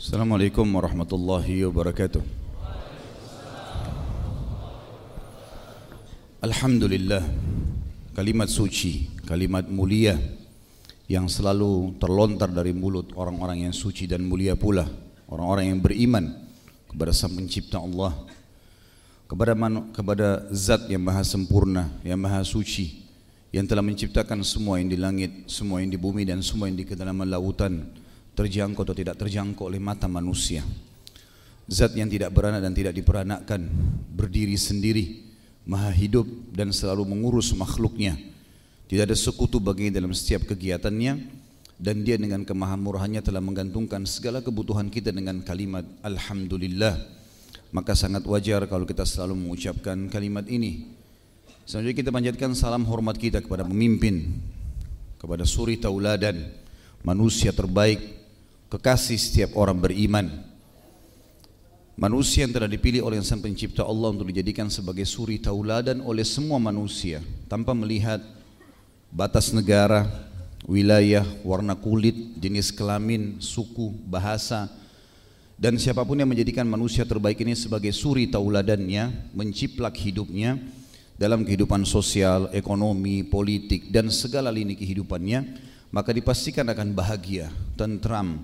Assalamualaikum warahmatullahi wabarakatuh. Alhamdulillah kalimat suci, kalimat mulia yang selalu terlontar dari mulut orang-orang yang suci dan mulia pula, orang-orang yang beriman kepada Sang Pencipta Allah, kepada manu, kepada Zat yang Maha Sempurna, yang Maha Suci, yang telah menciptakan semua yang di langit, semua yang di bumi dan semua yang di kedalaman lautan terjangkau atau tidak terjangkau oleh mata manusia. Zat yang tidak beranak dan tidak diperanakkan, berdiri sendiri, maha hidup dan selalu mengurus makhluknya. Tidak ada sekutu baginya dalam setiap kegiatannya dan dia dengan kemahamurahannya telah menggantungkan segala kebutuhan kita dengan kalimat Alhamdulillah. Maka sangat wajar kalau kita selalu mengucapkan kalimat ini. Selanjutnya kita panjatkan salam hormat kita kepada pemimpin, kepada suri tauladan, manusia terbaik kekasih setiap orang beriman. Manusia yang telah dipilih oleh Sang Pencipta Allah untuk dijadikan sebagai suri tauladan oleh semua manusia tanpa melihat batas negara, wilayah, warna kulit, jenis kelamin, suku, bahasa dan siapa pun yang menjadikan manusia terbaik ini sebagai suri tauladannya, menciplak hidupnya dalam kehidupan sosial, ekonomi, politik dan segala lini kehidupannya, maka dipastikan akan bahagia, tentram,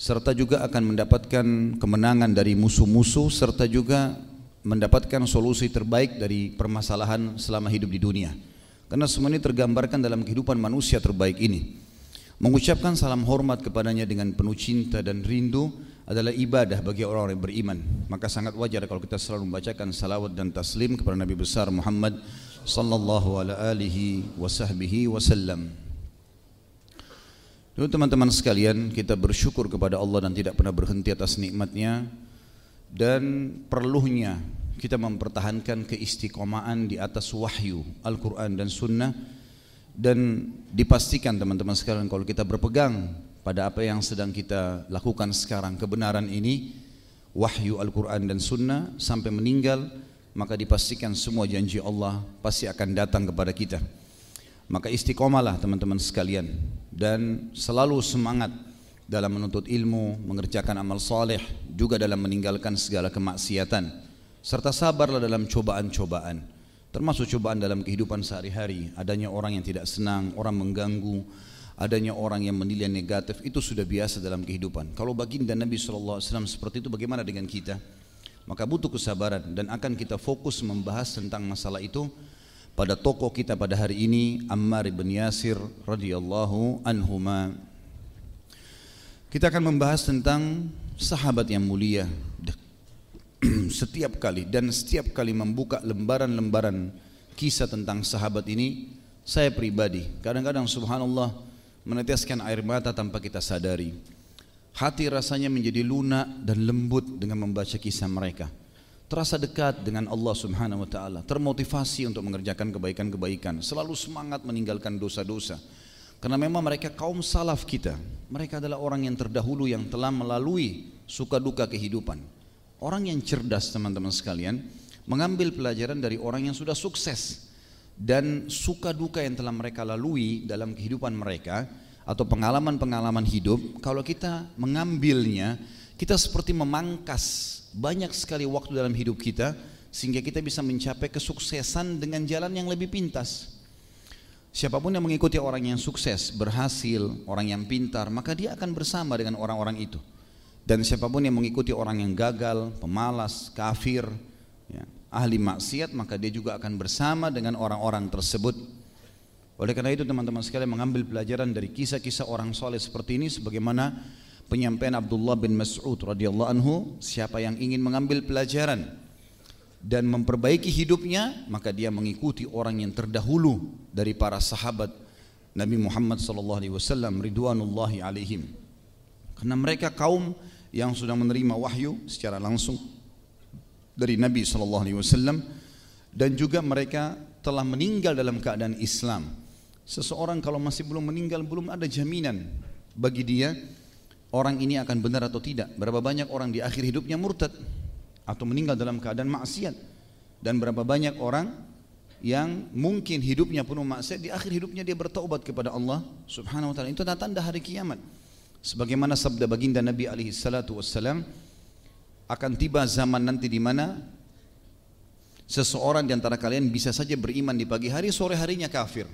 serta juga akan mendapatkan kemenangan dari musuh-musuh serta juga mendapatkan solusi terbaik dari permasalahan selama hidup di dunia. Karena semua ini tergambarkan dalam kehidupan manusia terbaik ini. Mengucapkan salam hormat kepadanya dengan penuh cinta dan rindu adalah ibadah bagi orang-orang yang beriman. Maka sangat wajar kalau kita selalu membacakan salawat dan taslim kepada Nabi besar Muhammad sallallahu alaihi wasallam. Lalu teman-teman sekalian kita bersyukur kepada Allah dan tidak pernah berhenti atas nikmatnya. Dan perlunya kita mempertahankan keistiqomahan di atas wahyu Al-Quran dan Sunnah. Dan dipastikan teman-teman sekalian kalau kita berpegang pada apa yang sedang kita lakukan sekarang kebenaran ini wahyu Al-Quran dan Sunnah sampai meninggal maka dipastikan semua janji Allah pasti akan datang kepada kita maka istiqomalah teman-teman sekalian dan selalu semangat dalam menuntut ilmu, mengerjakan amal soleh, juga dalam meninggalkan segala kemaksiatan, serta sabarlah dalam cobaan-cobaan, termasuk cobaan dalam kehidupan sehari-hari. Adanya orang yang tidak senang, orang mengganggu, adanya orang yang menilai negatif, itu sudah biasa dalam kehidupan. Kalau baginda Nabi SAW seperti itu, bagaimana dengan kita? Maka butuh kesabaran dan akan kita fokus membahas tentang masalah itu pada tokoh kita pada hari ini Ammar bin Yasir radhiyallahu anhuma. Kita akan membahas tentang sahabat yang mulia. setiap kali dan setiap kali membuka lembaran-lembaran kisah tentang sahabat ini, saya pribadi kadang-kadang subhanallah meneteskan air mata tanpa kita sadari. Hati rasanya menjadi lunak dan lembut dengan membaca kisah mereka terasa dekat dengan Allah Subhanahu wa taala, termotivasi untuk mengerjakan kebaikan-kebaikan, selalu semangat meninggalkan dosa-dosa. Karena memang mereka kaum salaf kita. Mereka adalah orang yang terdahulu yang telah melalui suka duka kehidupan. Orang yang cerdas teman-teman sekalian, mengambil pelajaran dari orang yang sudah sukses dan suka duka yang telah mereka lalui dalam kehidupan mereka atau pengalaman-pengalaman hidup, kalau kita mengambilnya, kita seperti memangkas banyak sekali waktu dalam hidup kita sehingga kita bisa mencapai kesuksesan dengan jalan yang lebih pintas. Siapa pun yang mengikuti orang yang sukses, berhasil, orang yang pintar, maka dia akan bersama dengan orang-orang itu. Dan siapa pun yang mengikuti orang yang gagal, pemalas, kafir, ya, ahli maksiat, maka dia juga akan bersama dengan orang-orang tersebut. Oleh karena itu teman-teman sekalian mengambil pelajaran dari kisah-kisah orang soleh seperti ini sebagaimana penyampaian Abdullah bin Mas'ud radhiyallahu anhu siapa yang ingin mengambil pelajaran dan memperbaiki hidupnya maka dia mengikuti orang yang terdahulu dari para sahabat Nabi Muhammad sallallahu alaihi wasallam ridwanullahi alaihim. Karena mereka kaum yang sudah menerima wahyu secara langsung dari Nabi sallallahu alaihi wasallam dan juga mereka telah meninggal dalam keadaan Islam. Seseorang kalau masih belum meninggal belum ada jaminan bagi dia orang ini akan benar atau tidak. Berapa banyak orang di akhir hidupnya murtad atau meninggal dalam keadaan maksiat dan berapa banyak orang yang mungkin hidupnya penuh maksiat di akhir hidupnya dia bertaubat kepada Allah Subhanahu wa taala. Itu tanda hari kiamat. Sebagaimana sabda baginda Nabi alaihi salatu wassalam akan tiba zaman nanti di mana seseorang di antara kalian bisa saja beriman di pagi hari, sore harinya kafir.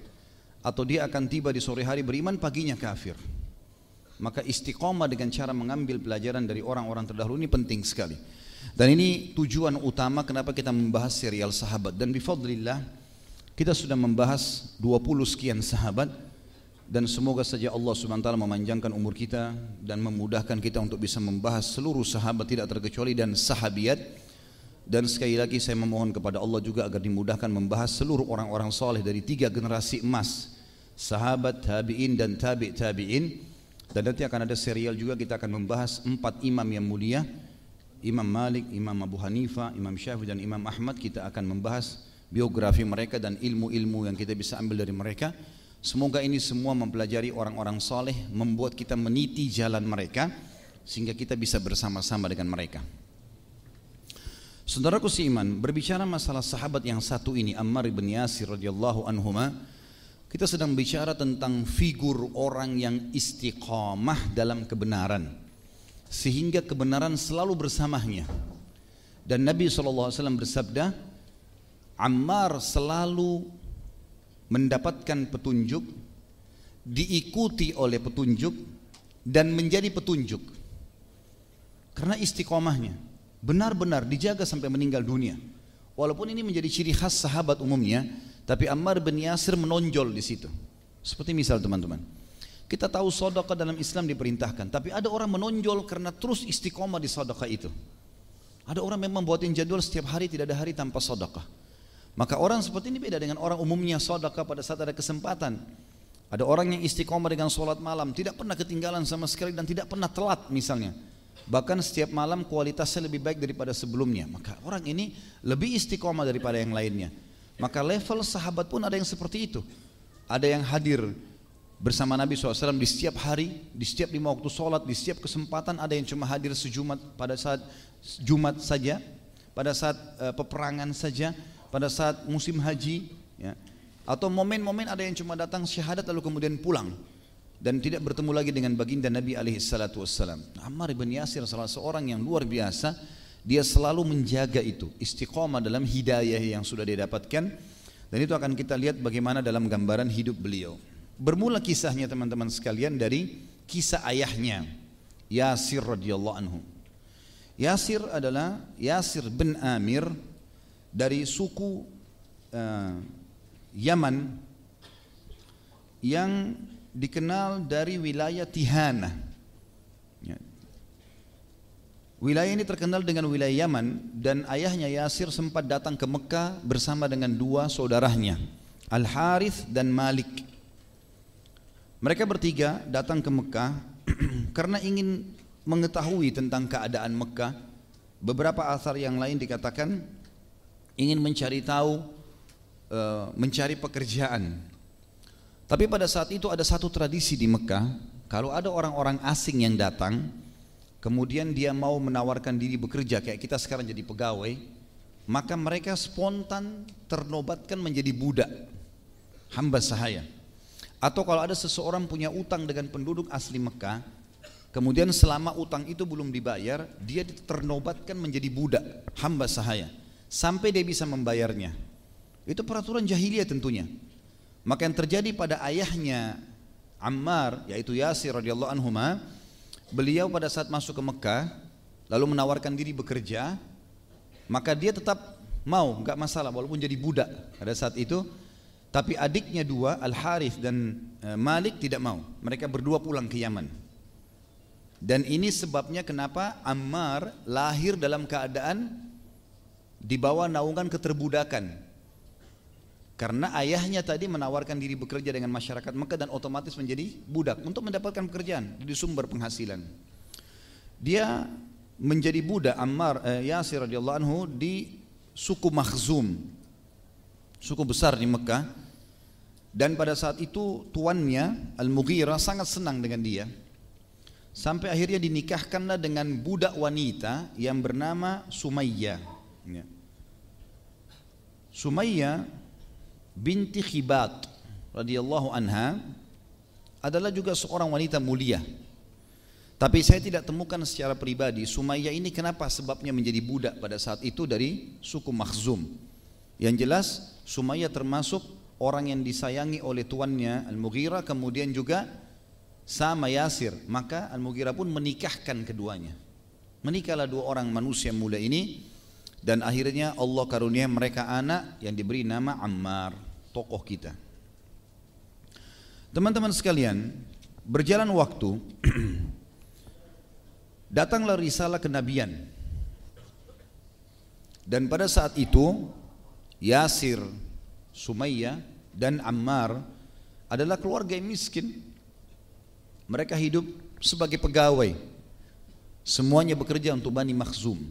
Atau dia akan tiba di sore hari beriman, paginya kafir. Maka istiqomah dengan cara mengambil pelajaran dari orang-orang terdahulu ini penting sekali. Dan ini tujuan utama kenapa kita membahas serial sahabat. Dan bifadlillah kita sudah membahas 20 sekian sahabat dan semoga saja Allah Subhanahu wa taala memanjangkan umur kita dan memudahkan kita untuk bisa membahas seluruh sahabat tidak terkecuali dan sahabiat dan sekali lagi saya memohon kepada Allah juga agar dimudahkan membahas seluruh orang-orang soleh dari tiga generasi emas sahabat tabi'in dan tabi' tabi'in dan nanti akan ada serial juga kita akan membahas empat imam yang mulia. Imam Malik, Imam Abu Hanifa, Imam Syafi'i dan Imam Ahmad. Kita akan membahas biografi mereka dan ilmu-ilmu yang kita bisa ambil dari mereka. Semoga ini semua mempelajari orang-orang soleh membuat kita meniti jalan mereka sehingga kita bisa bersama-sama dengan mereka. Saudaraku seiman, berbicara masalah sahabat yang satu ini Ammar bin Yasir radhiyallahu anhuma, kita sedang bicara tentang figur orang yang istiqamah dalam kebenaran sehingga kebenaran selalu bersamanya. Dan Nabi SAW bersabda, Ammar selalu mendapatkan petunjuk, diikuti oleh petunjuk dan menjadi petunjuk. Karena istiqomahnya benar-benar dijaga sampai meninggal dunia. Walaupun ini menjadi ciri khas sahabat umumnya, tapi Ammar bin Yasir menonjol di situ. Seperti misal teman-teman, kita tahu sodaka dalam Islam diperintahkan, tapi ada orang menonjol karena terus istiqomah di sodaka itu. Ada orang memang buatin jadwal setiap hari tidak ada hari tanpa sodaka. Maka orang seperti ini beda dengan orang umumnya sodaka pada saat ada kesempatan. Ada orang yang istiqomah dengan sholat malam, tidak pernah ketinggalan sama sekali dan tidak pernah telat misalnya. Bahkan setiap malam kualitasnya lebih baik daripada sebelumnya. Maka orang ini lebih istiqomah daripada yang lainnya. Maka level sahabat pun ada yang seperti itu. Ada yang hadir bersama Nabi SAW di setiap hari, di setiap lima waktu sholat, di setiap kesempatan ada yang cuma hadir sejumat pada saat Jumat saja, pada saat uh, peperangan saja, pada saat musim haji ya. atau momen-momen ada yang cuma datang syahadat lalu kemudian pulang dan tidak bertemu lagi dengan baginda Nabi alaihi salatu wassalam. Ammar bin Yasir salah seorang yang luar biasa dia selalu menjaga itu istiqomah dalam hidayah yang sudah dia dapatkan dan itu akan kita lihat bagaimana dalam gambaran hidup beliau. Bermula kisahnya teman-teman sekalian dari kisah ayahnya Yasir radhiyallahu anhu. Yasir adalah Yasir bin Amir dari suku uh, Yaman yang dikenal dari wilayah Tihana. Ya. Wilayah ini terkenal dengan wilayah Yaman dan ayahnya Yasir sempat datang ke Mekah bersama dengan dua saudaranya, Al Harith dan Malik. Mereka bertiga datang ke Mekah karena ingin mengetahui tentang keadaan Mekah. Beberapa asar yang lain dikatakan ingin mencari tahu, uh, mencari pekerjaan. Tapi pada saat itu ada satu tradisi di Mekah, kalau ada orang-orang asing yang datang, kemudian dia mau menawarkan diri bekerja kayak kita sekarang jadi pegawai, maka mereka spontan ternobatkan menjadi budak, hamba sahaya. Atau kalau ada seseorang punya utang dengan penduduk asli Mekah, kemudian selama utang itu belum dibayar, dia ternobatkan menjadi budak, hamba sahaya sampai dia bisa membayarnya. Itu peraturan jahiliyah tentunya. Maka yang terjadi pada ayahnya Ammar yaitu Yasir radhiyallahu anhu beliau pada saat masuk ke Mekah lalu menawarkan diri bekerja maka dia tetap mau nggak masalah walaupun jadi budak pada saat itu. Tapi adiknya dua Al Harith dan e, Malik tidak mau. Mereka berdua pulang ke Yaman. Dan ini sebabnya kenapa Ammar lahir dalam keadaan di bawah naungan keterbudakan. Karena ayahnya tadi menawarkan diri bekerja dengan masyarakat Mekah dan otomatis menjadi budak untuk mendapatkan pekerjaan di sumber penghasilan. Dia menjadi budak Ammar eh, Yasir radhiyallahu anhu di suku Makhzum. Suku besar di Mekah. Dan pada saat itu tuannya Al-Mughirah sangat senang dengan dia. Sampai akhirnya dinikahkanlah dengan budak wanita yang bernama Sumayyah. Ya. Sumayyah binti Khibat radhiyallahu anha adalah juga seorang wanita mulia. Tapi saya tidak temukan secara pribadi Sumayyah ini kenapa sebabnya menjadi budak pada saat itu dari suku Makhzum. Yang jelas Sumayyah termasuk orang yang disayangi oleh tuannya Al-Mughirah kemudian juga sama Yasir. Maka Al-Mughirah pun menikahkan keduanya. Menikahlah dua orang manusia muda ini dan akhirnya Allah karunia mereka anak yang diberi nama Ammar, tokoh kita. Teman-teman sekalian, berjalan waktu Datanglah risalah kenabian. Dan pada saat itu Yasir, Sumayyah dan Ammar adalah keluarga yang miskin. Mereka hidup sebagai pegawai. Semuanya bekerja untuk Bani Makhzum.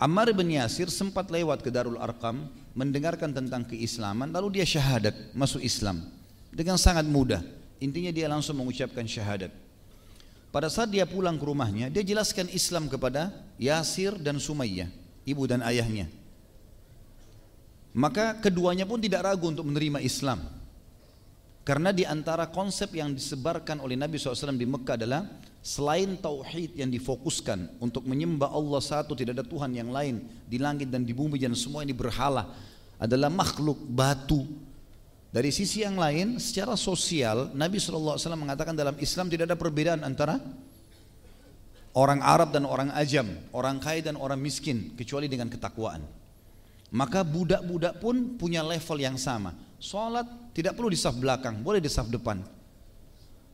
Ammar bin Yasir sempat lewat ke Darul Arqam mendengarkan tentang keislaman lalu dia syahadat masuk Islam dengan sangat mudah. Intinya dia langsung mengucapkan syahadat. Pada saat dia pulang ke rumahnya, dia jelaskan Islam kepada Yasir dan Sumayyah, ibu dan ayahnya. Maka keduanya pun tidak ragu untuk menerima Islam. Karena di antara konsep yang disebarkan oleh Nabi SAW di Mekah adalah selain tauhid yang difokuskan untuk menyembah Allah satu tidak ada Tuhan yang lain di langit dan di bumi dan semua ini berhala adalah makhluk batu dari sisi yang lain, secara sosial, Nabi SAW mengatakan dalam Islam tidak ada perbedaan antara orang Arab dan orang Ajam, orang kaya dan orang miskin, kecuali dengan ketakwaan. Maka budak-budak pun punya level yang sama. Sholat tidak perlu di saf belakang, boleh di saf depan.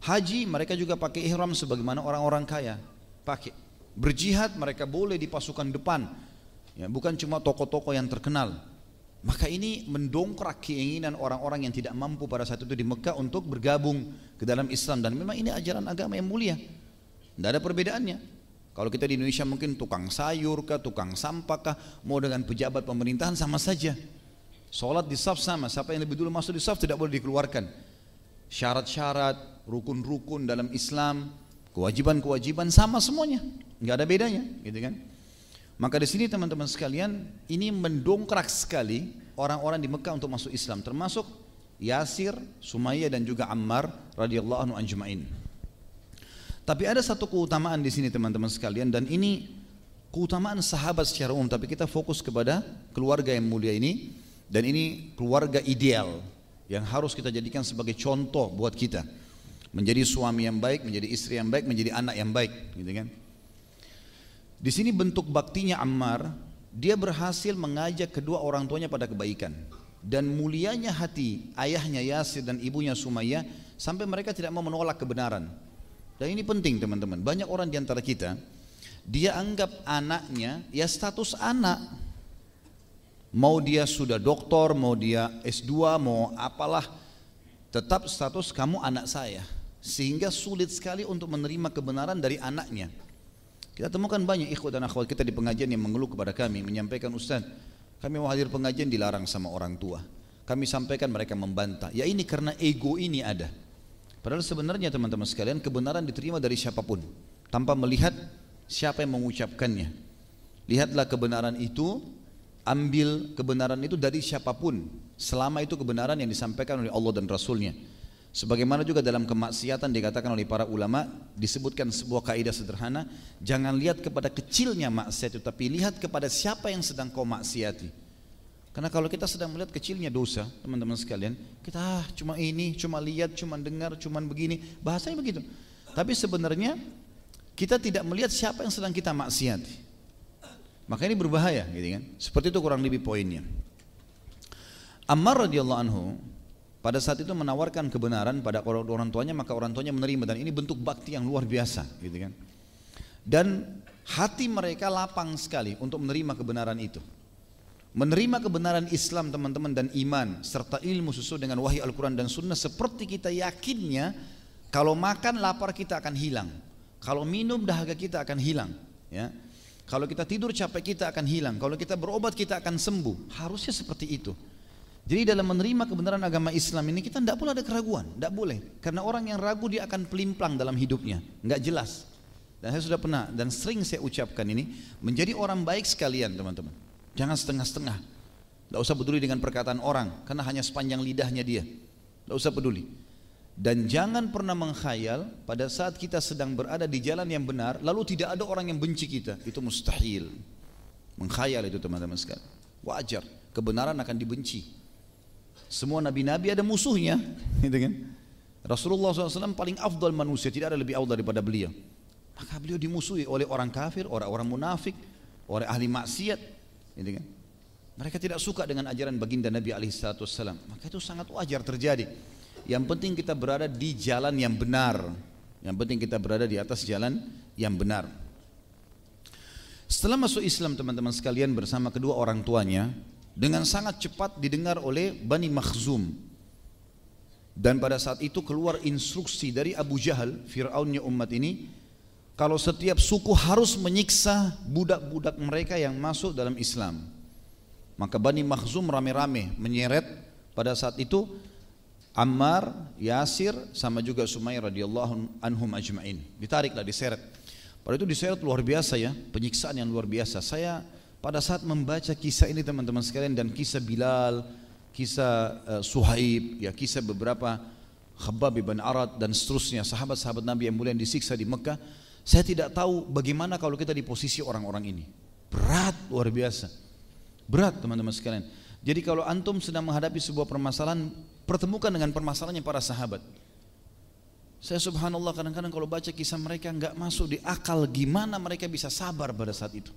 Haji mereka juga pakai ihram sebagaimana orang-orang kaya pakai. Berjihad mereka boleh di pasukan depan. Ya, bukan cuma tokoh-tokoh yang terkenal. Maka ini mendongkrak keinginan orang-orang yang tidak mampu pada saat itu di Mekah untuk bergabung ke dalam Islam dan memang ini ajaran agama yang mulia. Tidak ada perbedaannya. Kalau kita di Indonesia mungkin tukang sayur kah, tukang sampah kah, mau dengan pejabat pemerintahan sama saja. Sholat di saf sama, siapa yang lebih dulu masuk di saf tidak boleh dikeluarkan. Syarat-syarat, rukun-rukun dalam Islam, kewajiban-kewajiban sama semuanya, nggak ada bedanya, gitu kan? Maka di sini teman-teman sekalian, ini mendongkrak sekali orang-orang di Mekah untuk masuk Islam, termasuk Yasir, Sumayyah dan juga Ammar radhiyallahu anhu anjumain. Tapi ada satu keutamaan di sini teman-teman sekalian dan ini keutamaan sahabat secara umum tapi kita fokus kepada keluarga yang mulia ini dan ini keluarga ideal yang harus kita jadikan sebagai contoh buat kita menjadi suami yang baik, menjadi istri yang baik, menjadi anak yang baik, gitu kan? Di sini bentuk baktinya Ammar, dia berhasil mengajak kedua orang tuanya pada kebaikan. Dan mulianya hati ayahnya Yasir dan ibunya Sumayyah sampai mereka tidak mau menolak kebenaran. Dan ini penting teman-teman. Banyak orang di antara kita dia anggap anaknya ya status anak. Mau dia sudah doktor, mau dia S2, mau apalah, tetap status kamu anak saya. Sehingga sulit sekali untuk menerima kebenaran dari anaknya. Kita temukan banyak ikhwat dan akhwat kita di pengajian yang mengeluh kepada kami menyampaikan Ustaz, kami mau hadir pengajian dilarang sama orang tua. Kami sampaikan mereka membantah. Ya ini karena ego ini ada. Padahal sebenarnya teman-teman sekalian kebenaran diterima dari siapa pun tanpa melihat siapa yang mengucapkannya. Lihatlah kebenaran itu, ambil kebenaran itu dari siapa pun selama itu kebenaran yang disampaikan oleh Allah dan Rasulnya. Sebagaimana juga dalam kemaksiatan dikatakan oleh para ulama disebutkan sebuah kaidah sederhana, jangan lihat kepada kecilnya maksiat itu tapi lihat kepada siapa yang sedang kau maksiati. Karena kalau kita sedang melihat kecilnya dosa, teman-teman sekalian, kita ah, cuma ini, cuma lihat, cuma dengar, cuma begini, bahasanya begitu. Tapi sebenarnya kita tidak melihat siapa yang sedang kita maksiati. Maka ini berbahaya, gitu kan? Seperti itu kurang lebih poinnya. Ammar radhiyallahu anhu pada saat itu menawarkan kebenaran pada orang, tuanya maka orang tuanya menerima. Dan ini bentuk bakti yang luar biasa gitu kan. Dan hati mereka lapang sekali untuk menerima kebenaran itu. Menerima kebenaran Islam teman-teman dan iman serta ilmu sesuai dengan wahyu Al-Quran dan Sunnah seperti kita yakinnya kalau makan lapar kita akan hilang. Kalau minum dahaga kita akan hilang ya. Kalau kita tidur capek kita akan hilang. Kalau kita berobat kita akan sembuh. Harusnya seperti itu jadi dalam menerima kebenaran agama Islam ini kita tidak boleh ada keraguan, tidak boleh. Karena orang yang ragu dia akan pelimplang dalam hidupnya, nggak jelas. Dan saya sudah pernah dan sering saya ucapkan ini menjadi orang baik sekalian teman-teman. Jangan setengah-setengah. Tidak usah peduli dengan perkataan orang karena hanya sepanjang lidahnya dia. Tidak usah peduli. Dan jangan pernah mengkhayal pada saat kita sedang berada di jalan yang benar lalu tidak ada orang yang benci kita. Itu mustahil. Mengkhayal itu teman-teman sekalian. Wajar, kebenaran akan dibenci. Semua nabi-nabi ada musuhnya, gitu kan? Rasulullah SAW paling afdal manusia, tidak ada lebih afdal daripada beliau. Maka beliau dimusuhi oleh orang kafir, orang-orang munafik, oleh ahli maksiat, gitu kan? Mereka tidak suka dengan ajaran baginda Nabi SAW. Maka itu sangat wajar terjadi. Yang penting kita berada di jalan yang benar. Yang penting kita berada di atas jalan yang benar. Setelah masuk Islam teman-teman sekalian bersama kedua orang tuanya, dengan sangat cepat didengar oleh Bani Makhzum. Dan pada saat itu keluar instruksi dari Abu Jahal, Fir'aunnya umat ini, kalau setiap suku harus menyiksa budak-budak mereka yang masuk dalam Islam. Maka Bani Makhzum rame-rame menyeret pada saat itu Ammar, Yasir sama juga Sumair radhiyallahu anhum ajmain. Ditariklah diseret. Pada itu diseret luar biasa ya, penyiksaan yang luar biasa. Saya pada saat membaca kisah ini teman-teman sekalian dan kisah Bilal, kisah uh, Suhaib, ya kisah beberapa Khabbab bin Arad dan seterusnya sahabat-sahabat Nabi yang mulia yang disiksa di Mekah, saya tidak tahu bagaimana kalau kita di posisi orang-orang ini. Berat luar biasa. Berat teman-teman sekalian. Jadi kalau antum sedang menghadapi sebuah permasalahan, pertemukan dengan permasalahannya para sahabat. Saya subhanallah kadang-kadang kalau baca kisah mereka nggak masuk di akal gimana mereka bisa sabar pada saat itu.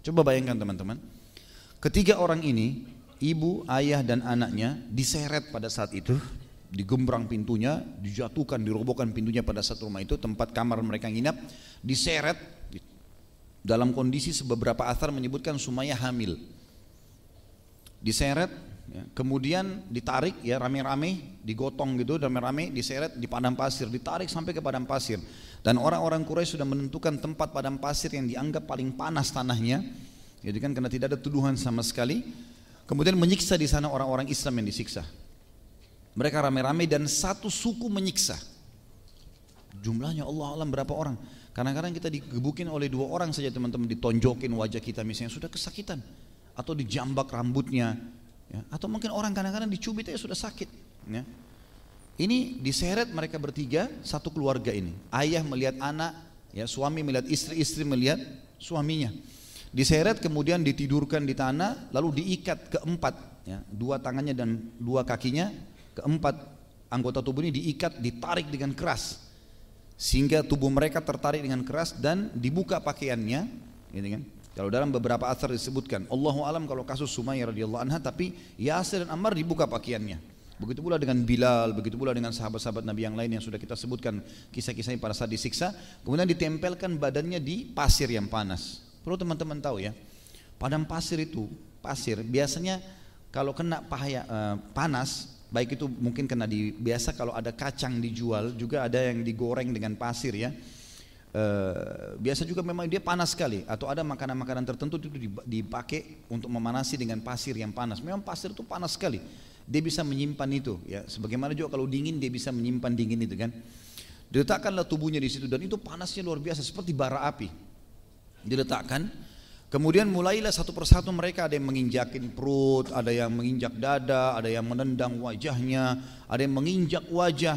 Coba bayangkan teman-teman. Ketiga orang ini, ibu, ayah dan anaknya diseret pada saat itu, digembrang pintunya, dijatuhkan, dirobohkan pintunya pada saat rumah itu, tempat kamar mereka nginap, diseret dalam kondisi beberapa asar menyebutkan Sumaya hamil. Diseret Ya, kemudian ditarik ya rame-rame, digotong gitu rame-rame, diseret di padang pasir, ditarik sampai ke padang pasir. Dan orang-orang Quraisy sudah menentukan tempat padang pasir yang dianggap paling panas tanahnya, jadi kan karena tidak ada tuduhan sama sekali. Kemudian menyiksa di sana orang-orang Islam yang disiksa. Mereka rame-rame dan satu suku menyiksa. Jumlahnya Allah alam berapa orang? Kadang-kadang kita digebukin oleh dua orang saja teman-teman ditonjokin wajah kita misalnya sudah kesakitan atau dijambak rambutnya ya, atau mungkin orang kadang-kadang dicubit aja sudah sakit ya. ini diseret mereka bertiga satu keluarga ini. Ayah melihat anak ya suami melihat istri istri melihat suaminya. Diseret kemudian ditidurkan di tanah lalu diikat keempat ya, dua tangannya dan dua kakinya keempat anggota tubuh ini diikat ditarik dengan keras. Sehingga tubuh mereka tertarik dengan keras dan dibuka pakaiannya gitu kan kalau dalam beberapa asar disebutkan, Allahu alam kalau kasus Sumayyah radhiyallahu anha tapi Yasir dan Ammar dibuka pakaiannya. Begitu pula dengan Bilal, begitu pula dengan sahabat-sahabat Nabi yang lain yang sudah kita sebutkan kisah-kisahnya pada saat disiksa, kemudian ditempelkan badannya di pasir yang panas. Perlu teman-teman tahu ya, padang pasir itu pasir biasanya kalau kena pahaya, uh, panas, baik itu mungkin kena di biasa kalau ada kacang dijual juga ada yang digoreng dengan pasir ya Uh, biasa juga memang dia panas sekali atau ada makanan-makanan tertentu itu dipakai untuk memanasi dengan pasir yang panas. Memang pasir itu panas sekali. Dia bisa menyimpan itu ya. Sebagaimana juga kalau dingin dia bisa menyimpan dingin itu kan. Diletakkanlah tubuhnya di situ dan itu panasnya luar biasa seperti bara api. Diletakkan Kemudian mulailah satu persatu mereka ada yang menginjakin perut, ada yang menginjak dada, ada yang menendang wajahnya, ada yang menginjak wajah.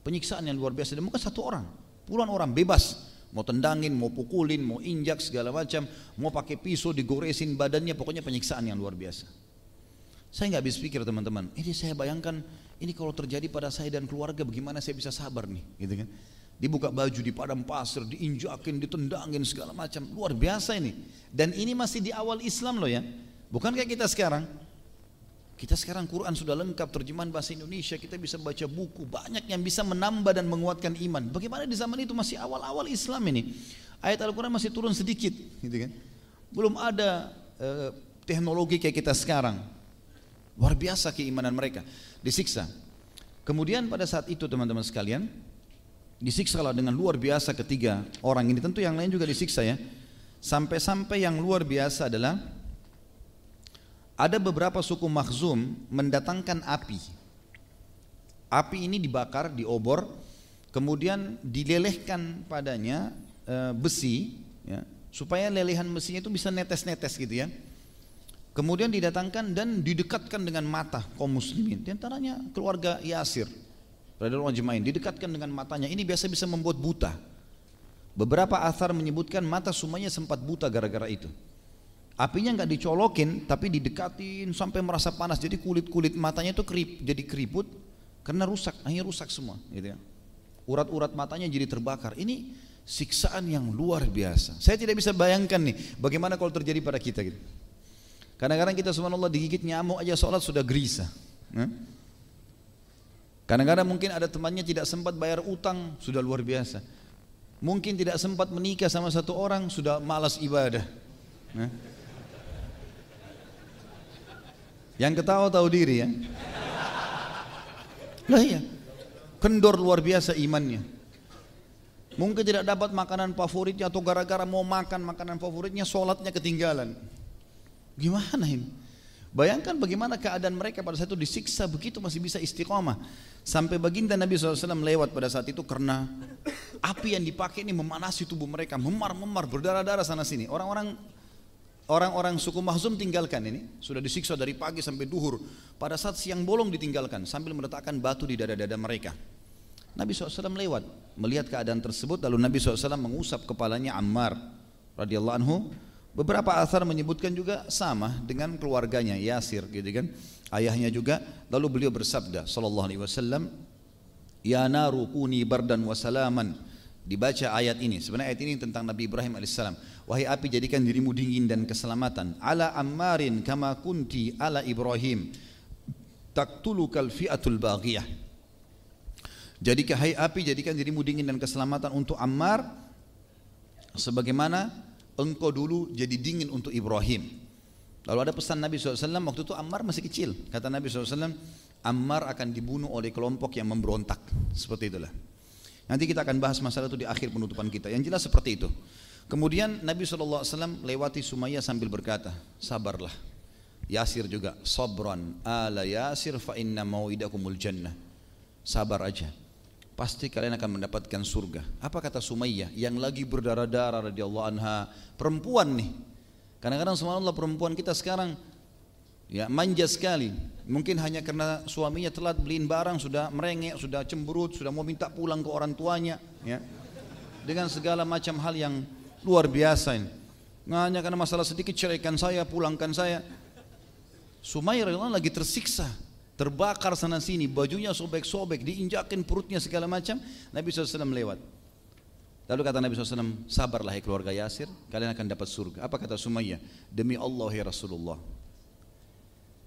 Penyiksaan yang luar biasa dan bukan satu orang, Puluhan orang bebas mau tendangin, mau pukulin, mau injak segala macam, mau pakai pisau digoresin badannya, pokoknya penyiksaan yang luar biasa. Saya nggak habis pikir teman-teman, ini saya bayangkan ini kalau terjadi pada saya dan keluarga bagaimana saya bisa sabar nih, gitu kan? Dibuka baju di padang pasir, diinjakin, ditendangin segala macam, luar biasa ini. Dan ini masih di awal Islam loh ya, bukan kayak kita sekarang. Kita sekarang Quran sudah lengkap terjemahan bahasa Indonesia, kita bisa baca buku, banyak yang bisa menambah dan menguatkan iman. Bagaimana di zaman itu masih awal-awal Islam ini? Ayat Al-Quran masih turun sedikit, gitu kan? Belum ada uh, teknologi kayak kita sekarang. Luar biasa keimanan mereka, disiksa. Kemudian pada saat itu teman-teman sekalian, disiksalah dengan luar biasa ketiga orang ini. Tentu yang lain juga disiksa ya. Sampai-sampai yang luar biasa adalah ada beberapa suku Makhzum mendatangkan api. Api ini dibakar di obor, kemudian dilelehkan padanya e, besi, ya, supaya lelehan besinya itu bisa netes-netes gitu ya. Kemudian didatangkan dan didekatkan dengan mata kaum muslimin. Di antaranya keluarga Yasir radhiyallahu ajmain didekatkan dengan matanya. Ini biasa bisa membuat buta. Beberapa athar menyebutkan mata Sumayyah sempat buta gara-gara itu. Apinya nggak dicolokin, tapi didekatin sampai merasa panas. Jadi kulit-kulit matanya itu kerip, jadi keriput karena rusak, akhirnya rusak semua. Gitu ya. Urat-urat matanya jadi terbakar. Ini siksaan yang luar biasa. Saya tidak bisa bayangkan nih, bagaimana kalau terjadi pada kita gitu. Kadang-kadang kita subhanallah digigit nyamuk aja sholat sudah gerisah. Kadang-kadang mungkin ada temannya tidak sempat bayar utang, sudah luar biasa. Mungkin tidak sempat menikah sama satu orang sudah malas ibadah. Nah. Yang ketawa tahu diri ya. Lah iya. Kendor luar biasa imannya. Mungkin tidak dapat makanan favoritnya atau gara-gara mau makan makanan favoritnya sholatnya ketinggalan. Gimana ini? Bayangkan bagaimana keadaan mereka pada saat itu disiksa begitu masih bisa istiqomah. Sampai baginda Nabi SAW lewat pada saat itu karena api yang dipakai ini memanasi tubuh mereka, memar-memar, berdarah-darah sana sini. Orang-orang orang-orang suku Mahzum tinggalkan ini, sudah disiksa dari pagi sampai duhur. Pada saat siang bolong ditinggalkan sambil meletakkan batu di dada-dada mereka. Nabi SAW lewat melihat keadaan tersebut lalu Nabi SAW mengusap kepalanya Ammar radhiyallahu anhu Beberapa asar menyebutkan juga sama dengan keluarganya Yasir gitu kan. Ayahnya juga lalu beliau bersabda sallallahu alaihi wasallam Ya naru kuni bardan wa salaman Dibaca ayat ini Sebenarnya ayat ini tentang Nabi Ibrahim alaihissalam Wahai api jadikan dirimu dingin dan keselamatan Ala ammarin kama kunti ala Ibrahim Taktulukal fi'atul baghiyah Jadikan hai api jadikan dirimu dingin dan keselamatan untuk Ammar Sebagaimana engkau dulu jadi dingin untuk Ibrahim. Lalu ada pesan Nabi SAW, waktu itu Ammar masih kecil. Kata Nabi SAW, Ammar akan dibunuh oleh kelompok yang memberontak. Seperti itulah. Nanti kita akan bahas masalah itu di akhir penutupan kita. Yang jelas seperti itu. Kemudian Nabi SAW lewati Sumayyah sambil berkata, sabarlah. Yasir juga, sabran ala Yasir fa inna mau'idakumul jannah. Sabar aja pasti kalian akan mendapatkan surga. Apa kata Sumayyah yang lagi berdarah-darah radhiyallahu anha, perempuan nih. Kadang-kadang subhanallah perempuan kita sekarang ya manja sekali. Mungkin hanya karena suaminya telat beliin barang sudah merengek, sudah cemberut, sudah mau minta pulang ke orang tuanya, ya. Dengan segala macam hal yang luar biasa ini. Hanya karena masalah sedikit ceraikan saya, pulangkan saya. Radhiyallahu lagi tersiksa terbakar sana sini, bajunya sobek-sobek, diinjakin perutnya segala macam, Nabi SAW lewat. Lalu kata Nabi SAW, sabarlah ya keluarga Yasir, kalian akan dapat surga. Apa kata Sumayyah? Demi Allah ya Rasulullah.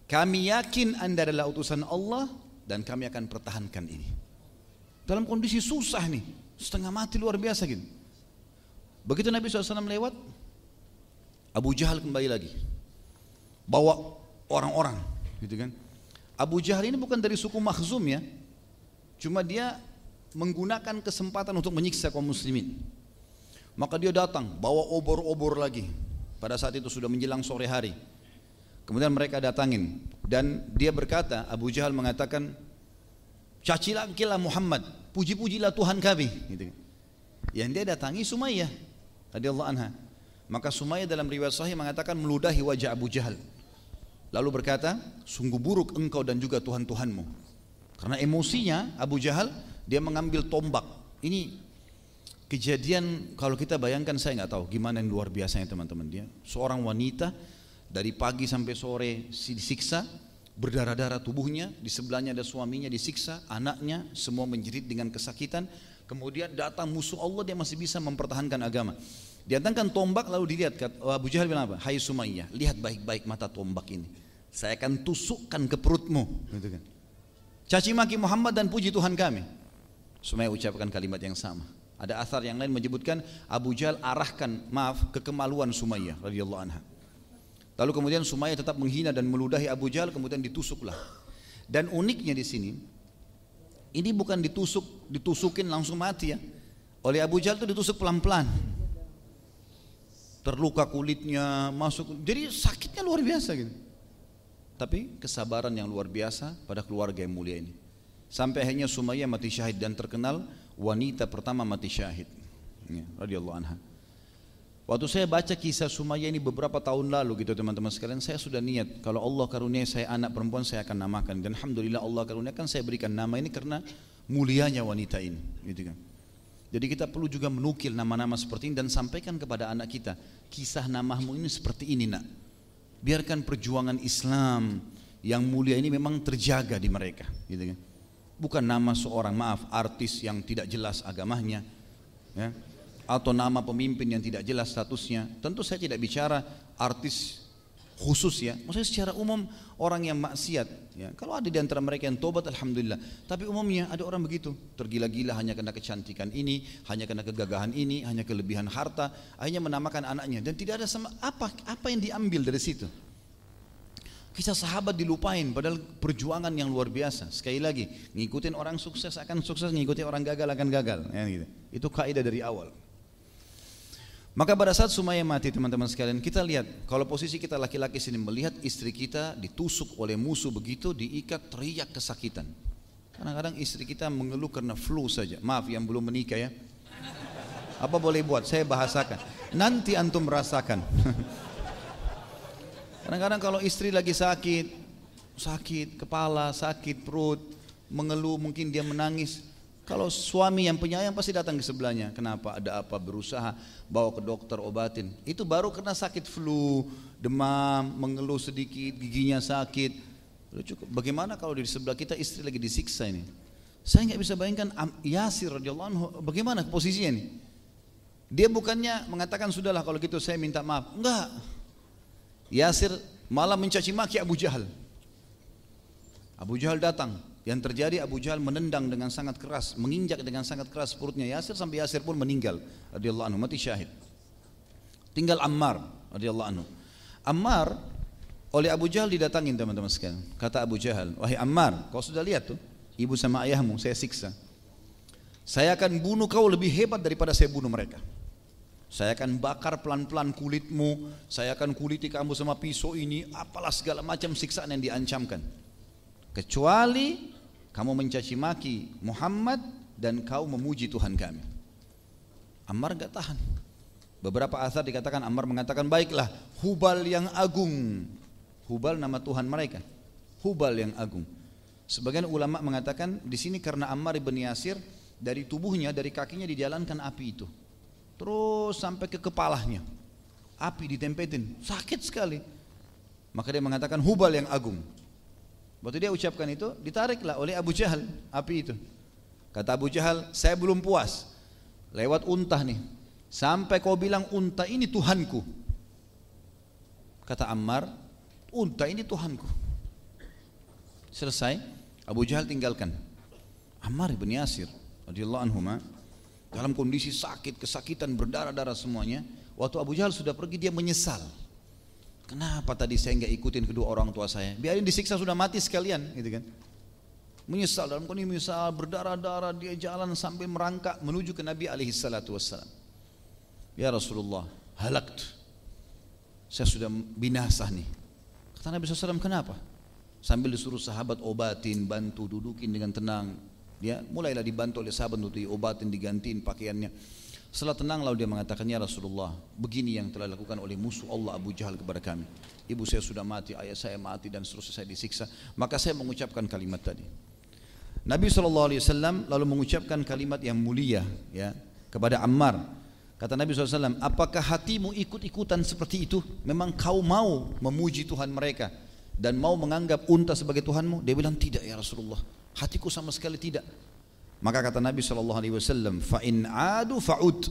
Kami yakin anda adalah utusan Allah dan kami akan pertahankan ini. Dalam kondisi susah nih, setengah mati luar biasa gitu. Begitu Nabi SAW lewat, Abu Jahal kembali lagi. Bawa orang-orang, gitu kan. Abu Jahal ini bukan dari suku Makhzum ya. Cuma dia menggunakan kesempatan untuk menyiksa kaum muslimin. Maka dia datang bawa obor-obor lagi. Pada saat itu sudah menjelang sore hari. Kemudian mereka datangin dan dia berkata, Abu Jahal mengatakan, cacilah Muhammad, puji-pujilah Tuhan kami. Gitu. Yang dia datangi Sumayyah radhiyallahu anha. Maka Sumayyah dalam riwayat sahih mengatakan meludahi wajah Abu Jahal. Lalu berkata, sungguh buruk engkau dan juga Tuhan-Tuhanmu. Karena emosinya Abu Jahal, dia mengambil tombak. Ini kejadian kalau kita bayangkan saya nggak tahu gimana yang luar biasanya teman-teman dia. Seorang wanita dari pagi sampai sore disiksa, berdarah-darah tubuhnya, di sebelahnya ada suaminya disiksa, anaknya semua menjerit dengan kesakitan. Kemudian datang musuh Allah dia masih bisa mempertahankan agama. Diantangkan tombak lalu dilihat Abu Jahal bilang apa? Hai Sumayyah, lihat baik-baik mata tombak ini. Saya akan tusukkan ke perutmu. Gitu kan. Caci maki Muhammad dan puji Tuhan kami. Sumaya ucapkan kalimat yang sama. Ada asar yang lain menyebutkan Abu Jahal arahkan maaf ke kemaluan Sumayyah radhiyallahu anha. Lalu kemudian Sumayyah tetap menghina dan meludahi Abu Jahal kemudian ditusuklah. Dan uniknya di sini ini bukan ditusuk ditusukin langsung mati ya. Oleh Abu Jahal itu ditusuk pelan-pelan terluka kulitnya masuk jadi sakitnya luar biasa gitu tapi kesabaran yang luar biasa pada keluarga yang mulia ini. Sampai akhirnya Sumayyah mati syahid dan terkenal wanita pertama mati syahid. Ya, radhiyallahu anha. Waktu saya baca kisah Sumayyah ini beberapa tahun lalu gitu teman-teman sekalian, saya sudah niat kalau Allah karunia saya anak perempuan saya akan namakan dan alhamdulillah Allah karuniakan saya berikan nama ini karena mulianya wanita ini, gitu kan. Jadi kita perlu juga menukil nama-nama seperti ini dan sampaikan kepada anak kita, kisah namamu ini seperti ini nak. Biarkan perjuangan Islam yang mulia ini memang terjaga di mereka, gitu kan. Bukan nama seorang maaf artis yang tidak jelas agamanya, ya, atau nama pemimpin yang tidak jelas statusnya. Tentu saya tidak bicara artis khusus ya. Maksudnya secara umum orang yang maksiat ya. Kalau ada di antara mereka yang tobat alhamdulillah. Tapi umumnya ada orang begitu, tergila-gila hanya karena kecantikan ini, hanya karena kegagahan ini, hanya kelebihan harta, akhirnya menamakan anaknya dan tidak ada sama apa apa yang diambil dari situ. Kisah sahabat dilupain padahal perjuangan yang luar biasa. Sekali lagi, ngikutin orang sukses akan sukses, ngikutin orang gagal akan gagal. Ya, gitu. Itu kaidah dari awal. Maka pada saat Sumayyah mati teman-teman sekalian kita lihat kalau posisi kita laki-laki sini melihat istri kita ditusuk oleh musuh begitu diikat teriak kesakitan. Kadang-kadang istri kita mengeluh karena flu saja. Maaf yang belum menikah ya. Apa boleh buat? Saya bahasakan. Nanti antum merasakan. Kadang-kadang kalau istri lagi sakit, sakit kepala, sakit perut, mengeluh mungkin dia menangis, kalau suami yang penyayang pasti datang ke sebelahnya. Kenapa? Ada apa? Berusaha bawa ke dokter obatin. Itu baru kena sakit flu, demam, mengeluh sedikit, giginya sakit. Cukup. Bagaimana kalau di sebelah kita istri lagi disiksa ini? Saya nggak bisa bayangkan Yasir radhiyallahu anhu bagaimana posisinya ini? Dia bukannya mengatakan sudahlah kalau gitu saya minta maaf. Enggak. Yasir malah mencaci maki Abu Jahal. Abu Jahal datang, yang terjadi Abu Jahal menendang dengan sangat keras, menginjak dengan sangat keras perutnya Yasir sampai Yasir pun meninggal radhiyallahu anhu, mati syahid. Tinggal Ammar radhiyallahu anhu. Ammar oleh Abu Jahal didatangin teman-teman sekalian. Kata Abu Jahal, "Wahai Ammar, kau sudah lihat tuh, ibu sama ayahmu saya siksa. Saya akan bunuh kau lebih hebat daripada saya bunuh mereka." Saya akan bakar pelan-pelan kulitmu, saya akan kuliti kamu sama pisau ini, apalah segala macam siksaan yang diancamkan. Kecuali kamu mencaci maki Muhammad dan kau memuji Tuhan kami. Ammar gak tahan. Beberapa asar dikatakan Ammar mengatakan baiklah Hubal yang agung. Hubal nama Tuhan mereka. Hubal yang agung. Sebagian ulama mengatakan di sini karena Ammar ibn Yasir dari tubuhnya dari kakinya dijalankan api itu. Terus sampai ke kepalanya. Api ditempetin, sakit sekali. Maka dia mengatakan Hubal yang agung. Waktu dia ucapkan itu, ditariklah oleh Abu Jahal api itu. Kata Abu Jahal, saya belum puas. Lewat unta nih. Sampai kau bilang unta ini Tuhanku. Kata Ammar, unta ini Tuhanku. Selesai, Abu Jahal tinggalkan. Ammar ibn Yasir radhiyallahu anhu dalam kondisi sakit, kesakitan, berdarah-darah semuanya. Waktu Abu Jahal sudah pergi dia menyesal. Kenapa tadi saya nggak ikutin kedua orang tua saya? Biarin disiksa sudah mati sekalian, gitu kan? Menyesal dalam kondisi menyesal berdarah-darah dia jalan sampai merangkak menuju ke Nabi alaihi salatu wassalam. Ya Rasulullah, halakt. Saya sudah binasa nih. Kata Nabi SAW, kenapa? Sambil disuruh sahabat obatin, bantu, dudukin dengan tenang. Dia mulailah dibantu oleh sahabat untuk diobatin, digantiin pakaiannya. Setelah tenang lalu dia mengatakan ya Rasulullah begini yang telah dilakukan oleh musuh Allah Abu Jahal kepada kami. Ibu saya sudah mati, ayah saya mati dan seterusnya saya disiksa. Maka saya mengucapkan kalimat tadi. Nabi SAW lalu mengucapkan kalimat yang mulia ya kepada Ammar. Kata Nabi SAW, apakah hatimu ikut-ikutan seperti itu? Memang kau mau memuji Tuhan mereka dan mau menganggap unta sebagai Tuhanmu? Dia bilang tidak ya Rasulullah. Hatiku sama sekali tidak. Maka kata Nabi Shallallahu Alaihi Wasallam, fa'in adu fa'ud.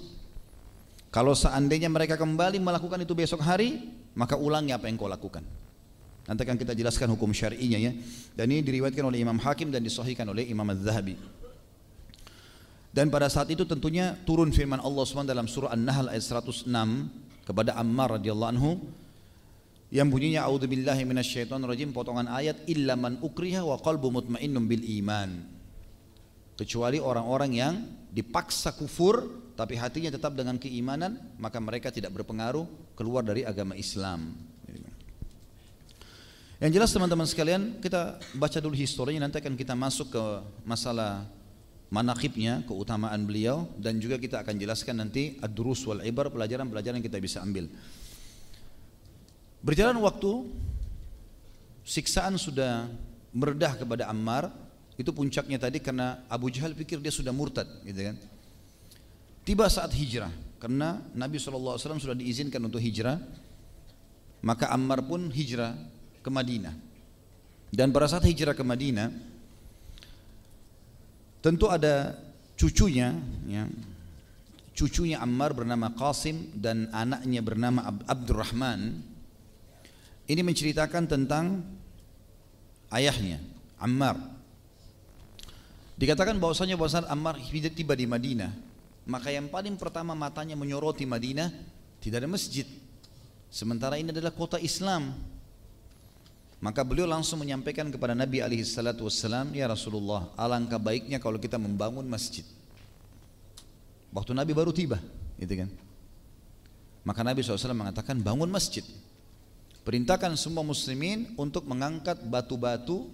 Kalau seandainya mereka kembali melakukan itu besok hari, maka ulangi apa yang kau lakukan. Nanti akan kita jelaskan hukum syar'inya ya. Dan ini diriwayatkan oleh Imam Hakim dan disahihkan oleh Imam Az-Zahabi. Dan pada saat itu tentunya turun firman Allah SWT dalam surah An-Nahl ayat 106 kepada Ammar radhiyallahu anhu yang bunyinya a'udzubillahi minasyaitonirrajim potongan ayat illa man ukriha wa qalbu mutmainnun bil iman kecuali orang-orang yang dipaksa kufur tapi hatinya tetap dengan keimanan maka mereka tidak berpengaruh keluar dari agama Islam. Yang jelas teman-teman sekalian kita baca dulu historinya nanti akan kita masuk ke masalah manakibnya keutamaan beliau dan juga kita akan jelaskan nanti ad-durus wal ibar pelajaran-pelajaran yang kita bisa ambil. Berjalan waktu siksaan sudah meredah kepada Ammar Itu puncaknya tadi karena Abu Jahal pikir dia sudah murtad, gitu kan. Tiba saat hijrah, karena Nabi SAW sudah diizinkan untuk hijrah, maka Ammar pun hijrah ke Madinah. Dan pada saat hijrah ke Madinah, tentu ada cucunya, ya, cucunya Ammar bernama Qasim dan anaknya bernama Abdurrahman. Ini menceritakan tentang ayahnya, Ammar. Dikatakan bahwasanya bahwasan Ammar tiba di Madinah, maka yang paling pertama matanya menyoroti Madinah tidak ada masjid. Sementara ini adalah kota Islam. Maka beliau langsung menyampaikan kepada Nabi alaihi salatu wassalam, "Ya Rasulullah, alangkah baiknya kalau kita membangun masjid." Waktu Nabi baru tiba, gitu kan. Maka Nabi SAW mengatakan bangun masjid. Perintahkan semua muslimin untuk mengangkat batu-batu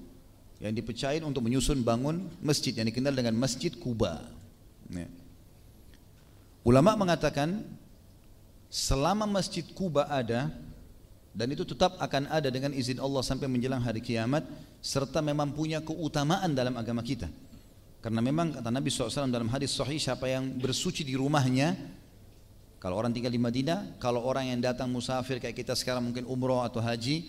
yang dipecahin untuk menyusun bangun masjid yang dikenal dengan Masjid Kuba. Ya. Ulama mengatakan selama Masjid Kuba ada dan itu tetap akan ada dengan izin Allah sampai menjelang hari kiamat serta memang punya keutamaan dalam agama kita. Karena memang kata Nabi SAW dalam hadis sahih siapa yang bersuci di rumahnya kalau orang tinggal di Madinah, kalau orang yang datang musafir kayak kita sekarang mungkin umroh atau haji,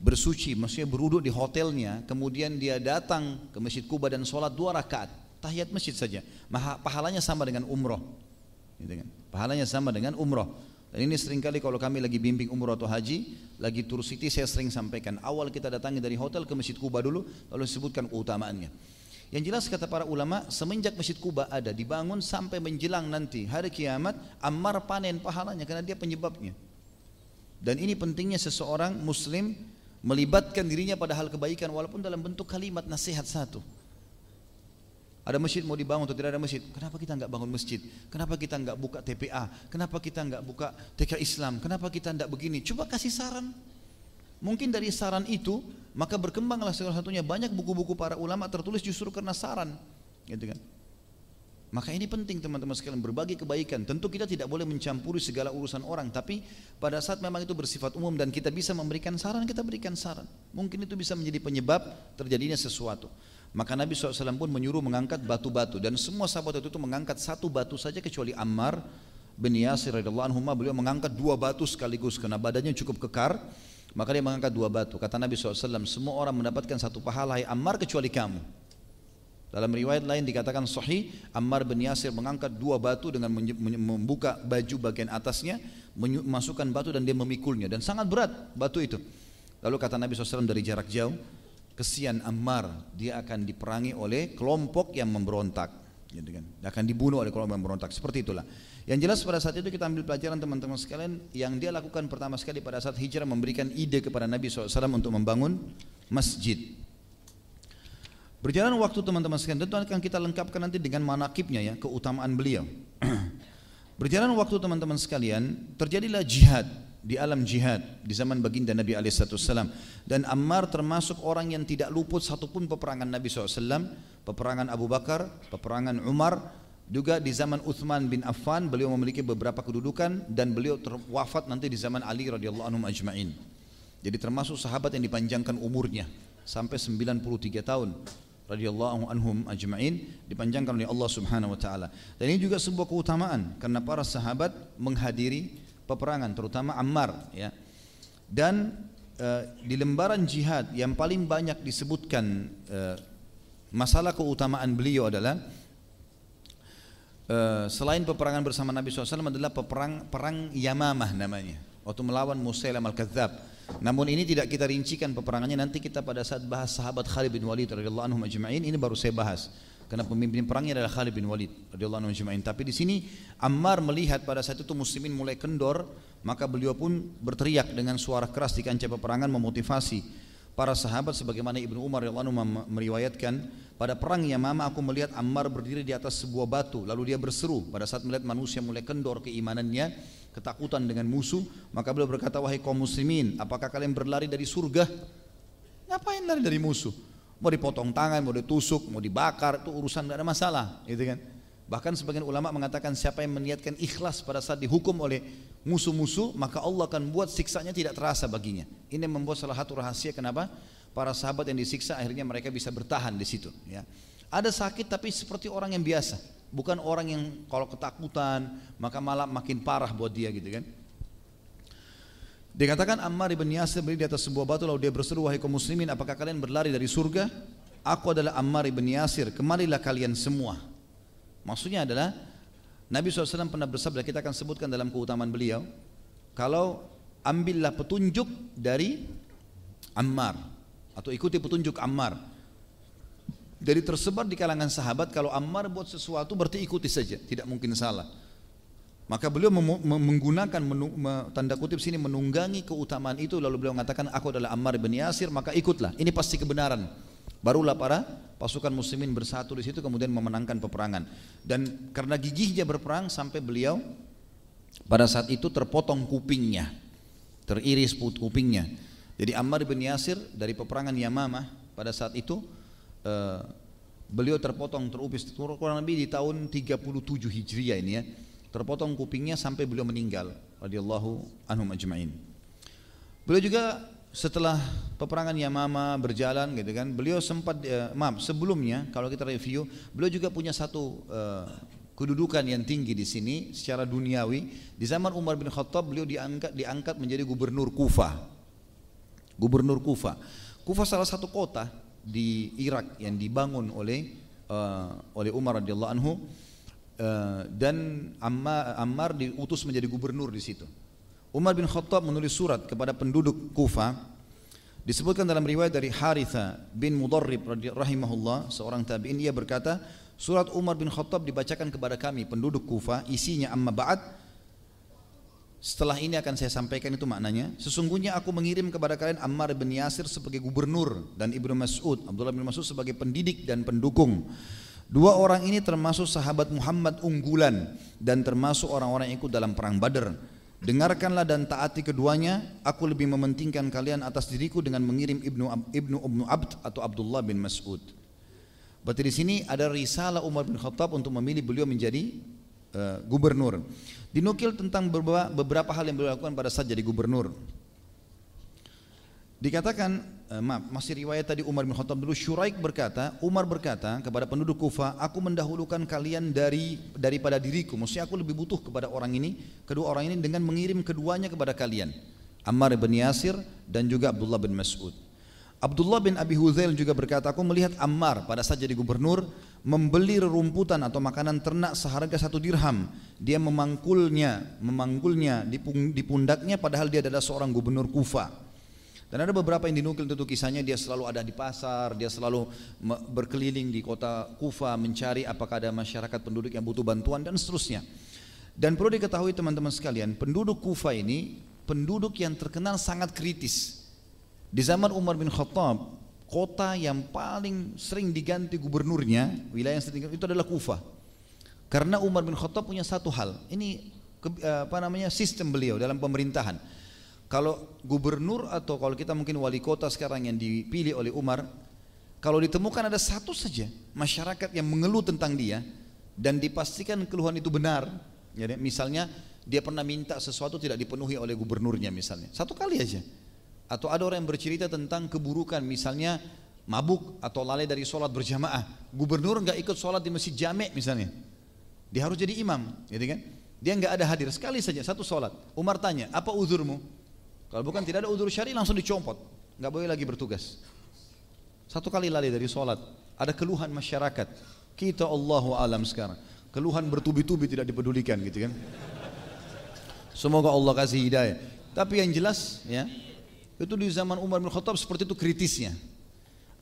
bersuci, maksudnya beruduk di hotelnya, kemudian dia datang ke Masjid Kuba dan sholat dua rakaat, tahiyat masjid saja, pahalanya sama dengan umroh, gitu kan? pahalanya sama dengan umroh. Dan ini sering kali kalau kami lagi bimbing umroh atau haji, lagi tur city saya sering sampaikan, awal kita datangi dari hotel ke Masjid Kuba dulu, lalu sebutkan keutamaannya. Yang jelas kata para ulama, semenjak Masjid Kuba ada dibangun sampai menjelang nanti hari kiamat, Ammar panen pahalanya karena dia penyebabnya. Dan ini pentingnya seseorang muslim melibatkan dirinya pada hal kebaikan walaupun dalam bentuk kalimat nasihat satu. Ada masjid mau dibangun atau tidak ada masjid? Kenapa kita nggak bangun masjid? Kenapa kita nggak buka TPA? Kenapa kita nggak buka TK Islam? Kenapa kita nggak begini? Coba kasih saran. Mungkin dari saran itu maka berkembanglah salah satunya banyak buku-buku para ulama tertulis justru karena saran, gitu kan? Maka ini penting teman-teman sekalian berbagi kebaikan. Tentu kita tidak boleh mencampuri segala urusan orang, tapi pada saat memang itu bersifat umum dan kita bisa memberikan saran, kita berikan saran. Mungkin itu bisa menjadi penyebab terjadinya sesuatu. Maka Nabi SAW pun menyuruh mengangkat batu-batu dan semua sahabat itu, mengangkat satu batu saja kecuali Ammar bin Yasir radhiyallahu anhu beliau mengangkat dua batu sekaligus karena badannya cukup kekar maka dia mengangkat dua batu kata Nabi SAW semua orang mendapatkan satu pahala Ammar kecuali kamu dalam riwayat lain dikatakan sahih Ammar bin Yasir mengangkat dua batu dengan membuka baju bagian atasnya memasukkan batu dan dia memikulnya dan sangat berat batu itu. Lalu kata Nabi SAW dari jarak jauh, kesian Ammar dia akan diperangi oleh kelompok yang memberontak. Gitu kan. Dia akan dibunuh oleh kelompok yang memberontak. Seperti itulah. Yang jelas pada saat itu kita ambil pelajaran teman-teman sekalian yang dia lakukan pertama sekali pada saat hijrah memberikan ide kepada Nabi SAW untuk membangun masjid. Berjalan waktu teman-teman sekalian, tentu akan kita lengkapkan nanti dengan manakibnya ya, keutamaan beliau. Berjalan waktu teman-teman sekalian, terjadilah jihad di alam jihad di zaman baginda Nabi Alaihissalam dan Ammar termasuk orang yang tidak luput satupun peperangan Nabi SAW, peperangan Abu Bakar, peperangan Umar, juga di zaman Uthman bin Affan beliau memiliki beberapa kedudukan dan beliau wafat nanti di zaman Ali radhiyallahu anhu ajma'in. Jadi termasuk sahabat yang dipanjangkan umurnya sampai 93 tahun radhiyallahu anhum ajma'in dipanjangkan oleh Allah Subhanahu wa taala. Dan ini juga sebuah keutamaan karena para sahabat menghadiri peperangan terutama Ammar ya. Dan uh, di lembaran jihad yang paling banyak disebutkan uh, masalah keutamaan beliau adalah uh, selain peperangan bersama Nabi SAW adalah peperang perang Yamamah namanya waktu melawan Musailam al-Kadzab namun ini tidak kita rincikan peperangannya nanti kita pada saat bahas sahabat Khalid bin Walid radhiyallahu anhu majma'in ini baru saya bahas. Karena pemimpin perangnya adalah Khalid bin Walid radhiyallahu anhu majma'in. Tapi di sini Ammar melihat pada saat itu muslimin mulai kendor, maka beliau pun berteriak dengan suara keras di kancah peperangan memotivasi para sahabat sebagaimana Ibnu Umar radhiyallahu meriwayatkan pada perang Yamama aku melihat Ammar berdiri di atas sebuah batu lalu dia berseru pada saat melihat manusia mulai kendor keimanannya ketakutan dengan musuh, maka beliau berkata, wahai kaum muslimin, apakah kalian berlari dari surga? Ngapain lari dari musuh? Mau dipotong tangan, mau ditusuk, mau dibakar, itu urusan tidak ada masalah, gitu kan? Bahkan sebagian ulama mengatakan siapa yang meniatkan ikhlas pada saat dihukum oleh musuh-musuh, maka Allah akan buat siksanya tidak terasa baginya. Ini membuat salah satu rahasia kenapa para sahabat yang disiksa akhirnya mereka bisa bertahan di situ ya. Ada sakit tapi seperti orang yang biasa, bukan orang yang kalau ketakutan maka malah makin parah buat dia gitu kan. Dikatakan Ammar ibn Yasir berdiri di atas sebuah batu lalu dia berseru wahai kaum muslimin apakah kalian berlari dari surga? Aku adalah Ammar ibn Yasir, kemarilah kalian semua. Maksudnya adalah Nabi SAW pernah bersabda kita akan sebutkan dalam keutamaan beliau kalau ambillah petunjuk dari Ammar atau ikuti petunjuk Ammar dari tersebar di kalangan sahabat kalau Ammar buat sesuatu berarti ikuti saja, tidak mungkin salah. Maka beliau menggunakan tanda kutip sini menunggangi keutamaan itu lalu beliau mengatakan aku adalah Ammar bin Yasir maka ikutlah. Ini pasti kebenaran. Barulah para pasukan muslimin bersatu di situ kemudian memenangkan peperangan. Dan karena gigihnya berperang sampai beliau pada saat itu terpotong kupingnya. Teriris kupingnya. Jadi Ammar bin Yasir dari peperangan Yamamah pada saat itu uh, beliau terpotong terupis kurang lebih di tahun 37 Hijriah ini ya. Terpotong kupingnya sampai beliau meninggal radhiyallahu anhu majma'in beliau juga setelah peperangan Yamama berjalan gitu kan beliau sempat uh, maaf sebelumnya kalau kita review beliau juga punya satu uh, kedudukan yang tinggi di sini secara duniawi. Di zaman Umar bin Khattab beliau diangkat diangkat menjadi gubernur Kufah gubernur Kufah Kufah salah satu kota di Irak yang dibangun oleh uh, oleh Umar radhiyallahu anhu uh, dan Ammar, Ammar diutus menjadi gubernur di situ. Umar bin Khattab menulis surat kepada penduduk Kufa disebutkan dalam riwayat dari Haritha bin Mudarrib rahimahullah seorang tabi'in ia berkata surat Umar bin Khattab dibacakan kepada kami penduduk Kufa isinya amma ba'd setelah ini akan saya sampaikan itu maknanya. Sesungguhnya aku mengirim kepada kalian Ammar bin Yasir sebagai gubernur dan Ibnu Mas'ud, Abdullah bin Mas'ud sebagai pendidik dan pendukung. Dua orang ini termasuk sahabat Muhammad unggulan dan termasuk orang-orang yang ikut dalam perang Badar. Dengarkanlah dan taati keduanya. Aku lebih mementingkan kalian atas diriku dengan mengirim Ibnu Ibnu Ibnu Abd atau Abdullah bin Mas'ud. Berarti di sini ada risalah Umar bin Khattab untuk memilih beliau menjadi uh, gubernur. Dinukil tentang beberapa, hal yang beliau lakukan pada saat jadi gubernur. Dikatakan, uh, maaf, masih riwayat tadi Umar bin Khattab dulu, Syuraik berkata, Umar berkata kepada penduduk Kufa, aku mendahulukan kalian dari daripada diriku. Maksudnya aku lebih butuh kepada orang ini, kedua orang ini dengan mengirim keduanya kepada kalian. Ammar bin Yasir dan juga Abdullah bin Mas'ud. Abdullah bin Abi Huzail juga berkata, aku melihat Ammar pada saat jadi gubernur membeli rerumputan atau makanan ternak seharga satu dirham. Dia memangkulnya, memanggulnya di pundaknya padahal dia adalah seorang gubernur Kufa. Dan ada beberapa yang dinukil tentu kisahnya dia selalu ada di pasar, dia selalu berkeliling di kota Kufa mencari apakah ada masyarakat penduduk yang butuh bantuan dan seterusnya. Dan perlu diketahui teman-teman sekalian, penduduk Kufa ini penduduk yang terkenal sangat kritis. Di zaman Umar bin Khattab, kota yang paling sering diganti gubernurnya, wilayah yang sering itu adalah Kufah. Karena Umar bin Khattab punya satu hal, ini apa namanya sistem beliau dalam pemerintahan. Kalau gubernur atau kalau kita mungkin wali kota sekarang yang dipilih oleh Umar, kalau ditemukan ada satu saja masyarakat yang mengeluh tentang dia dan dipastikan keluhan itu benar, ya, misalnya dia pernah minta sesuatu tidak dipenuhi oleh gubernurnya misalnya, satu kali aja atau ada orang yang bercerita tentang keburukan misalnya mabuk atau lalai dari sholat berjamaah. Gubernur nggak ikut sholat di masjid jamek misalnya. Dia harus jadi imam gitu kan? Dia nggak ada hadir sekali saja satu sholat. Umar tanya apa uzurmu? Kalau bukan tidak ada uzur syari langsung dicopot nggak boleh lagi bertugas. Satu kali lalai dari sholat. Ada keluhan masyarakat. Kita Allahu alam sekarang. Keluhan bertubi-tubi tidak dipedulikan gitu kan? Semoga Allah kasih hidayah. Tapi yang jelas ya itu di zaman Umar bin Khattab seperti itu kritisnya.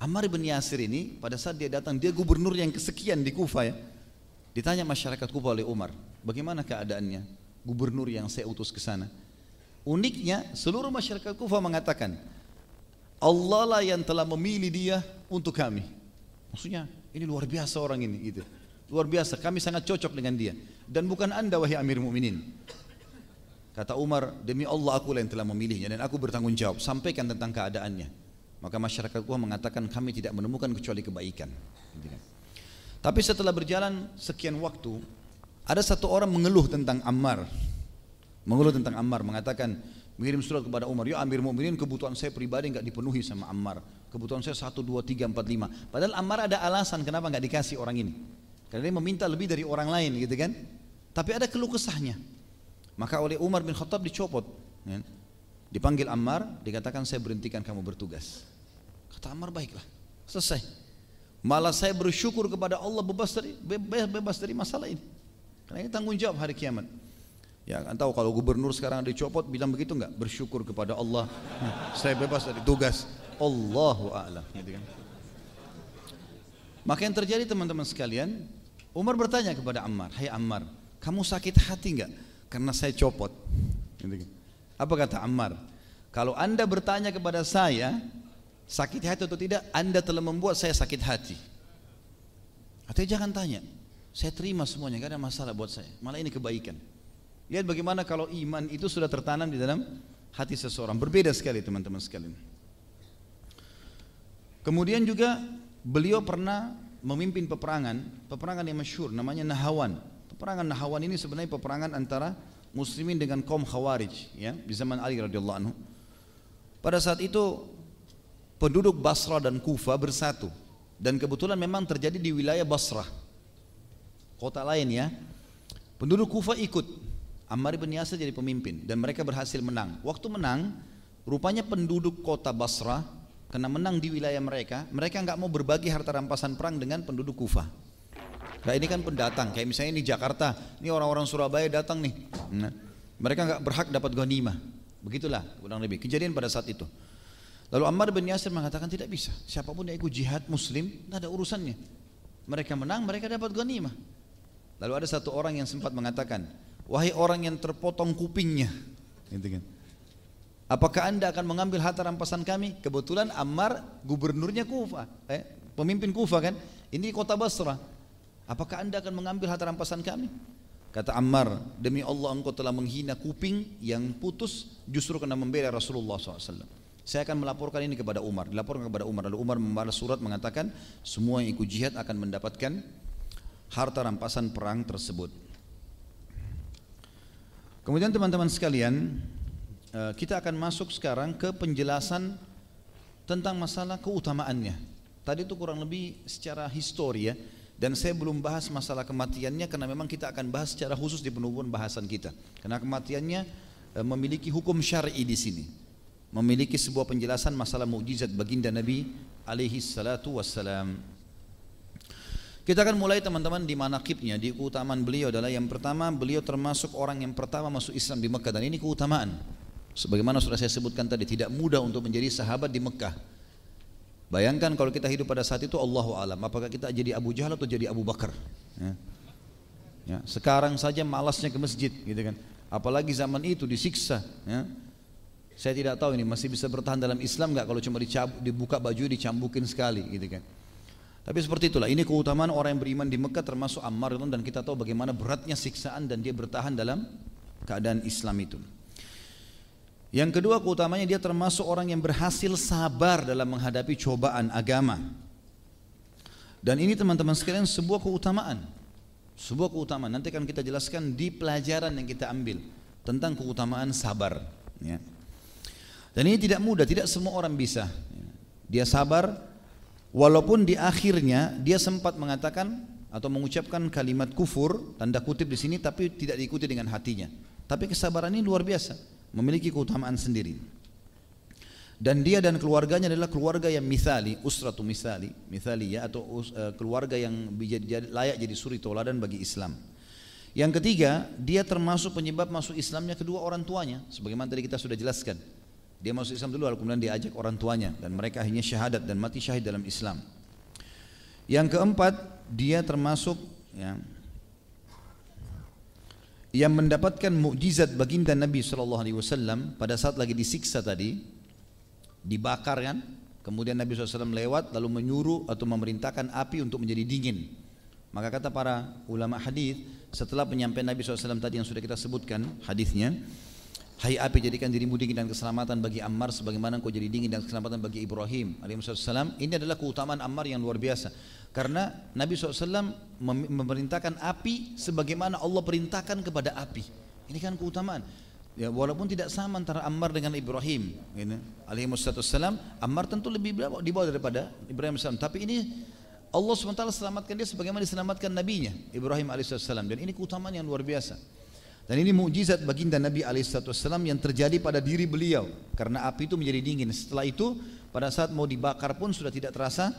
Ammar bin Yasir ini pada saat dia datang, dia gubernur yang kesekian di Kufa ya. Ditanya masyarakat Kufa oleh Umar, bagaimana keadaannya? Gubernur yang saya utus ke sana. Uniknya seluruh masyarakat Kufa mengatakan, Allah lah yang telah memilih dia untuk kami. Maksudnya ini luar biasa orang ini gitu. Luar biasa, kami sangat cocok dengan dia. Dan bukan anda wahai Amir Mu'minin. Kata Umar, demi Allah aku yang telah memilihnya dan aku bertanggung jawab. Sampaikan tentang keadaannya. Maka masyarakat mengatakan kami tidak menemukan kecuali kebaikan. Tapi setelah berjalan sekian waktu, ada satu orang mengeluh tentang Ammar. Mengeluh tentang Ammar, mengatakan, Mengirim surat kepada Umar, ya Amir Mu'minin kebutuhan saya pribadi nggak dipenuhi sama Ammar. Kebutuhan saya satu, dua, tiga, empat, lima. Padahal Ammar ada alasan kenapa nggak dikasih orang ini. Karena dia meminta lebih dari orang lain gitu kan. Tapi ada keluh kesahnya. Maka oleh Umar bin Khattab dicopot. Ya. Dipanggil Ammar, dikatakan saya berhentikan kamu bertugas. Kata Ammar baiklah, selesai. Malah saya bersyukur kepada Allah bebas dari bebas dari masalah ini. Karena ini tanggung jawab hari kiamat. Ya kan tahu kalau gubernur sekarang dicopot bilang begitu enggak? Bersyukur kepada Allah. saya bebas dari tugas. Allahu a'lam gitu kan. Maka yang terjadi teman-teman sekalian, Umar bertanya kepada Ammar, "Hai Ammar, kamu sakit hati enggak karena saya copot?" Gitu. Apa kata Ammar? Kalau Anda bertanya kepada saya, sakit hati atau tidak, Anda telah membuat saya sakit hati. Artinya jangan tanya. Saya terima semuanya, gak ada masalah buat saya. Malah ini kebaikan. Lihat bagaimana kalau iman itu sudah tertanam di dalam hati seseorang. Berbeda sekali teman-teman sekalian. Kemudian juga beliau pernah memimpin peperangan, peperangan yang masyhur namanya Nahawan. Peperangan Nahawan ini sebenarnya peperangan antara muslimin dengan kaum khawarij ya di zaman Ali radhiyallahu anhu. Pada saat itu penduduk Basra dan Kufa bersatu dan kebetulan memang terjadi di wilayah Basrah. Kota lain ya. Penduduk Kufa ikut Ammar bin Yasir jadi pemimpin dan mereka berhasil menang. Waktu menang, rupanya penduduk kota Basrah karena menang di wilayah mereka, mereka nggak mau berbagi harta rampasan perang dengan penduduk Kufa. Nah ini kan pendatang, kayak misalnya di Jakarta, ini orang-orang Surabaya datang nih. Nah, mereka nggak berhak dapat ghanimah. Begitulah kurang lebih kejadian pada saat itu. Lalu Ammar bin Yasir mengatakan tidak bisa. Siapa pun yang ikut jihad muslim, tidak ada urusannya. Mereka menang, mereka dapat ghanimah. Lalu ada satu orang yang sempat mengatakan, wahai orang yang terpotong kupingnya, gitu kan. Apakah anda akan mengambil harta rampasan kami? Kebetulan Ammar gubernurnya Kufa, eh, pemimpin Kufa kan. Ini kota Basra. Apakah anda akan mengambil harta rampasan kami? Kata Ammar, demi Allah engkau telah menghina kuping yang putus justru karena membela Rasulullah SAW. Saya akan melaporkan ini kepada Umar. Dilaporkan kepada Umar. Lalu Umar membalas surat mengatakan semua yang ikut jihad akan mendapatkan harta rampasan perang tersebut. Kemudian teman-teman sekalian, eh, kita akan masuk sekarang ke penjelasan tentang masalah keutamaannya. Tadi itu kurang lebih secara histori ya. Dan saya belum bahas masalah kematiannya karena memang kita akan bahas secara khusus di penubuhan bahasan kita. Karena kematiannya e, memiliki hukum syar'i di sini. Memiliki sebuah penjelasan masalah mukjizat baginda Nabi alaihi salatu wassalam. Kita akan mulai teman-teman di manakibnya, di keutamaan beliau adalah yang pertama beliau termasuk orang yang pertama masuk Islam di Mekah dan ini keutamaan. Sebagaimana sudah saya sebutkan tadi tidak mudah untuk menjadi sahabat di Mekah. Bayangkan kalau kita hidup pada saat itu Allahu alam, apakah kita jadi Abu Jahal atau jadi Abu Bakar? Ya. Ya, sekarang saja malasnya ke masjid, gitu kan. Apalagi zaman itu disiksa. Ya. Saya tidak tahu ini masih bisa bertahan dalam Islam nggak kalau cuma dicabuk, dibuka baju dicambukin sekali, gitu kan. Tapi seperti itulah. Ini keutamaan orang yang beriman di Mekah termasuk Ammar dan kita tahu bagaimana beratnya siksaan dan dia bertahan dalam keadaan Islam itu. Yang kedua keutamanya dia termasuk orang yang berhasil sabar dalam menghadapi cobaan agama. Dan ini teman-teman sekalian sebuah keutamaan. Sebuah keutamaan. Nanti akan kita jelaskan di pelajaran yang kita ambil tentang keutamaan sabar. Ya. Dan ini tidak mudah, tidak semua orang bisa. Dia sabar, walaupun di akhirnya dia sempat mengatakan atau mengucapkan kalimat kufur, tanda kutip di sini, tapi tidak diikuti dengan hatinya. Tapi kesabaran ini luar biasa memiliki keutamaan sendiri. Dan dia dan keluarganya adalah keluarga yang misali, usratu misali, misali ya atau uh, keluarga yang layak jadi suri toladan bagi Islam. Yang ketiga, dia termasuk penyebab masuk Islamnya kedua orang tuanya, sebagaimana tadi kita sudah jelaskan. Dia masuk Islam dulu lalu kemudian diajak orang tuanya dan mereka akhirnya syahadat dan mati syahid dalam Islam. Yang keempat, dia termasuk ya, yang mendapatkan mukjizat baginda Nabi Shallallahu Alaihi Wasallam pada saat lagi disiksa tadi dibakar kan kemudian Nabi SAW lewat lalu menyuruh atau memerintahkan api untuk menjadi dingin maka kata para ulama hadis setelah penyampaian Nabi SAW tadi yang sudah kita sebutkan hadisnya Hai api jadikan dirimu dingin dan keselamatan bagi Ammar sebagaimana engkau jadi dingin dan keselamatan bagi Ibrahim alaihissalam. Ini adalah keutamaan Ammar yang luar biasa. Karena Nabi SAW memerintahkan api sebagaimana Allah perintahkan kepada api. Ini kan keutamaan. Ya, walaupun tidak sama antara Ammar dengan Ibrahim, gitu. alaihi wassalam, Ammar tentu lebih di bawah daripada Ibrahim SAW. Tapi ini Allah SWT selamatkan dia sebagaimana diselamatkan nabinya Ibrahim alaihissalam dan ini keutamaan yang luar biasa. Dan ini mukjizat baginda Nabi alaihissalam yang terjadi pada diri beliau karena api itu menjadi dingin. Setelah itu pada saat mau dibakar pun sudah tidak terasa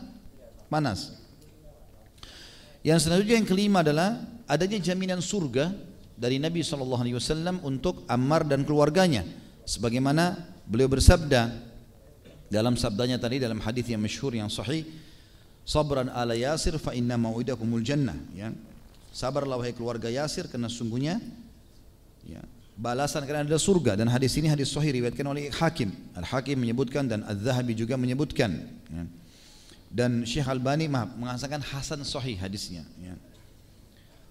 panas. Yang selanjutnya yang kelima adalah adanya jaminan surga dari Nabi SAW untuk Ammar dan keluarganya. Sebagaimana beliau bersabda dalam sabdanya tadi dalam hadis yang masyhur yang sahih sabran ala yasir fa inna mau'idakumul jannah. Ya. Sabarlah wahai keluarga Yasir karena sungguhnya ya balasan karena ada surga. Dan hadis ini hadis sahih riwayatkan oleh Hakim. Al-Hakim menyebutkan dan Az-Zahabi juga menyebutkan ya. Dan Syekh Albani mengatakan hasan sahih hadisnya ya.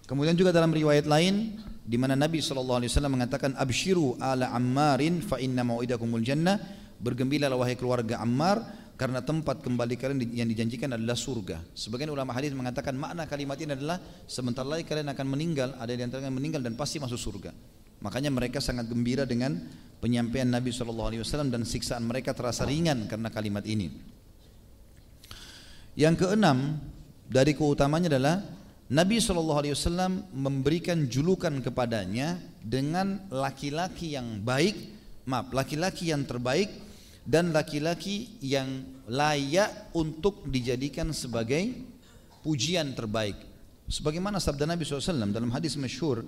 Kemudian juga dalam riwayat lain di mana Nabi SAW mengatakan abshiru ala ammarin fa inna mau'idakumul jannah bergembiralah wahai keluarga Ammar karena tempat kembali kalian yang dijanjikan adalah surga. Sebagian ulama hadis mengatakan makna kalimat ini adalah sebentar lagi kalian akan meninggal, ada di antara kalian meninggal dan pasti masuk surga. Makanya mereka sangat gembira dengan penyampaian Nabi SAW dan siksaan mereka terasa ringan karena kalimat ini. Yang keenam dari keutamanya adalah Nabi SAW memberikan julukan kepadanya dengan laki-laki yang baik, maaf, laki-laki yang terbaik dan laki-laki yang layak untuk dijadikan sebagai pujian terbaik. Sebagaimana sabda Nabi SAW dalam hadis masyhur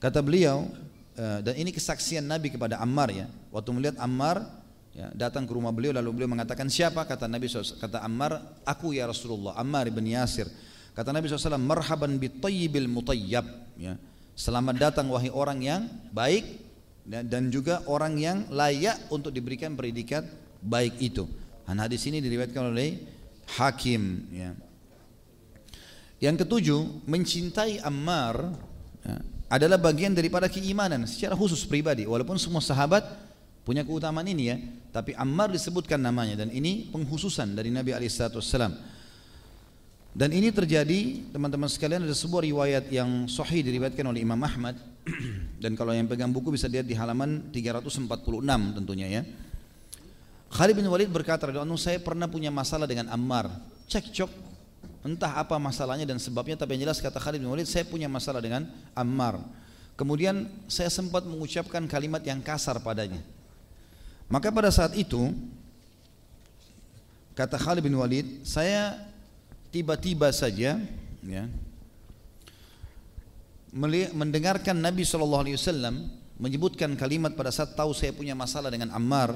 kata beliau eh, dan ini kesaksian Nabi kepada Ammar ya. Waktu melihat Ammar ya, datang ke rumah beliau lalu beliau mengatakan siapa kata Nabi SAW kata Ammar aku ya Rasulullah Ammar bin Yasir Kata Nabi SAW, marhaban bitayyibil mutayyab. Ya. Selamat datang wahai orang yang baik dan juga orang yang layak untuk diberikan predikat baik itu. Dan hadis ini diriwayatkan oleh Hakim. Ya. Yang ketujuh, mencintai Ammar ya, adalah bagian daripada keimanan secara khusus pribadi. Walaupun semua sahabat punya keutamaan ini ya, tapi Ammar disebutkan namanya dan ini penghususan dari Nabi Alaihissalam. Dan ini terjadi teman-teman sekalian ada sebuah riwayat yang sahih diriwayatkan oleh Imam Ahmad dan kalau yang pegang buku bisa lihat di halaman 346 tentunya ya. Khalid bin Walid berkata, "Anu saya pernah punya masalah dengan Ammar. Cekcok entah apa masalahnya dan sebabnya tapi yang jelas kata Khalid bin Walid saya punya masalah dengan Ammar. Kemudian saya sempat mengucapkan kalimat yang kasar padanya. Maka pada saat itu kata Khalid bin Walid, saya tiba-tiba saja ya, mendengarkan Nabi SAW menyebutkan kalimat pada saat tahu saya punya masalah dengan Ammar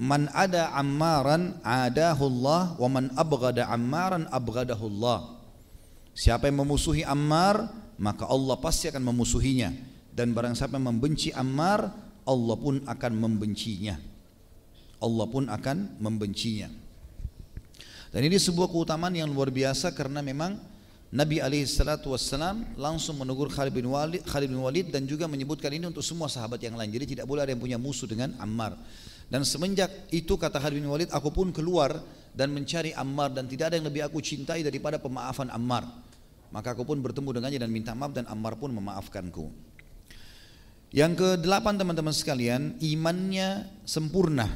man ada ammaran adahullah wa man abghada ammaran abghadahullah. Siapa yang memusuhi Ammar maka Allah pasti akan memusuhinya. Dan barang siapa yang membenci Ammar Allah pun akan membencinya Allah pun akan membencinya dan ini sebuah keutamaan yang luar biasa karena memang Nabi Alaihissalam langsung menegur Khalid bin, Walid, Khalid bin Walid dan juga menyebutkan ini untuk semua sahabat yang lain. Jadi tidak boleh ada yang punya musuh dengan Ammar. Dan semenjak itu kata Khalid bin Walid, aku pun keluar dan mencari Ammar dan tidak ada yang lebih aku cintai daripada pemaafan Ammar. Maka aku pun bertemu dengannya dan minta maaf dan Ammar pun memaafkanku. Yang ke delapan teman-teman sekalian, imannya sempurna.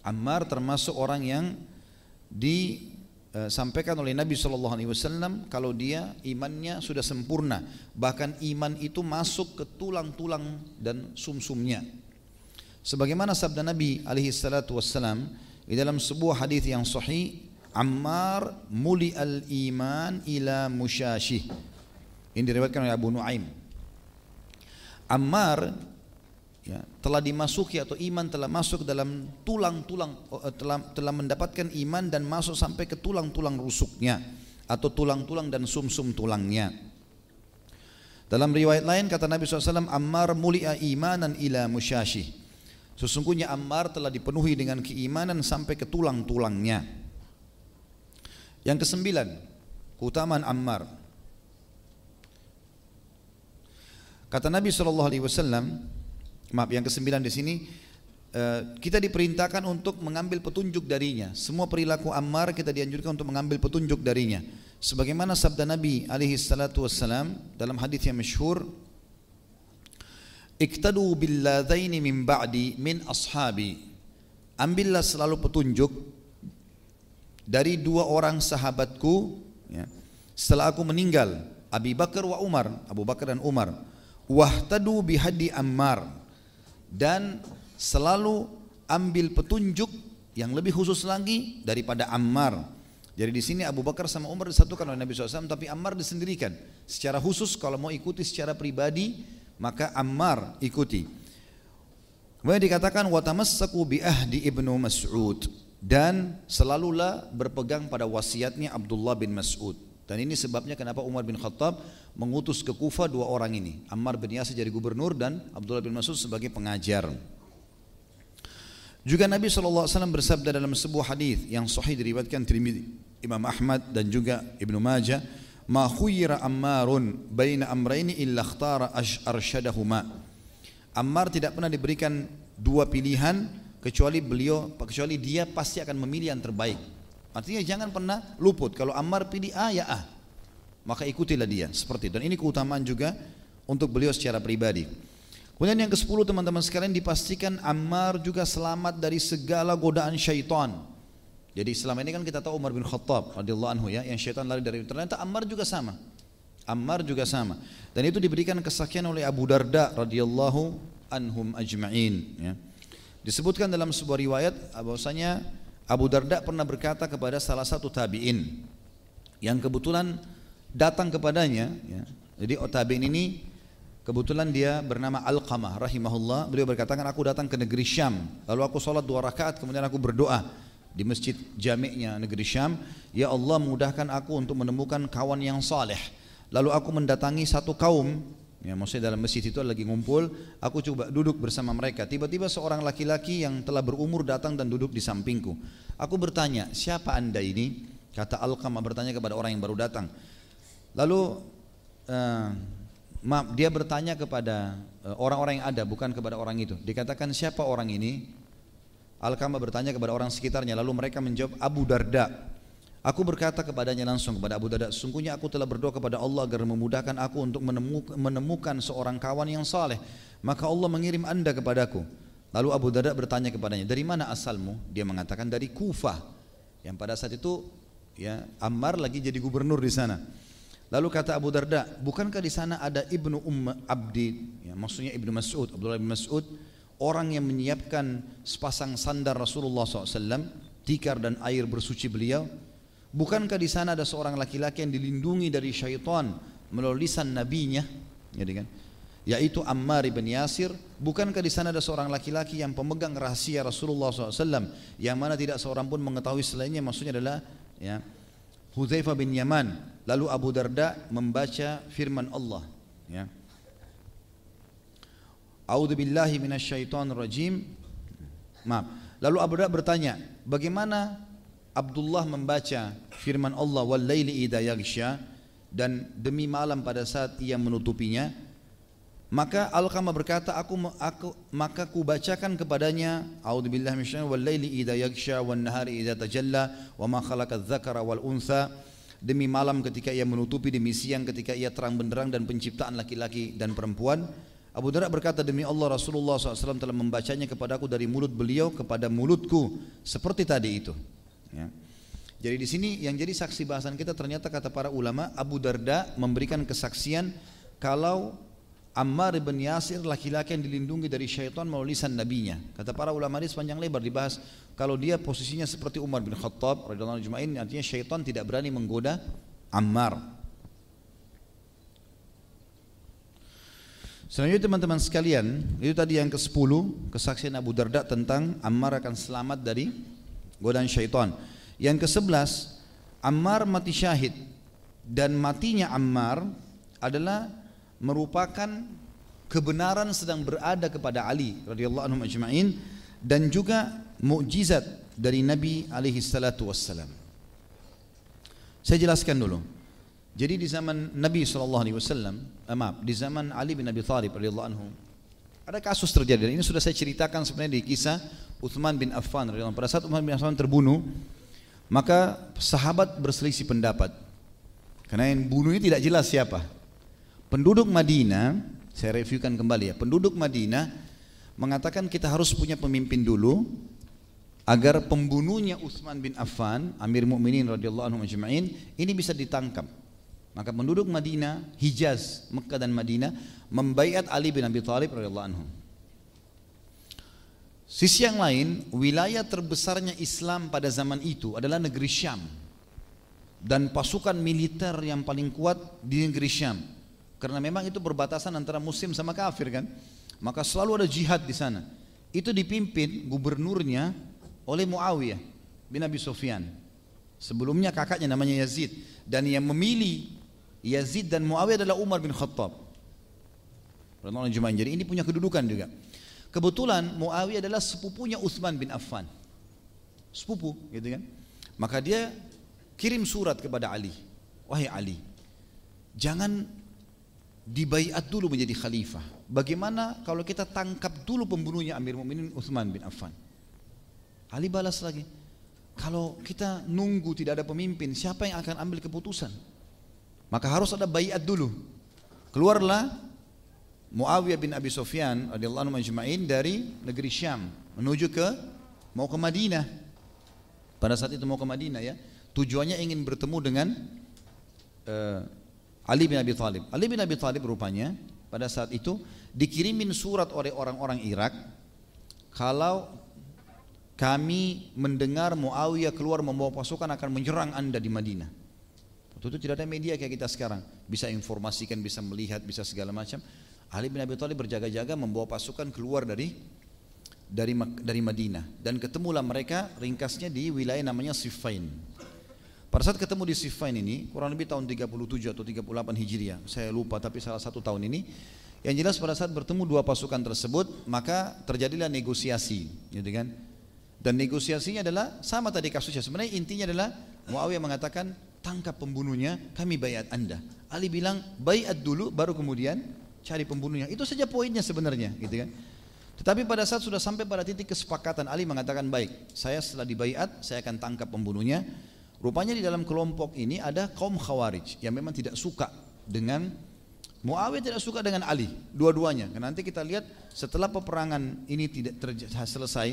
Ammar termasuk orang yang disampaikan oleh Nabi Shallallahu Alaihi Wasallam kalau dia imannya sudah sempurna. Bahkan iman itu masuk ke tulang-tulang dan sumsumnya. Sebagaimana sabda Nabi alaihi di dalam sebuah hadis yang sahih Ammar muli al iman ila musyashih. Ini diriwayatkan oleh Abu Nuaim Ammar ya, telah dimasuki atau iman telah masuk dalam tulang-tulang eh, telah, telah mendapatkan iman dan masuk sampai ke tulang-tulang rusuknya atau tulang-tulang dan sumsum -sum tulangnya. Dalam riwayat lain kata Nabi SAW, Ammar mulia imanan ila musyashi. Sesungguhnya Ammar telah dipenuhi dengan keimanan sampai ke tulang-tulangnya. Yang kesembilan, keutamaan Ammar. Kata Nabi SAW, maaf yang kesembilan di sini eh, kita diperintahkan untuk mengambil petunjuk darinya. Semua perilaku Ammar kita dianjurkan untuk mengambil petunjuk darinya. Sebagaimana sabda Nabi alaihi salatu wassalam dalam hadis yang masyhur Iktadu billadaini min ba'di min ashabi. Ambillah selalu petunjuk dari dua orang sahabatku ya, setelah aku meninggal Abi Bakar wa Umar Abu Bakar dan Umar wahtadu bihadi Ammar. Dan selalu ambil petunjuk yang lebih khusus lagi daripada Ammar. Jadi di sini Abu Bakar sama Umar disatukan oleh Nabi SAW tapi Ammar disendirikan. Secara khusus kalau mau ikuti secara pribadi maka Ammar ikuti. Kemudian dikatakan watamassaku bi ahdi ibnu Mas'ud. Dan selalulah berpegang pada wasiatnya Abdullah bin Mas'ud. Dan ini sebabnya kenapa Umar bin Khattab mengutus ke Kufa dua orang ini. Ammar bin Yasir jadi gubernur dan Abdullah bin Mas'ud sebagai pengajar. Juga Nabi SAW bersabda dalam sebuah hadis yang sahih diriwayatkan Tirmidzi, Imam Ahmad dan juga Ibnu Majah, "Ma khuyira Ammarun baina amrayni illa ikhtara arsyadahuma." Ammar tidak pernah diberikan dua pilihan kecuali beliau kecuali dia pasti akan memilih yang terbaik. Artinya jangan pernah luput kalau Ammar pilih A ya A. Maka ikutilah dia seperti itu. Dan ini keutamaan juga untuk beliau secara pribadi. Kemudian yang ke-10 teman-teman sekalian dipastikan Ammar juga selamat dari segala godaan syaitan. Jadi selama ini kan kita tahu Umar bin Khattab radhiyallahu anhu ya, yang syaitan lari dari ternyata Ammar juga sama. Ammar juga sama. Dan itu diberikan kesaksian oleh Abu Darda radhiyallahu anhum ajma'in ya. Disebutkan dalam sebuah riwayat bahwasanya Abu Darda pernah berkata kepada salah satu tabi'in yang kebetulan datang kepadanya ya. Jadi oh, tabi'in ini kebetulan dia bernama Al-Qamah rahimahullah. Beliau berkata aku datang ke negeri Syam. Lalu aku sholat dua rakaat kemudian aku berdoa di masjid jami'nya negeri Syam. Ya Allah mudahkan aku untuk menemukan kawan yang saleh. Lalu aku mendatangi satu kaum Ya, maksudnya dalam masjid itu lagi ngumpul, aku coba duduk bersama mereka. Tiba-tiba seorang laki-laki yang telah berumur datang dan duduk di sampingku. Aku bertanya, siapa anda ini? Kata Alqamah bertanya kepada orang yang baru datang. Lalu uh, maaf, dia bertanya kepada eh, orang-orang yang ada, bukan kepada orang itu. Dikatakan siapa orang ini? Alqamah bertanya kepada orang sekitarnya. Lalu mereka menjawab Abu Darda. Aku berkata kepadanya langsung kepada Abu Darda, sungguhnya aku telah berdoa kepada Allah agar memudahkan aku untuk menemukan seorang kawan yang saleh. Maka Allah mengirim anda kepadaku. Lalu Abu Darda bertanya kepadanya, dari mana asalmu? Dia mengatakan dari Kufah. Yang pada saat itu ya Ammar lagi jadi gubernur di sana. Lalu kata Abu Darda, bukankah di sana ada ibnu Umm Abdi, ya, maksudnya ibnu Mas'ud, Abdullah bin Mas'ud, orang yang menyiapkan sepasang sandar Rasulullah SAW, tikar dan air bersuci beliau, Bukankah di sana ada seorang laki-laki yang dilindungi dari syaitan melalui lisan nabinya? Jadi kan? Yaitu Ammar bin Yasir. Bukankah di sana ada seorang laki-laki yang pemegang rahasia Rasulullah SAW yang mana tidak seorang pun mengetahui selainnya? Maksudnya adalah ya, bin Yaman. Lalu Abu Darda membaca firman Allah. Ya. A'udzu billahi rajim. Maaf. Lalu Abu Darda bertanya, bagaimana Abdullah membaca firman Allah walaili idza yaghsha dan demi malam pada saat ia menutupinya maka Al-Qamah berkata aku, aku maka ku bacakan kepadanya a'udzubillahi minasyaitonir walaili idza yaghsha wan nahari idza tajalla wa ma khalaqadz dzakara wal untha demi malam ketika ia menutupi demi siang ketika ia terang benderang dan penciptaan laki-laki dan perempuan Abu Darda berkata demi Allah Rasulullah SAW telah membacanya kepadaku dari mulut beliau kepada mulutku seperti tadi itu Ya. Jadi di sini yang jadi saksi bahasan kita ternyata kata para ulama Abu Darda memberikan kesaksian kalau Ammar bin Yasir laki-laki yang dilindungi dari syaitan melalui lisan nabinya. Kata para ulama ini sepanjang lebar dibahas kalau dia posisinya seperti Umar bin Khattab radhiyallahu anhu artinya syaitan tidak berani menggoda Ammar. Selanjutnya teman-teman sekalian, itu tadi yang ke-10 kesaksian Abu Darda tentang Ammar akan selamat dari godaan syaitan. Yang ke-11, Ammar mati syahid dan matinya Ammar adalah merupakan kebenaran sedang berada kepada Ali radhiyallahu anhu ajma'in dan juga mukjizat dari Nabi alaihi salatu wassalam. Saya jelaskan dulu. Jadi di zaman Nabi sallallahu alaihi wasallam, eh, maaf, di zaman Ali bin Abi Thalib radhiyallahu anhu ada kasus terjadi. Dan ini sudah saya ceritakan sebenarnya di kisah Uthman bin Affan pada saat Uthman bin Affan terbunuh maka sahabat berselisih pendapat karena yang bunuh ini tidak jelas siapa penduduk Madinah Saya reviewkan kembali ya. Penduduk Madinah mengatakan kita harus punya pemimpin dulu agar pembunuhnya Utsman bin Affan, Amir Mukminin radhiyallahu anhu ini bisa ditangkap. Maka penduduk Madinah, Hijaz, Mekah dan Madinah membaiat Ali bin Abi Thalib radhiyallahu anhu. Sisi yang lain, wilayah terbesarnya Islam pada zaman itu adalah negeri Syam. Dan pasukan militer yang paling kuat di negeri Syam. Karena memang itu berbatasan antara muslim sama kafir kan. Maka selalu ada jihad di sana. Itu dipimpin gubernurnya oleh Muawiyah bin Abi Sufyan. Sebelumnya kakaknya namanya Yazid dan yang memilih Yazid dan Muawiyah adalah Umar bin Khattab. Jadi ini punya kedudukan juga. Kebetulan Muawiyah adalah sepupunya Utsman bin Affan. Sepupu, gitu kan? Maka dia kirim surat kepada Ali. Wahai Ali, jangan dibaiat dulu menjadi khalifah. Bagaimana kalau kita tangkap dulu pembunuhnya Amir Mu'minin Uthman bin Affan? Ali balas lagi, kalau kita nunggu tidak ada pemimpin, siapa yang akan ambil keputusan? Maka harus ada baiat dulu. Keluarlah Muawiyah bin Abi Sufyan radhiyallahu anhu majma'in dari negeri Syam menuju ke mau ke Madinah. Pada saat itu mau ke Madinah ya. Tujuannya ingin bertemu dengan uh, Ali bin Abi Thalib. Ali bin Abi Thalib rupanya pada saat itu dikirimin surat oleh orang-orang Irak kalau kami mendengar Muawiyah keluar membawa pasukan akan menyerang anda di Madinah. Waktu itu tidak ada media kayak kita sekarang. Bisa informasikan, bisa melihat, bisa segala macam. Ali bin Abi Thalib berjaga-jaga membawa pasukan keluar dari dari dari Madinah dan ketemulah mereka ringkasnya di wilayah namanya Siffin. Pada saat ketemu di Siffin ini, kurang lebih tahun 37 atau 38 Hijriah, saya lupa tapi salah satu tahun ini, yang jelas pada saat bertemu dua pasukan tersebut, maka terjadilah negosiasi, gitu kan? Dan negosiasinya adalah sama tadi kasusnya. Sebenarnya intinya adalah Muawiyah mengatakan tangkap pembunuhnya, kami bayat anda. Ali bilang bayat dulu, baru kemudian cari pembunuhnya. Itu saja poinnya sebenarnya, gitu kan? Tetapi pada saat sudah sampai pada titik kesepakatan, Ali mengatakan baik, saya setelah dibayat, saya akan tangkap pembunuhnya. Rupanya di dalam kelompok ini ada kaum khawarij yang memang tidak suka dengan Muawiyah tidak suka dengan Ali, dua-duanya. Nanti kita lihat setelah peperangan ini tidak selesai,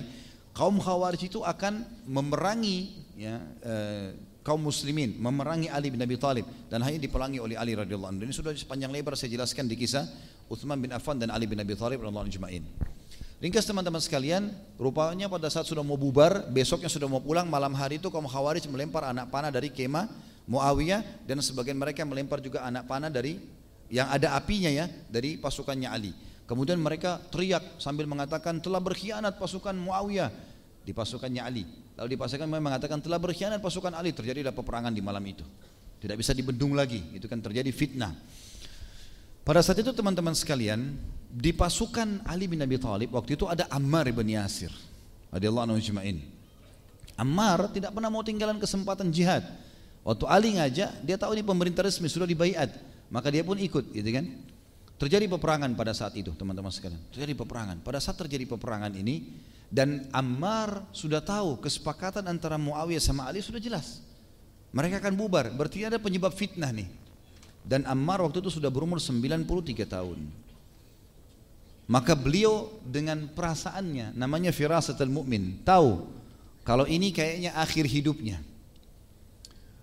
kaum khawarij itu akan memerangi ya, eh, kaum muslimin, memerangi Ali bin Abi Thalib dan hanya diperangi oleh Ali radhiyallahu anhu. Ini sudah sepanjang lebar saya jelaskan di kisah Uthman bin Affan dan Ali bin Abi Thalib radhiyallahu anhu Ringkas teman-teman sekalian, rupanya pada saat sudah mau bubar, besoknya sudah mau pulang, malam hari itu kaum Khawarij melempar anak panah dari kemah Muawiyah dan sebagian mereka melempar juga anak panah dari yang ada apinya ya dari pasukannya Ali. Kemudian mereka teriak sambil mengatakan telah berkhianat pasukan Muawiyah di pasukannya Ali. Lalu di pasukan mereka mengatakan telah berkhianat pasukan Ali. Terjadilah peperangan di malam itu. Tidak bisa dibendung lagi. Itu kan terjadi fitnah. Pada saat itu teman-teman sekalian, di pasukan Ali bin Abi Thalib waktu itu ada Ammar bin Yasir radhiyallahu anhu jema'in. Ammar tidak pernah mau tinggalan kesempatan jihad. Waktu Ali ngajak, dia tahu ini pemerintah resmi sudah dibaiat, maka dia pun ikut, gitu kan? Terjadi peperangan pada saat itu, teman-teman sekalian. Terjadi peperangan. Pada saat terjadi peperangan ini, dan Ammar sudah tahu kesepakatan antara Muawiyah sama Ali sudah jelas. Mereka akan bubar, berarti ada penyebab fitnah nih. Dan Ammar waktu itu sudah berumur 93 tahun. Maka beliau dengan perasaannya namanya firasatul mu'min, tahu kalau ini kayaknya akhir hidupnya.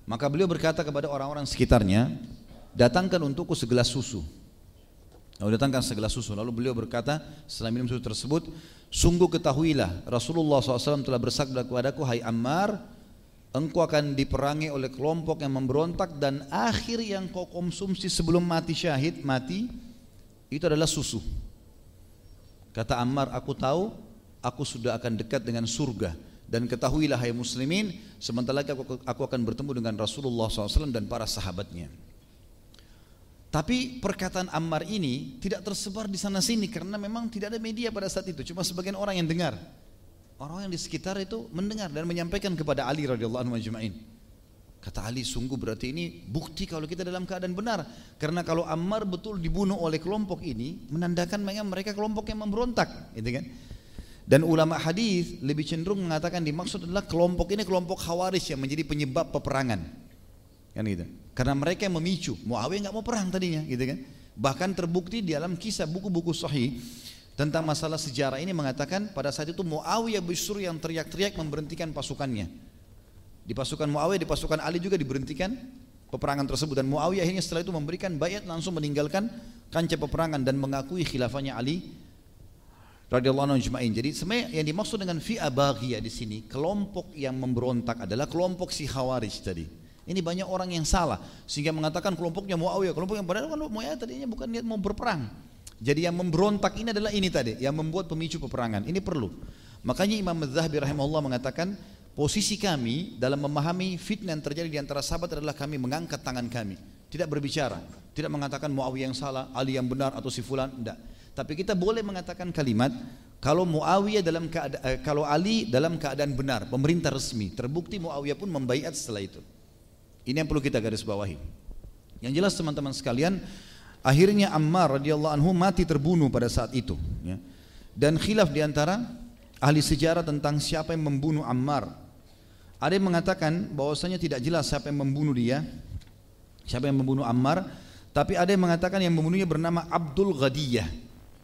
Maka beliau berkata kepada orang-orang sekitarnya, datangkan untukku segelas susu. Lalu datangkan segelas susu. Lalu beliau berkata setelah minum susu tersebut, sungguh ketahuilah Rasulullah SAW telah bersabda kepadaku, Hai Ammar, engkau akan diperangi oleh kelompok yang memberontak dan akhir yang kau konsumsi sebelum mati syahid mati itu adalah susu. Kata Ammar, aku tahu aku sudah akan dekat dengan surga dan ketahuilah hai muslimin sementara lagi aku, aku akan bertemu dengan Rasulullah SAW dan para sahabatnya. Tapi perkataan Ammar ini tidak tersebar di sana sini karena memang tidak ada media pada saat itu, cuma sebagian orang yang dengar. Orang yang di sekitar itu mendengar dan menyampaikan kepada Ali radhiyallahu anhu majma'in. Kata Ali, sungguh berarti ini bukti kalau kita dalam keadaan benar. Karena kalau Ammar betul dibunuh oleh kelompok ini, menandakan mereka kelompok yang memberontak, gitu kan? Dan ulama hadis lebih cenderung mengatakan dimaksud adalah kelompok ini kelompok khawarij yang menjadi penyebab peperangan. Kan gitu. Karena mereka yang memicu. Muawiyah nggak mau perang tadinya, gitu kan? Bahkan terbukti di dalam kisah buku-buku sahih tentang masalah sejarah ini mengatakan pada saat itu Muawiyah Bisur yang teriak-teriak memberhentikan pasukannya. Di pasukan Muawiyah, di pasukan Ali juga diberhentikan peperangan tersebut dan Muawiyah akhirnya setelah itu memberikan bayat langsung meninggalkan kancah peperangan dan mengakui khilafahnya Ali radhiyallahu anhu ajma'in. Jadi sebenarnya yang dimaksud dengan fi'ah baghiyah di sini kelompok yang memberontak adalah kelompok si Khawarij tadi. Ini banyak orang yang salah sehingga mengatakan kelompoknya Muawiyah, kelompok yang padahal kan Muawiyah tadinya bukan niat mau berperang. Jadi yang memberontak ini adalah ini tadi, yang membuat pemicu peperangan. Ini perlu. Makanya Imam Az-Zahabi rahimahullah mengatakan posisi kami dalam memahami fitnah yang terjadi di antara sahabat adalah kami mengangkat tangan kami, tidak berbicara, tidak mengatakan Muawiyah yang salah, Ali yang benar atau si fulan, tidak. Tapi kita boleh mengatakan kalimat kalau Muawiyah dalam eh, kalau Ali dalam keadaan benar, pemerintah resmi, terbukti Muawiyah pun membaiat setelah itu. Ini yang perlu kita garis bawahi. Yang jelas teman-teman sekalian, akhirnya Ammar radhiyallahu anhu mati terbunuh pada saat itu. Ya. Dan khilaf di antara ahli sejarah tentang siapa yang membunuh Ammar. Ada yang mengatakan bahwasanya tidak jelas siapa yang membunuh dia, siapa yang membunuh Ammar. Tapi ada yang mengatakan yang membunuhnya bernama Abdul Ghadiyah.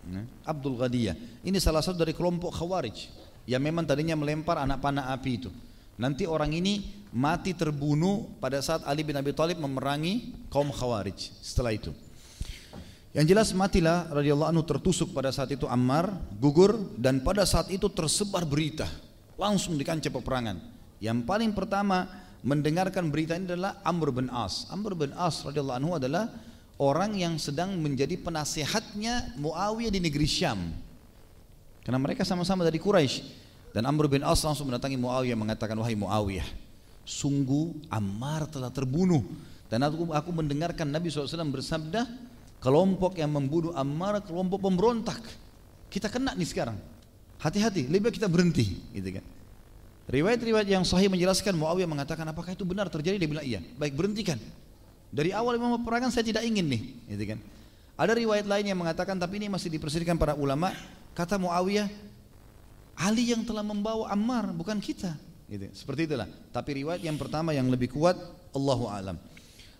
Ya. Abdul Ghadiyah. Ini salah satu dari kelompok Khawarij yang memang tadinya melempar anak panah api itu. Nanti orang ini mati terbunuh pada saat Ali bin Abi Thalib memerangi kaum Khawarij setelah itu. Yang jelas matilah radhiyallahu anhu tertusuk pada saat itu Ammar gugur dan pada saat itu tersebar berita langsung di kancah peperangan. Yang paling pertama mendengarkan berita ini adalah Amr bin As. Amr bin As radhiyallahu anhu adalah orang yang sedang menjadi penasehatnya Muawiyah di negeri Syam. Karena mereka sama-sama dari Quraisy. Dan Amr bin As langsung mendatangi Muawiyah mengatakan wahai Muawiyah, sungguh Ammar telah terbunuh. Dan aku, aku mendengarkan Nabi SAW bersabda, kelompok yang membunuh Ammar kelompok pemberontak. Kita kena nih sekarang. Hati-hati, lebih baik kita berhenti, gitu kan. Riwayat-riwayat yang sahih menjelaskan Muawiyah mengatakan apakah itu benar terjadi dia bilang iya. Baik berhentikan. Dari awal memang peperangan saya tidak ingin nih, gitu kan. Ada riwayat lain yang mengatakan tapi ini masih diperselisihkan para ulama. Kata Muawiyah, Ali yang telah membawa Ammar bukan kita. Gitu. seperti itulah. Tapi riwayat yang pertama yang lebih kuat Allahu alam.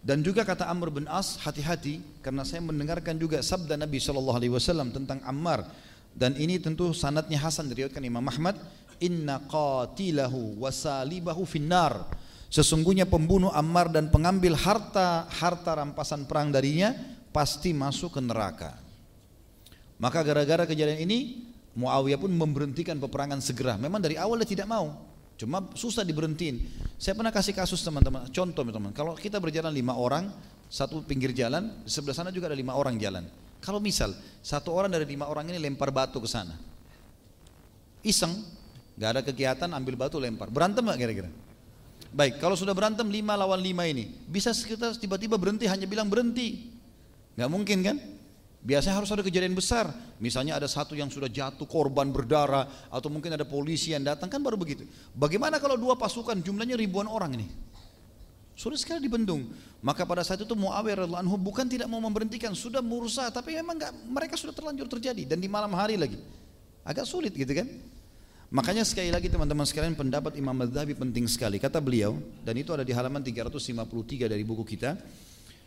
Dan juga kata Amr bin As hati-hati karena saya mendengarkan juga sabda Nabi Shallallahu Alaihi Wasallam tentang Ammar. Dan ini tentu sanatnya Hasan diriwayatkan Imam Ahmad. Inna qatilahu wasalibahu finnar. Sesungguhnya pembunuh Ammar dan pengambil harta harta rampasan perang darinya pasti masuk ke neraka. Maka gara-gara kejadian ini Muawiyah pun memberhentikan peperangan segera. Memang dari awal dia tidak mau. Cuma susah diberhentiin. Saya pernah kasih kasus teman-teman. Contoh teman-teman. Kalau kita berjalan lima orang, satu pinggir jalan, di sebelah sana juga ada lima orang jalan. Kalau misal satu orang dari lima orang ini lempar batu ke sana, iseng, gak ada kegiatan, ambil batu lempar. Berantem gak kira-kira? Baik, kalau sudah berantem lima lawan lima ini, bisa kita tiba-tiba berhenti hanya bilang berhenti. Gak mungkin kan? Biasanya harus ada kejadian besar. Misalnya ada satu yang sudah jatuh korban berdarah atau mungkin ada polisi yang datang kan baru begitu. Bagaimana kalau dua pasukan jumlahnya ribuan orang ini? Sudah sekali dibendung. Maka pada saat itu Muawiyah radhiallahu anhu bukan tidak mau memberhentikan, sudah berusaha tapi memang enggak, mereka sudah terlanjur terjadi dan di malam hari lagi. Agak sulit gitu kan? Makanya sekali lagi teman-teman sekalian pendapat Imam Madzhabi penting sekali. Kata beliau dan itu ada di halaman 353 dari buku kita.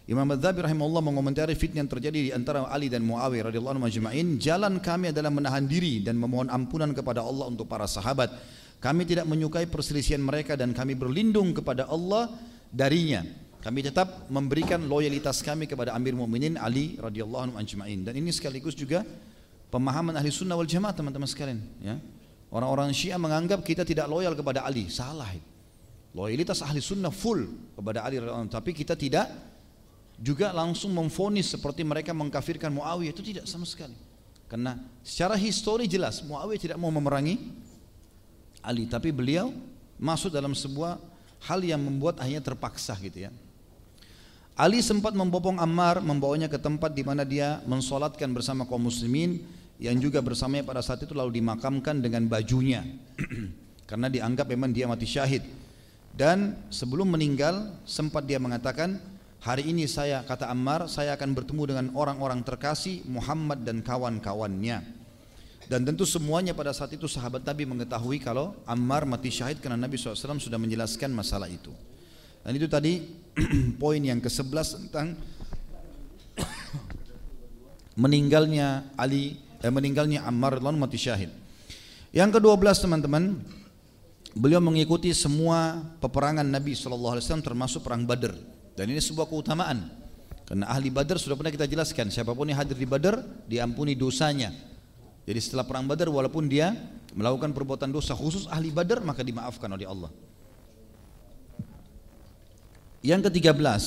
Imam Adzhabi rahimahullah mengomentari fitnah yang terjadi di antara Ali dan Muawiyah radhiyallahu anhu majma'in, jalan kami adalah menahan diri dan memohon ampunan kepada Allah untuk para sahabat. Kami tidak menyukai perselisihan mereka dan kami berlindung kepada Allah darinya. Kami tetap memberikan loyalitas kami kepada Amir Mu'minin Ali radhiyallahu anhu ajma'in. Dan ini sekaligus juga pemahaman ahli sunnah wal jamaah teman-teman sekalian. Ya. Orang-orang Syiah menganggap kita tidak loyal kepada Ali. Salah. Loyalitas ahli sunnah full kepada Ali radhiyallahu anhu. Tapi kita tidak juga langsung memfonis seperti mereka mengkafirkan Muawiyah itu tidak sama sekali. Karena secara histori jelas Muawiyah tidak mau memerangi Ali, tapi beliau masuk dalam sebuah hal yang membuat akhirnya terpaksa gitu ya. Ali sempat membopong Ammar, membawanya ke tempat di mana dia mensolatkan bersama kaum muslimin yang juga bersamanya pada saat itu lalu dimakamkan dengan bajunya karena dianggap memang dia mati syahid. Dan sebelum meninggal sempat dia mengatakan, Hari ini saya kata Ammar, saya akan bertemu dengan orang-orang terkasih Muhammad dan kawan-kawannya. Dan tentu semuanya pada saat itu sahabat Nabi mengetahui kalau Ammar mati syahid karena Nabi SAW sudah menjelaskan masalah itu. Dan itu tadi poin yang ke-11 tentang meninggalnya Ali eh, meninggalnya Ammar radhiyallahu mati syahid. Yang ke-12 teman-teman, beliau mengikuti semua peperangan Nabi SAW termasuk perang Badr dan ini sebuah keutamaan. Karena ahli Badr sudah pernah kita jelaskan siapa pun yang hadir di Badr diampuni dosanya. Jadi setelah perang Badr walaupun dia melakukan perbuatan dosa khusus ahli Badr maka dimaafkan oleh Allah. Yang ke-13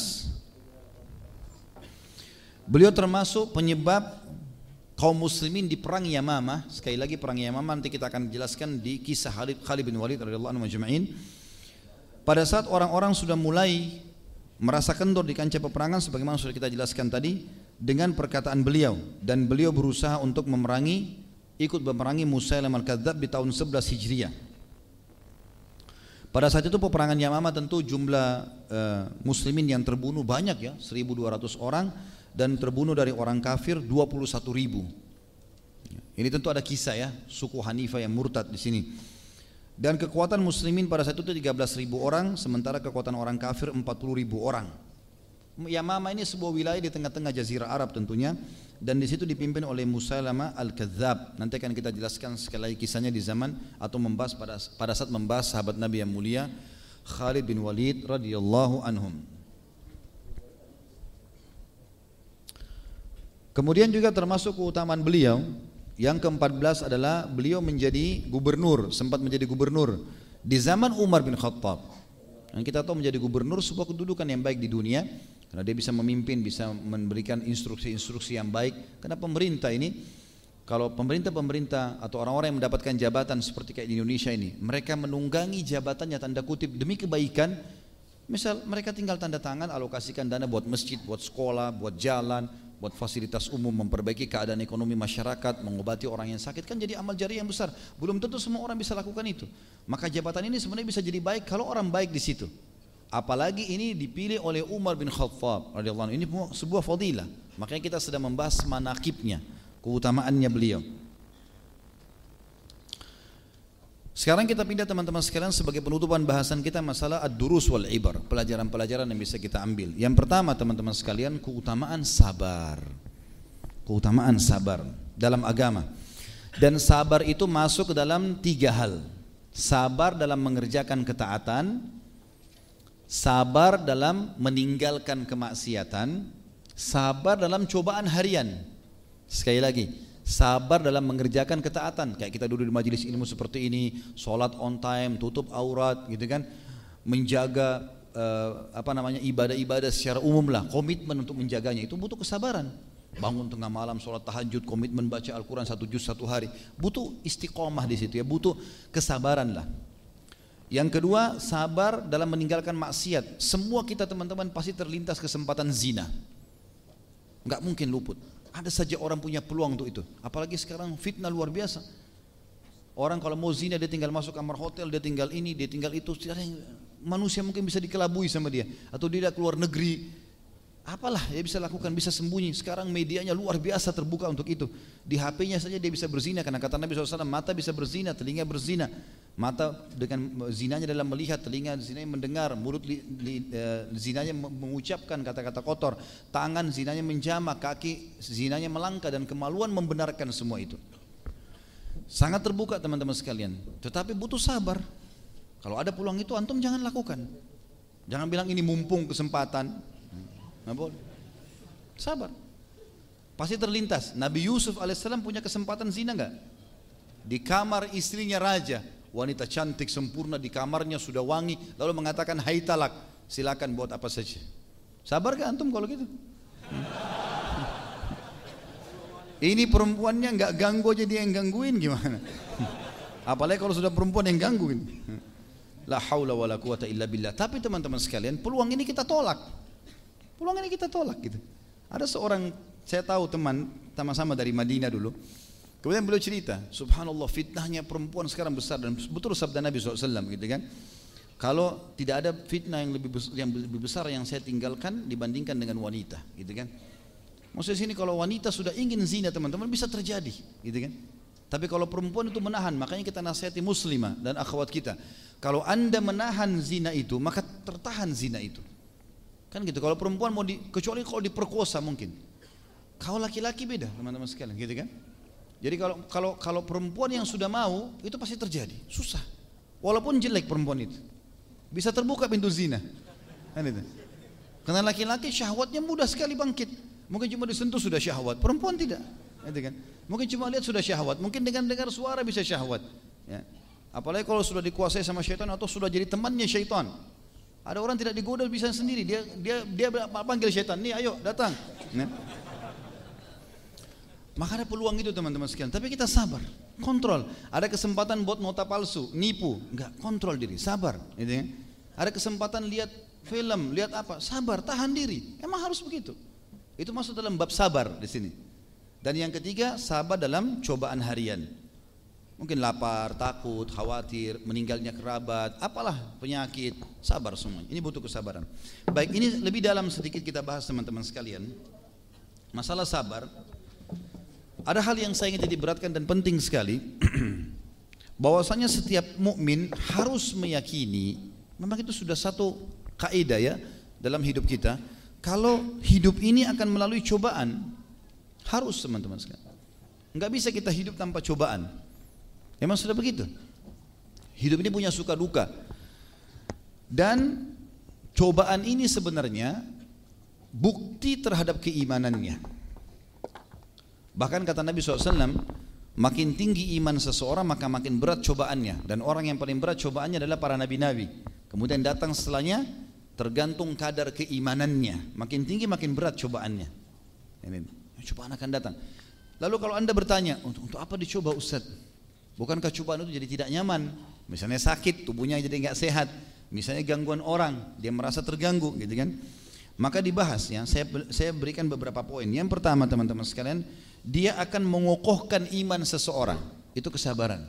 beliau termasuk penyebab kaum muslimin di perang Yamamah. Sekali lagi perang Yamamah nanti kita akan jelaskan di kisah Khalid, Khalid bin Walid radhiyallahu anhu majma'in. Pada saat orang-orang sudah mulai merasa kendor di kancah peperangan sebagaimana sudah kita jelaskan tadi dengan perkataan beliau dan beliau berusaha untuk memerangi ikut memerangi Musailam al-Kadzab di tahun 11 Hijriah pada saat itu peperangan Yamamah tentu jumlah uh, muslimin yang terbunuh banyak ya 1200 orang dan terbunuh dari orang kafir 21 ribu. Ini tentu ada kisah ya, suku Hanifah yang murtad di sini. Dan kekuatan muslimin pada saat itu 13 ribu orang, sementara kekuatan orang kafir 40 ribu orang. Yamama ini sebuah wilayah di tengah-tengah jazirah Arab tentunya dan di situ dipimpin oleh Musailama al-Kadzab. Nanti akan kita jelaskan sekali lagi kisahnya di zaman atau membahas pada pada saat membahas sahabat Nabi yang mulia Khalid bin Walid radhiyallahu anhum. Kemudian juga termasuk keutamaan beliau yang ke-14 adalah beliau menjadi gubernur, sempat menjadi gubernur di zaman Umar bin Khattab. Yang kita tahu menjadi gubernur sebuah kedudukan yang baik di dunia karena dia bisa memimpin, bisa memberikan instruksi-instruksi yang baik. Karena pemerintah ini kalau pemerintah-pemerintah atau orang-orang yang mendapatkan jabatan seperti kayak di Indonesia ini, mereka menunggangi jabatannya tanda kutip demi kebaikan. Misal mereka tinggal tanda tangan alokasikan dana buat masjid, buat sekolah, buat jalan, buat fasilitas umum, memperbaiki keadaan ekonomi masyarakat, mengobati orang yang sakit kan jadi amal jari yang besar. Belum tentu semua orang bisa lakukan itu. Maka jabatan ini sebenarnya bisa jadi baik kalau orang baik di situ. Apalagi ini dipilih oleh Umar bin Khattab radhiyallahu Ini sebuah fadilah. Makanya kita sedang membahas manakibnya, keutamaannya beliau. Sekarang kita pindah teman-teman sekalian sebagai penutupan bahasan kita masalah ad-durus wal ibar, pelajaran-pelajaran yang bisa kita ambil. Yang pertama teman-teman sekalian keutamaan sabar. Keutamaan sabar dalam agama. Dan sabar itu masuk ke dalam tiga hal. Sabar dalam mengerjakan ketaatan, sabar dalam meninggalkan kemaksiatan, sabar dalam cobaan harian. Sekali lagi, sabar dalam mengerjakan ketaatan. Kayak kita duduk di majelis ilmu seperti ini sholat on time tutup aurat gitu kan. Menjaga uh, apa namanya ibadah-ibadah secara umum lah komitmen untuk menjaganya. Itu butuh kesabaran. Bangun tengah malam sholat tahajud komitmen baca Al-Quran satu juz satu hari. Butuh istiqomah di situ ya butuh kesabaran lah. Yang kedua sabar dalam meninggalkan maksiat. Semua kita teman-teman pasti terlintas kesempatan zina. Nggak mungkin luput ada saja orang punya peluang untuk itu. Apalagi sekarang fitnah luar biasa. Orang kalau mau zina dia tinggal masuk kamar hotel, dia tinggal ini, dia tinggal itu. Manusia mungkin bisa dikelabui sama dia. Atau dia keluar negeri. Apalah dia bisa lakukan, bisa sembunyi. Sekarang medianya luar biasa terbuka untuk itu. Di HP-nya saja dia bisa berzina. Karena kata Nabi SAW, mata bisa berzina, telinga berzina. Mata dengan zinanya dalam melihat, telinga zinanya mendengar, mulut li, li, uh, zinanya mengucapkan kata-kata kotor, tangan zinanya menjamah, kaki zinanya melangkah dan kemaluan membenarkan semua itu. Sangat terbuka teman-teman sekalian, tetapi butuh sabar. Kalau ada peluang itu antum jangan lakukan. Jangan bilang ini mumpung kesempatan. Nggak boleh. Sabar. Pasti terlintas. Nabi Yusuf alaihissalam punya kesempatan zina nggak? Di kamar istrinya raja, wanita cantik sempurna di kamarnya sudah wangi. Lalu mengatakan hai talak silakan buat apa saja. Sabar gak antum kalau gitu? Ini perempuannya nggak ganggu aja dia yang gangguin gimana? Apalagi kalau sudah perempuan yang gangguin. La haula wala quwata illa billah. Tapi teman-teman sekalian peluang ini kita tolak peluang ini kita tolak gitu ada seorang saya tahu teman sama-sama dari Madinah dulu Kemudian beliau cerita, subhanallah fitnahnya perempuan sekarang besar dan betul sabda Nabi SAW gitu kan. Kalau tidak ada fitnah yang lebih besar, yang lebih besar yang saya tinggalkan dibandingkan dengan wanita, gitu kan. Maksudnya sini kalau wanita sudah ingin zina teman-teman bisa terjadi, gitu kan. Tapi kalau perempuan itu menahan, makanya kita nasihati muslimah dan akhwat kita. Kalau anda menahan zina itu, maka tertahan zina itu. Kan gitu. Kalau perempuan mau di, kecuali kalau diperkosa mungkin. Kalau laki-laki beda teman-teman sekalian, gitu kan? Jadi kalau kalau kalau perempuan yang sudah mau itu pasti terjadi, susah. Walaupun jelek perempuan itu, bisa terbuka pintu zina. Kan itu. Karena laki-laki syahwatnya mudah sekali bangkit. Mungkin cuma disentuh sudah syahwat, perempuan tidak. Gitu kan? Mungkin cuma lihat sudah syahwat, mungkin dengan dengar suara bisa syahwat. Ya. Apalagi kalau sudah dikuasai sama syaitan atau sudah jadi temannya syaitan. Ada orang tidak digoda bisa sendiri, dia dia dia panggil syaitan, nih ayo datang. Ya. Maka ada peluang itu teman-teman sekalian. Tapi kita sabar, kontrol. Ada kesempatan buat nota palsu, nipu, enggak kontrol diri, sabar. Gitu ya. Ada kesempatan lihat film, lihat apa, sabar, tahan diri. Emang harus begitu. Itu masuk dalam bab sabar di sini. Dan yang ketiga, sabar dalam cobaan harian. Mungkin lapar, takut, khawatir, meninggalnya kerabat, apalah penyakit, sabar semua. Ini butuh kesabaran. Baik, ini lebih dalam sedikit kita bahas teman-teman sekalian. Masalah sabar, ada hal yang saya ingin jadi beratkan dan penting sekali bahwasanya setiap mukmin harus meyakini memang itu sudah satu kaidah ya dalam hidup kita kalau hidup ini akan melalui cobaan harus teman-teman sekalian nggak bisa kita hidup tanpa cobaan memang sudah begitu hidup ini punya suka duka dan cobaan ini sebenarnya bukti terhadap keimanannya Bahkan kata Nabi SAW, makin tinggi iman seseorang maka makin berat cobaannya. Dan orang yang paling berat cobaannya adalah para nabi-nabi. Kemudian datang setelahnya tergantung kadar keimanannya. Makin tinggi makin berat cobaannya. Ini cobaan akan datang. Lalu kalau anda bertanya, untuk, apa dicoba Ustaz? Bukankah cobaan itu jadi tidak nyaman? Misalnya sakit, tubuhnya jadi nggak sehat. Misalnya gangguan orang, dia merasa terganggu, gitu kan? Maka dibahas ya, saya saya berikan beberapa poin. Yang pertama teman-teman sekalian, dia akan mengokohkan iman seseorang. Itu kesabaran.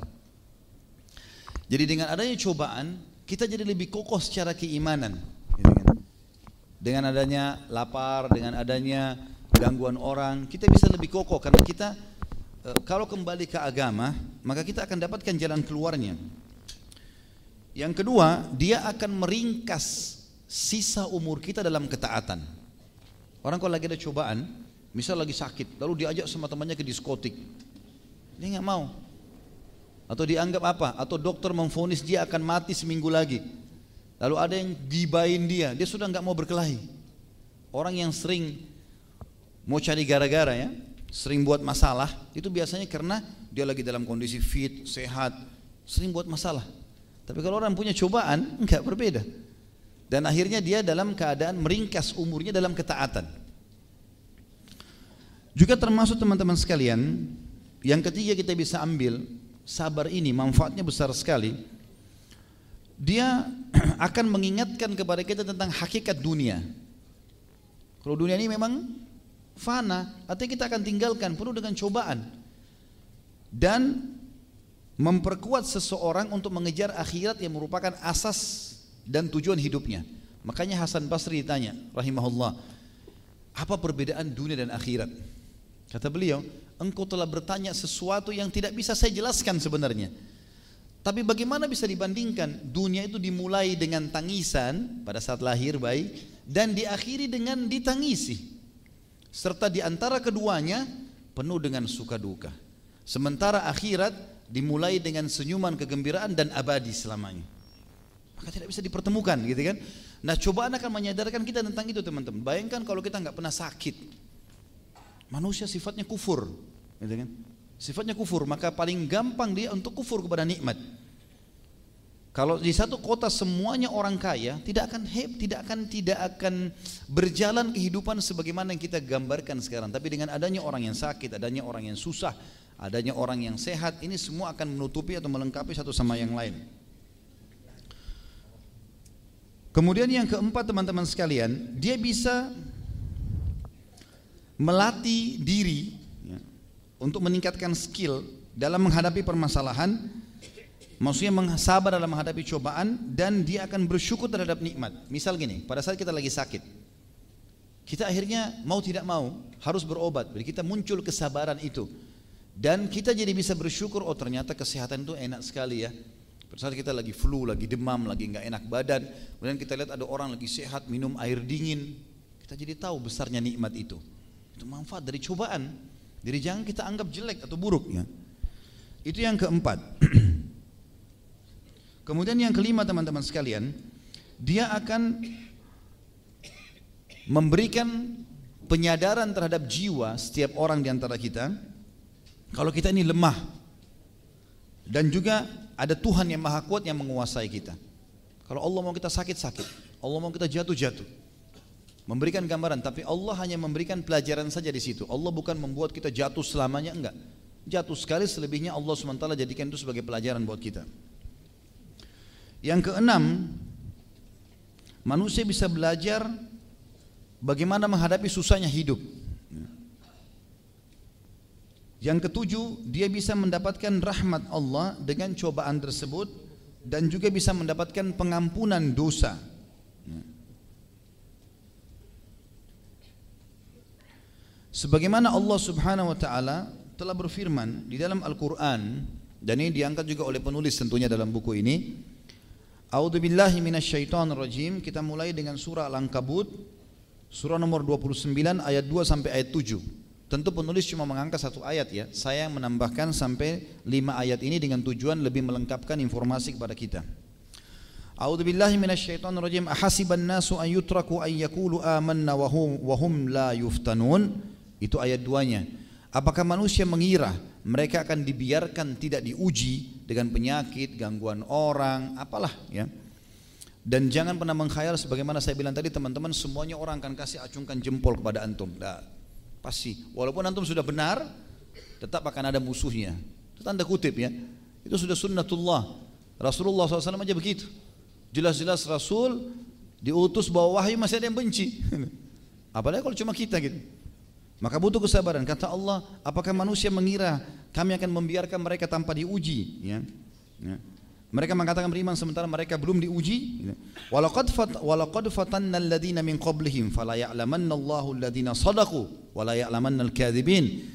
Jadi dengan adanya cobaan, kita jadi lebih kokoh secara keimanan. Gitu kan? Dengan adanya lapar, dengan adanya gangguan orang, kita bisa lebih kokoh karena kita kalau kembali ke agama, maka kita akan dapatkan jalan keluarnya. Yang kedua, dia akan meringkas sisa umur kita dalam ketaatan. Orang kalau lagi ada cobaan, Misal lagi sakit, lalu diajak sama temannya ke diskotik. Dia nggak mau. Atau dianggap apa? Atau dokter memfonis dia akan mati seminggu lagi. Lalu ada yang gibain dia, dia sudah nggak mau berkelahi. Orang yang sering mau cari gara-gara ya, sering buat masalah, itu biasanya karena dia lagi dalam kondisi fit, sehat, sering buat masalah. Tapi kalau orang punya cobaan, enggak berbeda. Dan akhirnya dia dalam keadaan meringkas umurnya dalam ketaatan. Juga termasuk teman-teman sekalian, yang ketiga kita bisa ambil sabar ini manfaatnya besar sekali. Dia akan mengingatkan kepada kita tentang hakikat dunia. Kalau dunia ini memang fana, artinya kita akan tinggalkan penuh dengan cobaan. Dan memperkuat seseorang untuk mengejar akhirat yang merupakan asas dan tujuan hidupnya. Makanya Hasan Basri ditanya, rahimahullah, apa perbedaan dunia dan akhirat? Kata beliau, engkau telah bertanya sesuatu yang tidak bisa saya jelaskan sebenarnya. Tapi bagaimana bisa dibandingkan dunia itu dimulai dengan tangisan pada saat lahir bayi dan diakhiri dengan ditangisi. Serta di antara keduanya penuh dengan suka duka. Sementara akhirat dimulai dengan senyuman kegembiraan dan abadi selamanya. Maka tidak bisa dipertemukan gitu kan. Nah cobaan akan menyadarkan kita tentang itu teman-teman. Bayangkan kalau kita nggak pernah sakit, Manusia sifatnya kufur, gitu kan? Sifatnya kufur, maka paling gampang dia untuk kufur kepada nikmat. Kalau di satu kota semuanya orang kaya, tidak akan heb, tidak akan tidak akan berjalan kehidupan sebagaimana yang kita gambarkan sekarang. Tapi dengan adanya orang yang sakit, adanya orang yang susah, adanya orang yang sehat, ini semua akan menutupi atau melengkapi satu sama yang lain. Kemudian yang keempat teman-teman sekalian, dia bisa melatih diri ya, untuk meningkatkan skill dalam menghadapi permasalahan maksudnya sabar dalam menghadapi cobaan dan dia akan bersyukur terhadap nikmat misal gini pada saat kita lagi sakit kita akhirnya mau tidak mau harus berobat jadi kita muncul kesabaran itu dan kita jadi bisa bersyukur oh ternyata kesehatan itu enak sekali ya pada saat kita lagi flu, lagi demam, lagi nggak enak badan, kemudian kita lihat ada orang lagi sehat minum air dingin, kita jadi tahu besarnya nikmat itu. Itu manfaat dari cobaan. Jadi jangan kita anggap jelek atau buruk ya. Itu yang keempat. Kemudian yang kelima teman-teman sekalian, dia akan memberikan penyadaran terhadap jiwa setiap orang di antara kita kalau kita ini lemah dan juga ada Tuhan yang maha kuat yang menguasai kita. Kalau Allah mau kita sakit, sakit. Allah mau kita jatuh, jatuh. Memberikan gambaran, tapi Allah hanya memberikan pelajaran saja di situ. Allah bukan membuat kita jatuh selamanya, enggak. Jatuh sekali, selebihnya Allah SWT jadikan itu sebagai pelajaran buat kita. Yang keenam, manusia bisa belajar bagaimana menghadapi susahnya hidup. Yang ketujuh, dia bisa mendapatkan rahmat Allah dengan cobaan tersebut dan juga bisa mendapatkan pengampunan dosa. Sebagaimana Allah Subhanahu wa taala telah berfirman di dalam Al-Qur'an dan ini diangkat juga oleh penulis tentunya dalam buku ini. A'udzu billahi minasyaitonir rajim. Kita mulai dengan surah Al-Ankabut surah nomor 29 ayat 2 sampai ayat 7. Tentu penulis cuma mengangkat satu ayat ya. Saya menambahkan sampai lima ayat ini dengan tujuan lebih melengkapkan informasi kepada kita. A'udzu billahi minasyaitonir rajim. Ahasiban nasu an yutraku an yaqulu amanna wa hum la yuftanun. Itu ayat duanya. Apakah manusia mengira mereka akan dibiarkan tidak diuji dengan penyakit, gangguan orang, apalah ya. Dan jangan pernah mengkhayal sebagaimana saya bilang tadi teman-teman semuanya orang akan kasih acungkan jempol kepada antum. Nah, Pasti. Walaupun antum sudah benar, tetap akan ada musuhnya. Itu tanda kutip ya. Itu sudah sunnatullah. Rasulullah SAW aja begitu. Jelas-jelas Rasul diutus bawa wahyu masih ada yang benci. Apalagi kalau cuma kita gitu. Maka butuh kesabaran. Kata Allah, apakah manusia mengira kami akan membiarkan mereka tanpa diuji? Ya. ya. Mereka mengatakan beriman sementara mereka belum diuji. Walaqad fat walaqad fatanna alladziina min qablihim fala ya'lamanna Allahu alladziina shadaqu wa la ya'lamanna al-kadzibin.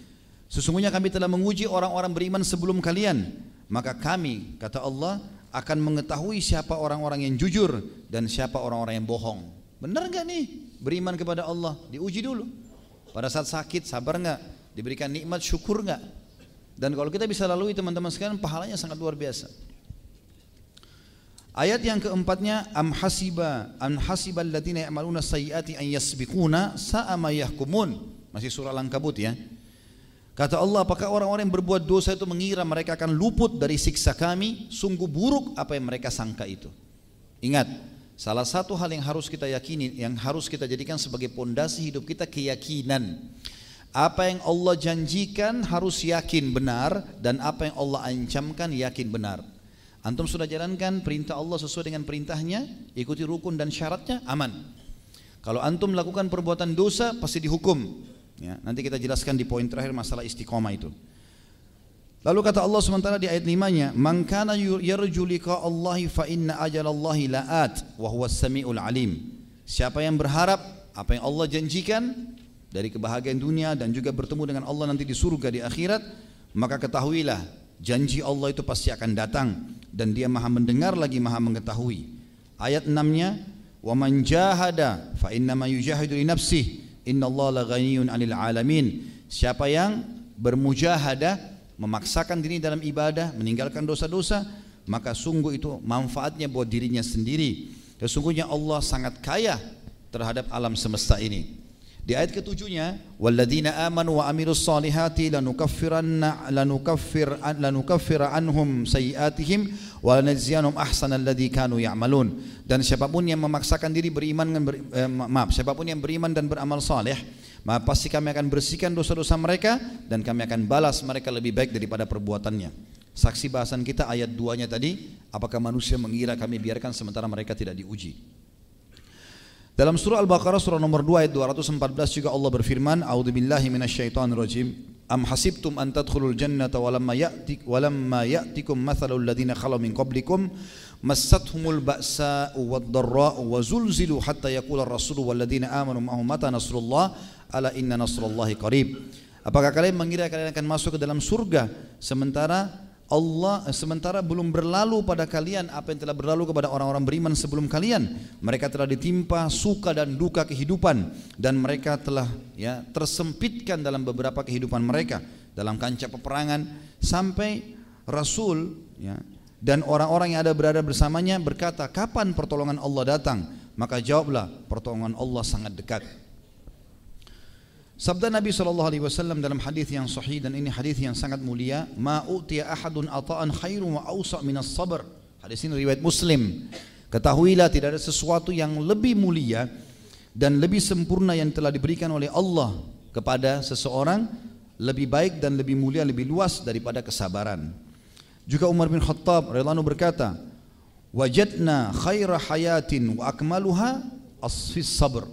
Sesungguhnya kami telah menguji orang-orang beriman sebelum kalian, maka kami kata Allah akan mengetahui siapa orang-orang yang jujur dan siapa orang-orang yang bohong. Benar enggak nih beriman kepada Allah? Diuji dulu. Pada saat sakit sabar enggak? Diberikan nikmat syukur enggak? Dan kalau kita bisa lalui teman-teman sekalian pahalanya sangat luar biasa. Ayat yang keempatnya am hasiba am hasibal ladzina ya'maluna sayyiati an yasbiquna sa'a ma yahkumun. Masih surah Al-Ankabut ya. Kata Allah, apakah orang-orang yang berbuat dosa itu mengira mereka akan luput dari siksa kami? Sungguh buruk apa yang mereka sangka itu. Ingat, salah satu hal yang harus kita yakini, yang harus kita jadikan sebagai pondasi hidup kita keyakinan. Apa yang Allah janjikan harus yakin benar dan apa yang Allah ancamkan yakin benar. Antum sudah jalankan perintah Allah sesuai dengan perintahnya, ikuti rukun dan syaratnya, aman. Kalau antum melakukan perbuatan dosa, pasti dihukum. Ya, nanti kita jelaskan di poin terakhir masalah istiqomah itu. Lalu kata Allah sementara di ayat 5-nya, "Man kana yarju liqa fa inna ajalallahi la'at wa huwas samiul alim." Siapa yang berharap apa yang Allah janjikan dari kebahagiaan dunia dan juga bertemu dengan Allah nanti di surga di akhirat, maka ketahuilah janji Allah itu pasti akan datang dan dia maha mendengar lagi maha mengetahui. Ayat 6-nya, "Wa man jahada fa innama yujahidu li nafsihi, innallaha laghaniyun 'anil 'alamin." Siapa yang bermujahadah, memaksakan diri dalam ibadah, meninggalkan dosa-dosa, maka sungguh itu manfaatnya buat dirinya sendiri. Sesungguhnya Allah sangat kaya terhadap alam semesta ini. Di ayat ketujuhnya, "Walladzina amanu wa amilus salihati lanukaffiranna lanukaffir lanukaffir anhum sayiatihim wa lanajziyanhum ahsanal ladzi kanu ya'malun." Dan siapa pun yang memaksakan diri beriman dan ber, eh, maaf, siapa pun yang beriman dan beramal saleh, maka pasti kami akan bersihkan dosa-dosa mereka dan kami akan balas mereka lebih baik daripada perbuatannya. Saksi bahasan kita ayat 2-nya tadi, apakah manusia mengira kami biarkan sementara mereka tidak diuji? Dalam surah Al-Baqarah surah nomor 2 ayat 214 juga Allah berfirman, "A'udzubillahi minasyaitonirrajim. Am hasibtum an tadkhulul jannata walamma ya'tik walamma ya'tikum mathalul ladzina khalu min qablikum massathumul ba'sa'u wad-dharra'u wa zulzilu hatta yaqula ar-rasulu wal ladzina amanu ma'ahu mata nasrullah ala inna nasrullahi qarib." Apakah kalian mengira kalian akan masuk ke dalam surga sementara Allah sementara belum berlalu pada kalian apa yang telah berlalu kepada orang-orang beriman sebelum kalian. Mereka telah ditimpa suka dan duka kehidupan dan mereka telah ya tersempitkan dalam beberapa kehidupan mereka dalam kancah peperangan sampai Rasul ya dan orang-orang yang ada berada bersamanya berkata, "Kapan pertolongan Allah datang?" Maka jawablah, "Pertolongan Allah sangat dekat." Sabda Nabi sallallahu alaihi wasallam dalam hadis yang sahih dan ini hadis yang sangat mulia, "Ma utiya ahadun ata'an khairu wa awsa' min as-sabr." Hadis ini riwayat Muslim. Ketahuilah tidak ada sesuatu yang lebih mulia dan lebih sempurna yang telah diberikan oleh Allah kepada seseorang lebih baik dan lebih mulia lebih luas daripada kesabaran. Juga Umar bin Khattab radhiyallahu berkata, "Wajadna khaira hayatin wa akmaluha asfis sabr."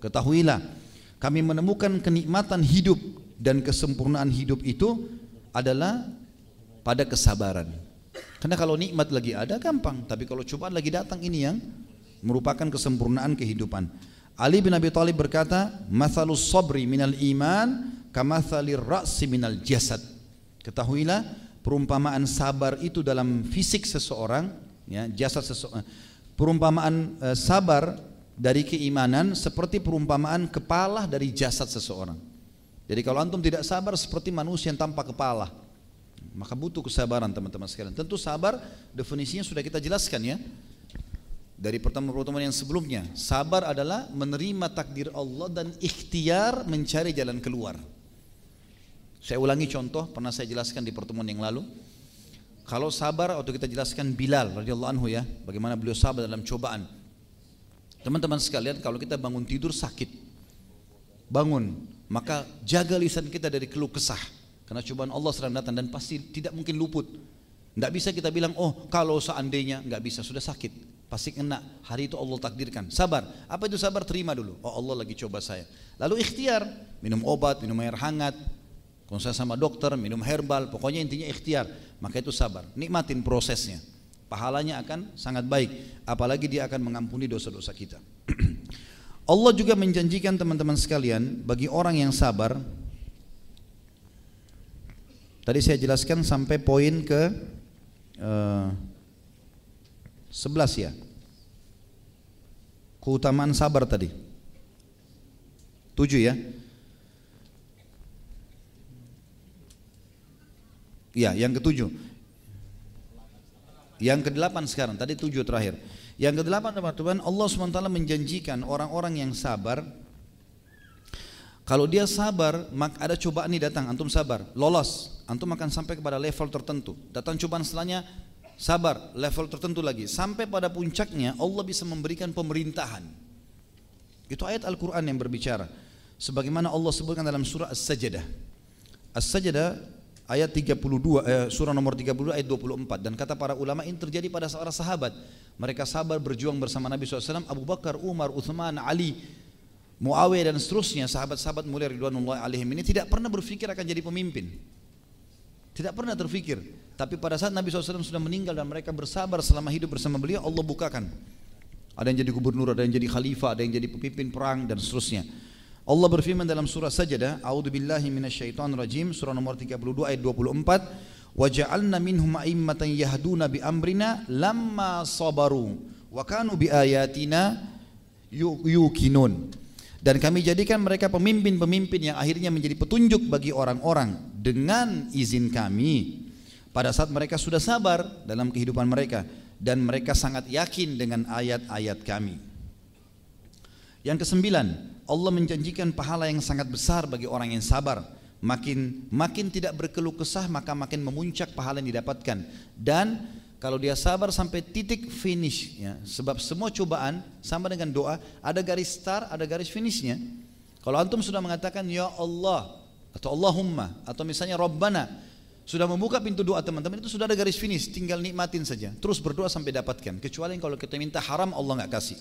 Ketahuilah kami menemukan kenikmatan hidup dan kesempurnaan hidup itu adalah pada kesabaran. Karena kalau nikmat lagi ada gampang, tapi kalau cobaan lagi datang ini yang merupakan kesempurnaan kehidupan. Ali bin Abi Thalib berkata, "Mathalus sabri minal iman kamathalir ra'si minal jasad." Ketahuilah perumpamaan sabar itu dalam fisik seseorang, ya, jasad seseorang. Perumpamaan e, sabar dari keimanan seperti perumpamaan kepala dari jasad seseorang. Jadi kalau antum tidak sabar seperti manusia yang tanpa kepala, maka butuh kesabaran teman-teman sekalian. Tentu sabar definisinya sudah kita jelaskan ya. Dari pertemuan-pertemuan yang sebelumnya, sabar adalah menerima takdir Allah dan ikhtiar mencari jalan keluar. Saya ulangi contoh, pernah saya jelaskan di pertemuan yang lalu. Kalau sabar waktu kita jelaskan Bilal radhiyallahu anhu ya, bagaimana beliau sabar dalam cobaan. Teman-teman sekalian, kalau kita bangun tidur sakit, bangun, maka jaga lisan kita dari keluh kesah. Karena cobaan Allah sedang datang dan pasti tidak mungkin luput. Tidak bisa kita bilang, oh kalau seandainya, nggak bisa, sudah sakit. Pasti kena, hari itu Allah takdirkan. Sabar, apa itu sabar? Terima dulu. Oh Allah lagi coba saya. Lalu ikhtiar, minum obat, minum air hangat, saya sama dokter, minum herbal, pokoknya intinya ikhtiar. Maka itu sabar, nikmatin prosesnya pahalanya akan sangat baik apalagi dia akan mengampuni dosa-dosa kita. Allah juga menjanjikan teman-teman sekalian bagi orang yang sabar tadi saya jelaskan sampai poin ke uh, eh, 11 ya. Keutamaan sabar tadi. 7 ya. Ya, yang ketujuh. Yang kedelapan sekarang, tadi tujuh terakhir. Yang kedelapan teman-teman, Allah SWT menjanjikan orang-orang yang sabar. Kalau dia sabar, maka ada cobaan ini datang, antum sabar, lolos, antum akan sampai kepada level tertentu. Datang cobaan setelahnya, sabar, level tertentu lagi. Sampai pada puncaknya, Allah bisa memberikan pemerintahan. Itu ayat Al-Quran yang berbicara. Sebagaimana Allah sebutkan dalam surah As-Sajdah. As-Sajdah ayat 32 eh, surah nomor 32 ayat 24 dan kata para ulama ini terjadi pada seorang sahabat mereka sabar berjuang bersama Nabi SAW Abu Bakar, Umar, Uthman, Ali Muawiyah dan seterusnya sahabat-sahabat mulia ridwanullah alaihim ini tidak pernah berpikir akan jadi pemimpin. Tidak pernah terpikir. Tapi pada saat Nabi SAW sudah meninggal dan mereka bersabar selama hidup bersama beliau Allah bukakan. Ada yang jadi gubernur, ada yang jadi khalifah, ada yang jadi pemimpin perang dan seterusnya Allah berfirman dalam surah Sajadah, A'udzu billahi minasyaitonir rajim, surah nomor 32 ayat 24, "Wa ja'alna minhum a'immatan yahduna bi amrina lamma sabaru wa kanu bi ayatina yuqinun." Dan kami jadikan mereka pemimpin-pemimpin yang akhirnya menjadi petunjuk bagi orang-orang dengan izin kami pada saat mereka sudah sabar dalam kehidupan mereka dan mereka sangat yakin dengan ayat-ayat kami. Yang kesembilan, Allah menjanjikan pahala yang sangat besar bagi orang yang sabar. Makin makin tidak berkeluh kesah maka makin memuncak pahala yang didapatkan. Dan kalau dia sabar sampai titik finish ya, sebab semua cobaan sama dengan doa ada garis start, ada garis finishnya. Kalau antum sudah mengatakan ya Allah atau Allahumma atau misalnya Rabbana sudah membuka pintu doa teman-teman itu sudah ada garis finish tinggal nikmatin saja terus berdoa sampai dapatkan kecuali kalau kita minta haram Allah nggak kasih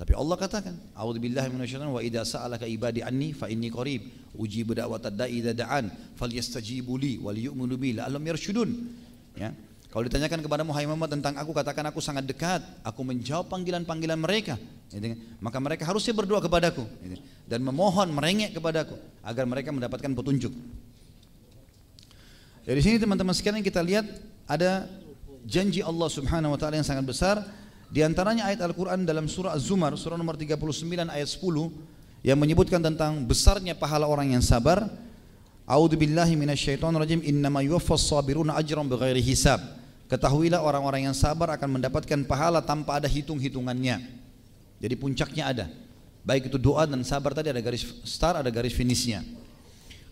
tapi Allah katakan, "A'udzubillahi minasyaitonir wa idza sa'alaka ibadi anni fa inni qarib, ujibu da'watad da'i idza da'an, falyastajibu li wal yu'minu bi yarshudun." Ya. Kalau ditanyakan kepada Muhammad tentang aku, katakan aku sangat dekat, aku menjawab panggilan-panggilan mereka. Kan? Maka mereka harusnya berdoa kepadaku dan memohon merengek kepadaku agar mereka mendapatkan petunjuk. Dari sini teman-teman sekalian kita lihat ada janji Allah Subhanahu wa taala yang sangat besar di antaranya ayat Al-Qur'an dalam surah Az-Zumar surah nomor 39 ayat 10 yang menyebutkan tentang besarnya pahala orang yang sabar. A'udzu billahi minasyaitonir rajim. Innama yuwaffas sabiruna ajran bighairi hisab. Ketahuilah orang-orang yang sabar akan mendapatkan pahala tanpa ada hitung-hitungannya. Jadi puncaknya ada. Baik itu doa dan sabar tadi ada garis start, ada garis finishnya.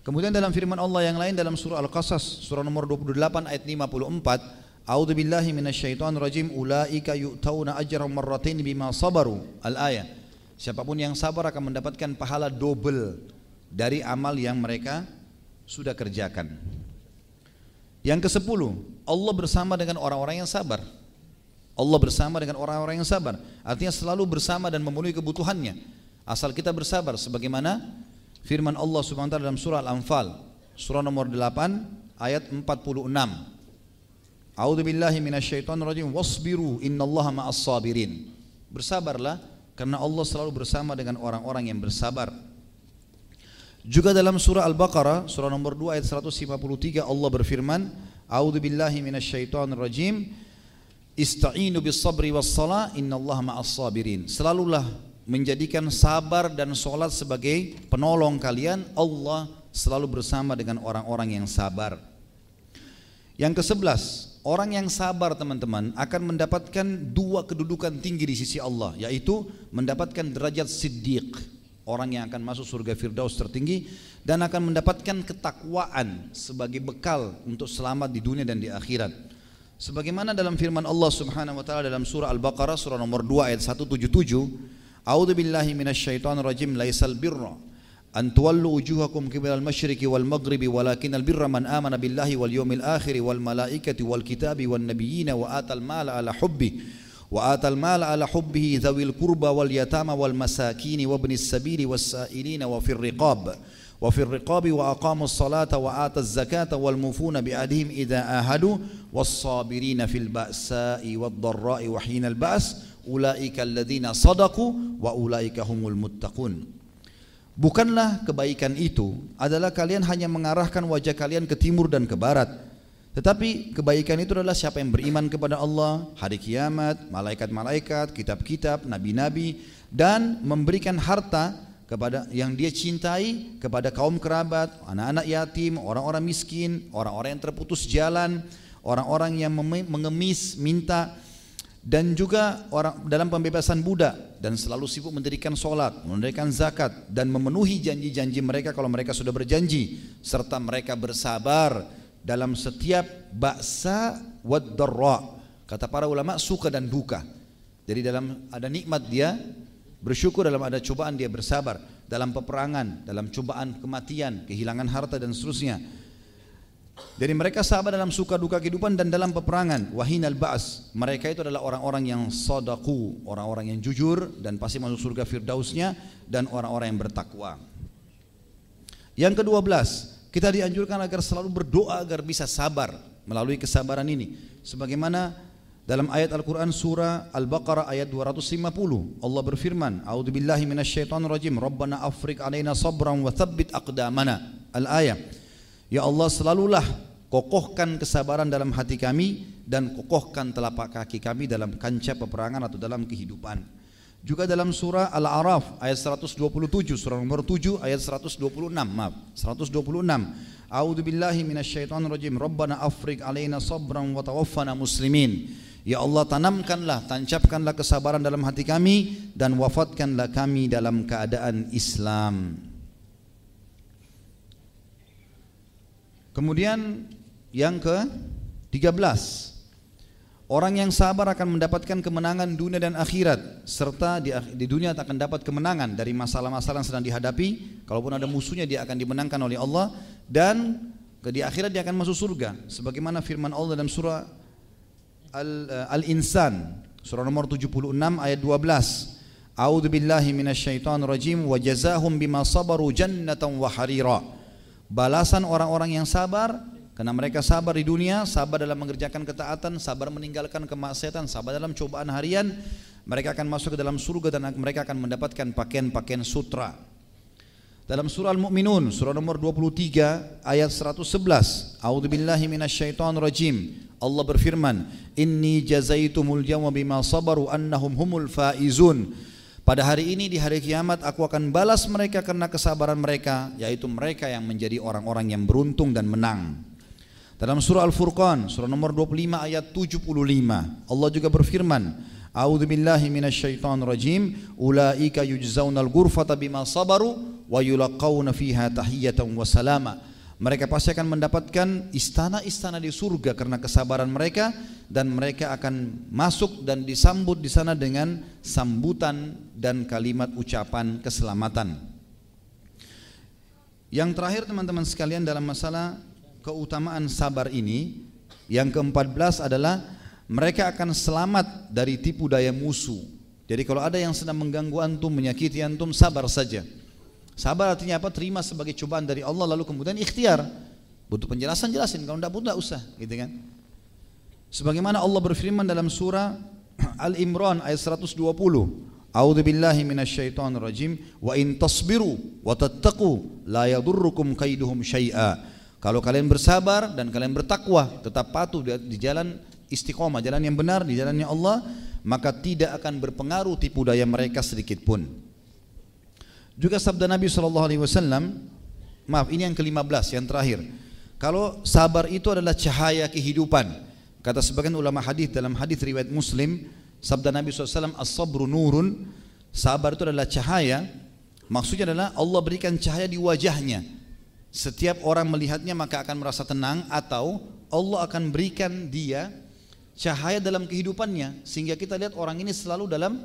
Kemudian dalam firman Allah yang lain dalam surah Al-Qasas surah nomor 28 ayat 54 A'udzu billahi minasyaitonir rajim ulaika yu'tauna ajran marratain bima sabaru. Al-ayah. Siapa pun yang sabar akan mendapatkan pahala double dari amal yang mereka sudah kerjakan. Yang ke-10, Allah bersama dengan orang-orang yang sabar. Allah bersama dengan orang-orang yang sabar. Artinya selalu bersama dan memenuhi kebutuhannya. Asal kita bersabar sebagaimana firman Allah Subhanahu wa taala dalam surah Al-Anfal, surah nomor 8 ayat 46. A'udzu billahi minasyaitonir rajim wasbiru innallaha ma'as sabirin. Bersabarlah karena Allah selalu bersama dengan orang-orang yang bersabar. Juga dalam surah Al-Baqarah surah nomor 2 ayat 153 Allah berfirman, A'udzu billahi minasyaitonir rajim. Ista'inu bis sabri was salah innallaha ma'as sabirin. Selalulah menjadikan sabar dan solat sebagai penolong kalian, Allah selalu bersama dengan orang-orang yang sabar. Yang ke-11, Orang yang sabar teman-teman akan mendapatkan dua kedudukan tinggi di sisi Allah yaitu mendapatkan derajat siddiq orang yang akan masuk surga firdaus tertinggi dan akan mendapatkan ketakwaan sebagai bekal untuk selamat di dunia dan di akhirat. Sebagaimana dalam firman Allah Subhanahu wa taala dalam surah Al-Baqarah surah nomor 2 ayat 177, A'udzu billahi rajim laisal birra أن تولوا وجوهكم قبل المشرق والمغرب ولكن البر من آمن بالله واليوم الآخر والملائكة والكتاب والنبيين وآتى المال على حبه وآتى المال على حبه ذوي القربى واليتامى والمساكين وابن السبيل والسائلين وفي الرقاب وفي الرقاب وأقاموا الصلاة وآتى الزكاة والموفون بعهدهم إذا آهدوا والصابرين في البأساء والضراء وحين البأس أولئك الذين صدقوا وأولئك هم المتقون. Bukanlah kebaikan itu adalah kalian hanya mengarahkan wajah kalian ke timur dan ke barat. Tetapi kebaikan itu adalah siapa yang beriman kepada Allah, hari kiamat, malaikat-malaikat, kitab-kitab, nabi-nabi dan memberikan harta kepada yang dia cintai kepada kaum kerabat, anak-anak yatim, orang-orang miskin, orang-orang yang terputus jalan, orang-orang yang mengemis, minta dan juga orang dalam pembebasan budak dan selalu sibuk mendirikan solat, mendirikan zakat dan memenuhi janji-janji mereka kalau mereka sudah berjanji serta mereka bersabar dalam setiap baksa wad Kata para ulama suka dan duka. Jadi dalam ada nikmat dia bersyukur dalam ada cobaan dia bersabar dalam peperangan, dalam cobaan kematian, kehilangan harta dan seterusnya. Jadi mereka sahabat dalam suka duka kehidupan dan dalam peperangan. Wahinal ba'as. Mereka itu adalah orang-orang yang sadaku, orang-orang yang jujur dan pasti masuk surga firdausnya dan orang-orang yang bertakwa. Yang kedua belas, kita dianjurkan agar selalu berdoa agar bisa sabar melalui kesabaran ini. Sebagaimana dalam ayat Al-Quran surah Al-Baqarah ayat 250 Allah berfirman A'udhu billahi minasyaitonir rajim Rabbana afrik alaina sabran wa thabbit aqdamana Al-ayat Ya Allah selalulah kokohkan kesabaran dalam hati kami dan kokohkan telapak kaki kami dalam kancah peperangan atau dalam kehidupan. Juga dalam surah Al-A'raf ayat 127 surah nomor 7 ayat 126 maaf 126 A'udzu billahi minasyaitonir rajim. Rabbana afriq alaina sabran wa tawaffana muslimin. Ya Allah tanamkanlah tancapkanlah kesabaran dalam hati kami dan wafatkanlah kami dalam keadaan Islam Kemudian yang ke 13 Orang yang sabar akan mendapatkan kemenangan dunia dan akhirat serta di, di dunia akan dapat kemenangan dari masalah-masalah yang sedang dihadapi. Kalaupun ada musuhnya dia akan dimenangkan oleh Allah dan di akhirat dia akan masuk surga. Sebagaimana firman Allah dalam surah eh, Al-Insan surah nomor 76 ayat 12. A'udzu minasyaitonir rajim bima sabaru jannatan wa harira. Balasan orang-orang yang sabar karena mereka sabar di dunia, sabar dalam mengerjakan ketaatan, sabar meninggalkan kemaksiatan, sabar dalam cobaan harian, mereka akan masuk ke dalam surga dan mereka akan mendapatkan pakaian-pakaian sutra. Dalam surah Al-Mu'minun, surah nomor 23 ayat 111. A'udzubillahi minasyaitonirrajim. Allah berfirman, "Inni jazaitumul yawma bima sabaru annahum humul faizun." Pada hari ini di hari kiamat aku akan balas mereka karena kesabaran mereka, yaitu mereka yang menjadi orang-orang yang beruntung dan menang. Dalam surah Al-Furqan, surah nomor 25 ayat 75, Allah juga berfirman, A'udzu billahi minasyaitonir rajim. Ulaika yujzaunal ghurfata bima sabaru wa yulaqauna fiha tahiyatan wa salama. Mereka pasti akan mendapatkan istana-istana di surga karena kesabaran mereka dan mereka akan masuk dan disambut di sana dengan sambutan dan kalimat ucapan keselamatan. Yang terakhir teman-teman sekalian dalam masalah keutamaan sabar ini yang keempat belas adalah mereka akan selamat dari tipu daya musuh. Jadi kalau ada yang sedang mengganggu antum, menyakiti antum, sabar saja. Sabar artinya apa? Terima sebagai cobaan dari Allah lalu kemudian ikhtiar. Butuh penjelasan jelasin, kalau tidak butuh usah, gitu kan? Sebagaimana Allah berfirman dalam surah Al-Imran ayat 120. A'udzu billahi minasyaitonir rajim wa in tasbiru wa tattaqu la yadurrukum kaiduhum syai'a. Kalau kalian bersabar dan kalian bertakwa, tetap patuh di jalan istiqomah, jalan yang benar di jalannya Allah, maka tidak akan berpengaruh tipu daya mereka sedikit pun. Juga sabda Nabi Wasallam, maaf ini yang ke-15 yang terakhir. Kalau sabar itu adalah cahaya kehidupan, kata sebagian ulama hadis dalam hadis riwayat Muslim, sabda Nabi SAW, as-sabru nurun, sabar itu adalah cahaya. Maksudnya adalah Allah berikan cahaya di wajahnya. Setiap orang melihatnya maka akan merasa tenang atau Allah akan berikan dia cahaya dalam kehidupannya sehingga kita lihat orang ini selalu dalam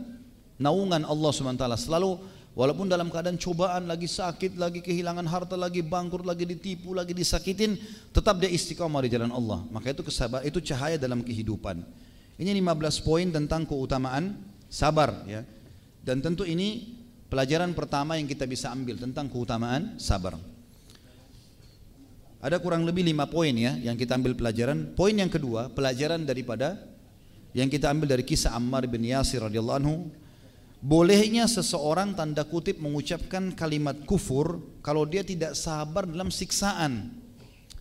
naungan Allah SWT selalu walaupun dalam keadaan cobaan lagi sakit lagi kehilangan harta lagi bangkrut lagi ditipu lagi disakitin tetap dia istiqomah di jalan Allah. Maka itu kesabar itu cahaya dalam kehidupan. Ini 15 poin tentang keutamaan sabar ya. Dan tentu ini pelajaran pertama yang kita bisa ambil tentang keutamaan sabar. Ada kurang lebih lima poin ya yang kita ambil pelajaran. Poin yang kedua, pelajaran daripada yang kita ambil dari kisah Ammar bin Yasir radhiyallahu anhu, bolehnya seseorang tanda kutip mengucapkan kalimat kufur kalau dia tidak sabar dalam siksaan.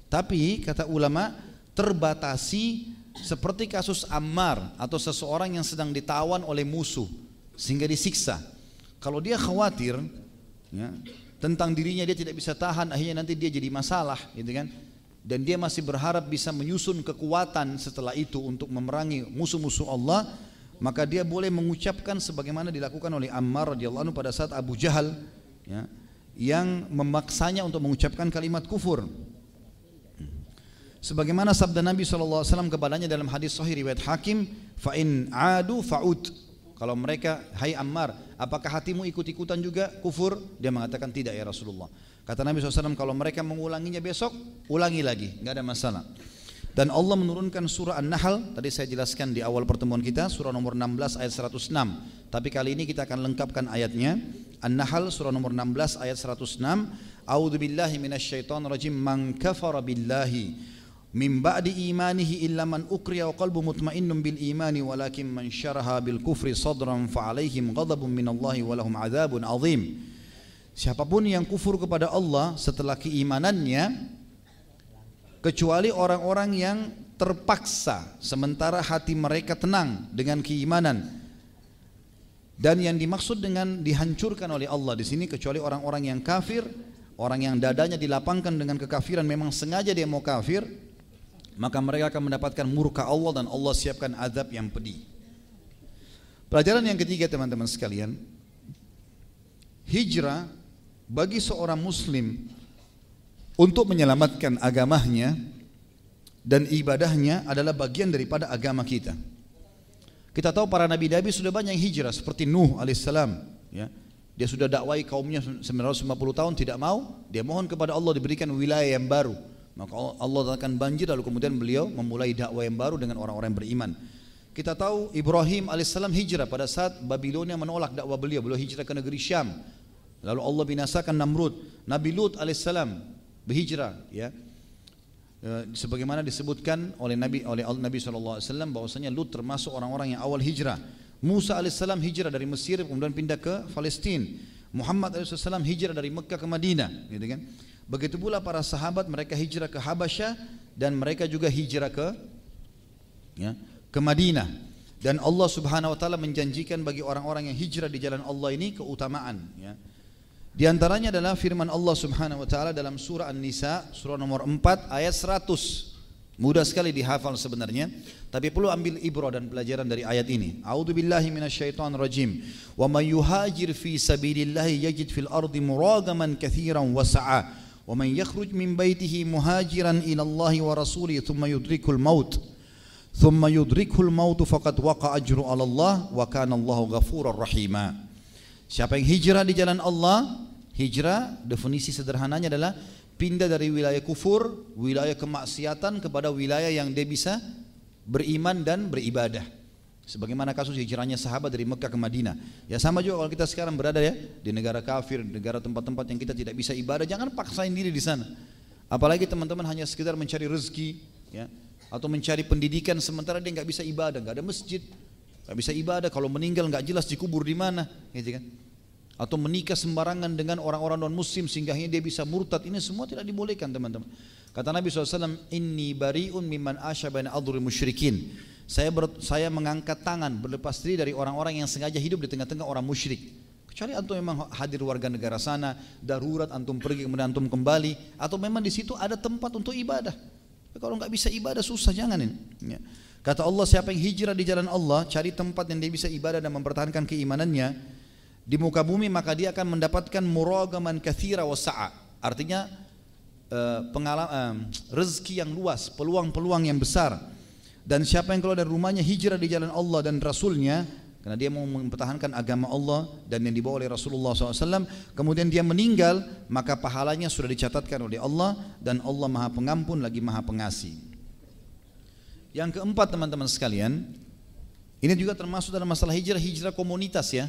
Tapi kata ulama terbatasi seperti kasus Ammar atau seseorang yang sedang ditawan oleh musuh sehingga disiksa. Kalau dia khawatir ya, tentang dirinya dia tidak bisa tahan akhirnya nanti dia jadi masalah gitu kan dan dia masih berharap bisa menyusun kekuatan setelah itu untuk memerangi musuh-musuh Allah maka dia boleh mengucapkan sebagaimana dilakukan oleh Ammar radhiyallahu anhu pada saat Abu Jahal ya, yang memaksanya untuk mengucapkan kalimat kufur sebagaimana sabda Nabi SAW kepadanya dalam hadis sahih riwayat Hakim fa in adu fa'ud kalau mereka hai Ammar apakah hatimu ikut-ikutan juga kufur? Dia mengatakan tidak ya Rasulullah. Kata Nabi SAW kalau mereka mengulanginya besok, ulangi lagi, nggak ada masalah. Dan Allah menurunkan surah An-Nahl, tadi saya jelaskan di awal pertemuan kita, surah nomor 16 ayat 106. Tapi kali ini kita akan lengkapkan ayatnya. An-Nahl surah nomor 16 ayat 106. A'udzu billahi minasyaitonir rajim. Man kafara billahi min ba'di imanihi illa man ukriya wa qalbu mutmainnun bil imani walakin man syaraha bil kufri sadran fa alaihim ghadabun minallahi wa lahum adzabun azim siapa pun yang kufur kepada Allah setelah keimanannya kecuali orang-orang yang terpaksa sementara hati mereka tenang dengan keimanan dan yang dimaksud dengan dihancurkan oleh Allah di sini kecuali orang-orang yang kafir orang yang dadanya dilapangkan dengan kekafiran memang sengaja dia mau kafir maka mereka akan mendapatkan murka Allah dan Allah siapkan azab yang pedih. Pelajaran yang ketiga teman-teman sekalian, hijrah bagi seorang muslim untuk menyelamatkan agamanya dan ibadahnya adalah bagian daripada agama kita. Kita tahu para nabi-nabi sudah banyak hijrah seperti Nuh alaihissalam, ya. Dia sudah dakwai kaumnya 950 tahun tidak mau, dia mohon kepada Allah diberikan wilayah yang baru. Maka Allah akan banjir lalu kemudian beliau memulai dakwah yang baru dengan orang-orang yang beriman. Kita tahu Ibrahim alaihissalam hijrah pada saat Babilonia menolak dakwah beliau. Beliau hijrah ke negeri Syam. Lalu Allah binasakan Namrud. Nabi Lut alaihissalam berhijrah. Ya. E, sebagaimana disebutkan oleh Nabi oleh Nabi SAW bahwasanya Lut termasuk orang-orang yang awal hijrah. Musa alaihissalam hijrah dari Mesir kemudian pindah ke Palestina. Muhammad SAW hijrah dari Mekah ke Madinah, gitu kan? Begitu pula para sahabat mereka hijrah ke Habasyah dan mereka juga hijrah ke ya, ke Madinah. Dan Allah Subhanahu wa taala menjanjikan bagi orang-orang yang hijrah di jalan Allah ini keutamaan, ya. Di antaranya adalah firman Allah Subhanahu wa taala dalam surah An-Nisa, surah nomor 4 ayat 100. Mudah sekali dihafal sebenarnya, tapi perlu ambil ibrah dan pelajaran dari ayat ini. A'udzu billahi minasyaitonir rajim. Wa may yuhajir fi sabilillah yajid fil ardi muragaman katsiran wa sa'a. Wa man yakhruj min baitihi muhajiran ila Allah wa rasulihi thumma yudrikul maut. Thumma yudrikul maut faqad waqa ajru 'ala Allah wa kana Allahu ghafurar rahima. Siapa yang hijrah di jalan Allah, hijrah definisi sederhananya adalah pindah dari wilayah kufur, wilayah kemaksiatan kepada wilayah yang dia bisa beriman dan beribadah. Sebagaimana kasus hijrahnya sahabat dari Mekah ke Madinah. Ya sama juga kalau kita sekarang berada ya di negara kafir, negara tempat-tempat yang kita tidak bisa ibadah, jangan paksain diri di sana. Apalagi teman-teman hanya sekedar mencari rezeki, ya, atau mencari pendidikan sementara dia nggak bisa ibadah, nggak ada masjid, nggak bisa ibadah. Kalau meninggal nggak jelas dikubur di mana, gitu kan? Atau menikah sembarangan dengan orang-orang non muslim sehingga dia bisa murtad. Ini semua tidak dibolehkan teman-teman. Kata Nabi SAW inni bariun mimman asyabain adhuri musyrikin. Saya ber, saya mengangkat tangan berlepas diri dari orang-orang yang sengaja hidup di tengah-tengah orang musyrik. Kecuali antum memang hadir warga negara sana darurat antum pergi kemudian antum kembali atau memang di situ ada tempat untuk ibadah. Kalau nggak bisa ibadah susah jangan ini. Ya. kata Allah siapa yang hijrah di jalan Allah cari tempat yang dia bisa ibadah dan mempertahankan keimanannya di muka bumi maka dia akan mendapatkan muragaman kathira wa sa'a. Artinya uh, pengalaman uh, rezeki yang luas, peluang-peluang yang besar. Dan siapa yang keluar dari rumahnya hijrah di jalan Allah dan Rasulnya karena dia mau mempertahankan agama Allah dan yang dibawa oleh Rasulullah SAW kemudian dia meninggal maka pahalanya sudah dicatatkan oleh Allah dan Allah maha pengampun lagi maha pengasih yang keempat teman-teman sekalian ini juga termasuk dalam masalah hijrah hijrah komunitas ya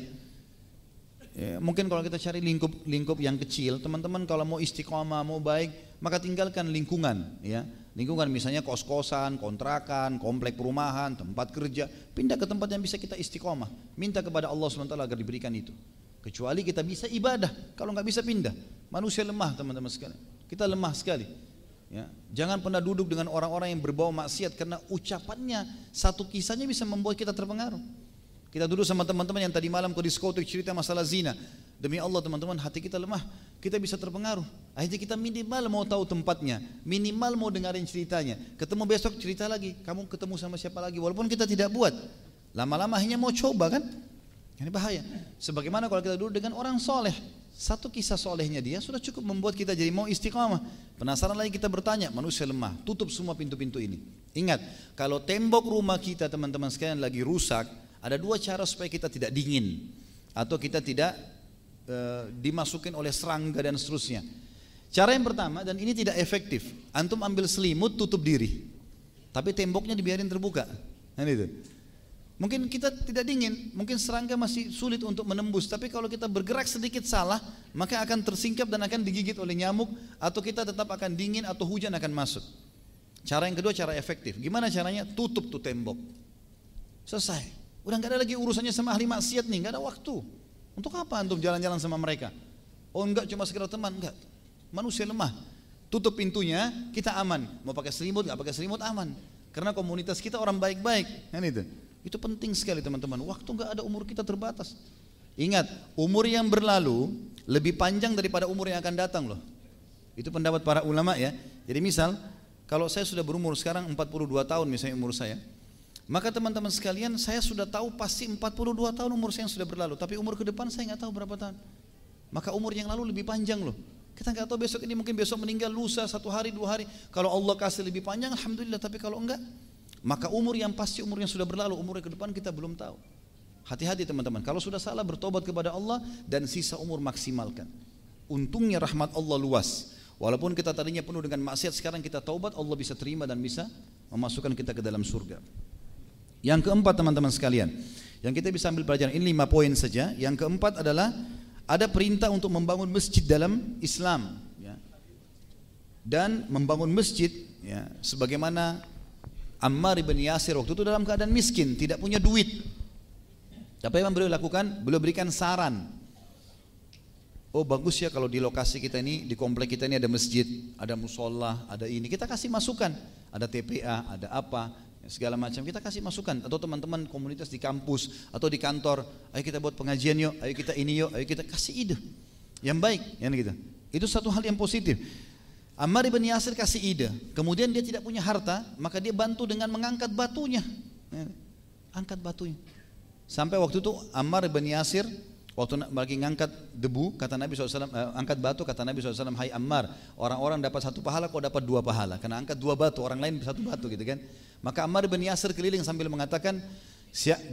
Ya, mungkin kalau kita cari lingkup-lingkup yang kecil, teman-teman kalau mau istiqomah, mau baik, maka tinggalkan lingkungan, ya. Lingkungan misalnya kos-kosan, kontrakan, komplek perumahan, tempat kerja, pindah ke tempat yang bisa kita istiqomah. Minta kepada Allah SWT agar diberikan itu. Kecuali kita bisa ibadah, kalau nggak bisa pindah. Manusia lemah teman-teman sekalian. Kita lemah sekali. Ya, jangan pernah duduk dengan orang-orang yang berbau maksiat karena ucapannya satu kisahnya bisa membuat kita terpengaruh. Kita duduk sama teman-teman yang tadi malam ke diskotik cerita masalah zina. Demi Allah teman-teman hati kita lemah, kita bisa terpengaruh. Akhirnya kita minimal mau tahu tempatnya, minimal mau dengarin ceritanya. Ketemu besok cerita lagi, kamu ketemu sama siapa lagi, walaupun kita tidak buat. Lama-lama hanya mau coba kan? Ini bahaya. Sebagaimana kalau kita duduk dengan orang soleh, satu kisah solehnya dia sudah cukup membuat kita jadi mau istiqamah. Penasaran lagi kita bertanya, manusia lemah, tutup semua pintu-pintu ini. Ingat, kalau tembok rumah kita teman-teman sekalian lagi rusak, ada dua cara supaya kita tidak dingin atau kita tidak e, dimasukin oleh serangga dan seterusnya. Cara yang pertama dan ini tidak efektif. Antum ambil selimut tutup diri. Tapi temboknya dibiarin terbuka. Nah itu. Mungkin kita tidak dingin, mungkin serangga masih sulit untuk menembus. Tapi kalau kita bergerak sedikit salah, maka akan tersingkap dan akan digigit oleh nyamuk, atau kita tetap akan dingin atau hujan akan masuk. Cara yang kedua cara efektif. Gimana caranya? Tutup tuh tembok. Selesai. Udah nggak ada lagi urusannya sama ahli maksiat nih, nggak ada waktu. Untuk apa antum jalan-jalan sama mereka? Oh enggak cuma sekedar teman, enggak. Manusia lemah. Tutup pintunya, kita aman. Mau pakai selimut, nggak pakai selimut aman. Karena komunitas kita orang baik-baik, kan itu. Itu penting sekali teman-teman. Waktu nggak ada umur kita terbatas. Ingat, umur yang berlalu lebih panjang daripada umur yang akan datang loh. Itu pendapat para ulama ya. Jadi misal, kalau saya sudah berumur sekarang 42 tahun misalnya umur saya, maka teman-teman sekalian saya sudah tahu pasti 42 tahun umur saya yang sudah berlalu. Tapi umur ke depan saya nggak tahu berapa tahun. Maka umur yang lalu lebih panjang loh. Kita nggak tahu besok ini mungkin besok meninggal lusa satu hari dua hari. Kalau Allah kasih lebih panjang Alhamdulillah. Tapi kalau enggak Maka umur yang pasti umur yang sudah berlalu Umur ke depan kita belum tahu. Hati-hati teman-teman. Kalau sudah salah bertobat kepada Allah Dan sisa umur maksimalkan. Untungnya rahmat Allah luas. Walaupun kita tadinya penuh dengan maksiat Sekarang kita taubat Allah bisa terima dan bisa Memasukkan kita ke dalam surga yang keempat teman-teman sekalian, yang kita bisa ambil pelajaran ini lima poin saja. Yang keempat adalah ada perintah untuk membangun masjid dalam Islam, ya. dan membangun masjid, ya, sebagaimana Ammar ibn Yasir waktu itu dalam keadaan miskin, tidak punya duit. Apa yang beliau lakukan? Beliau berikan saran. Oh bagus ya kalau di lokasi kita ini, di komplek kita ini ada masjid, ada musola, ada ini. Kita kasih masukan, ada TPA, ada apa, segala macam. Kita kasih masukan atau teman-teman komunitas di kampus atau di kantor. Ayo kita buat pengajian yuk, ayo kita ini yuk, ayo kita kasih ide yang baik, yang gitu. Itu satu hal yang positif. Ammar ibn Yasir kasih ide. Kemudian dia tidak punya harta, maka dia bantu dengan mengangkat batunya. Angkat batunya. Sampai waktu itu Ammar ibn Yasir Waktu lagi ngangkat debu, kata Nabi SAW, eh, angkat batu, kata Nabi SAW, Hai Ammar, orang-orang dapat satu pahala, kau dapat dua pahala. Karena angkat dua batu, orang lain satu batu gitu kan. Maka Ammar bin Yasir keliling sambil mengatakan,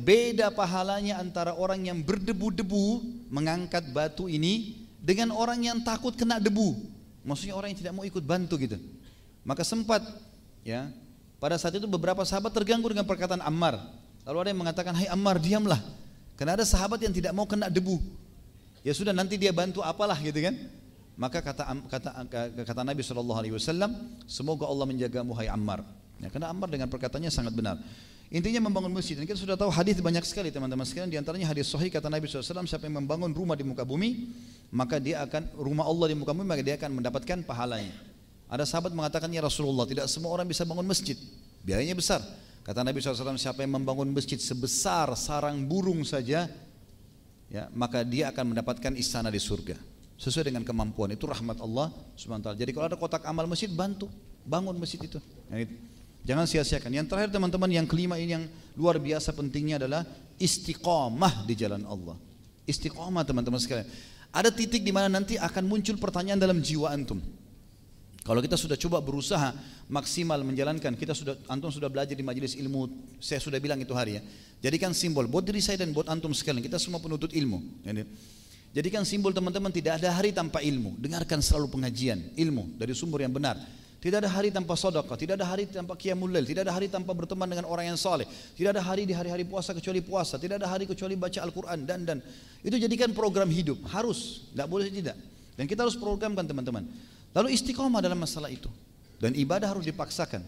beda pahalanya antara orang yang berdebu-debu mengangkat batu ini dengan orang yang takut kena debu. Maksudnya orang yang tidak mau ikut bantu gitu. Maka sempat ya pada saat itu beberapa sahabat terganggu dengan perkataan Ammar. Lalu ada yang mengatakan, Hai Ammar diamlah. Karena ada sahabat yang tidak mau kena debu. Ya sudah nanti dia bantu apalah gitu kan. Maka kata kata kata Nabi Shallallahu Alaihi semoga Allah menjagamu hai Ammar. Ya, karena Ammar dengan perkataannya sangat benar. Intinya membangun masjid. Dan kita sudah tahu hadis banyak sekali teman-teman sekalian. Di antaranya hadis Sahih kata Nabi SAW, siapa yang membangun rumah di muka bumi, maka dia akan rumah Allah di muka bumi, maka dia akan mendapatkan pahalanya. Ada sahabat mengatakan ya Rasulullah, tidak semua orang bisa bangun masjid. Biayanya besar. Kata Nabi SAW, siapa yang membangun masjid sebesar sarang burung saja, ya, maka dia akan mendapatkan istana di surga. Sesuai dengan kemampuan itu rahmat Allah SWT. Jadi kalau ada kotak amal masjid, bantu bangun masjid itu. Ya, itu. Jangan sia-siakan. Yang terakhir teman-teman, yang kelima ini yang luar biasa pentingnya adalah istiqomah di jalan Allah. Istiqomah teman-teman sekalian. Ada titik di mana nanti akan muncul pertanyaan dalam jiwa antum. Kalau kita sudah coba berusaha maksimal menjalankan, kita sudah antum sudah belajar di majelis ilmu, saya sudah bilang itu hari ya. Jadikan simbol buat diri saya dan buat antum sekalian. Kita semua penuntut ilmu. Jadikan simbol teman-teman tidak ada hari tanpa ilmu. Dengarkan selalu pengajian ilmu dari sumber yang benar. Tidak ada hari tanpa sedekah, tidak ada hari tanpa qiyamul lail, tidak ada hari tanpa berteman dengan orang yang saleh. Tidak ada hari di hari-hari puasa kecuali puasa, tidak ada hari kecuali baca Al-Qur'an dan dan itu jadikan program hidup, harus, tidak boleh tidak. Dan kita harus programkan teman-teman. Lalu istiqomah dalam masalah itu. Dan ibadah harus dipaksakan.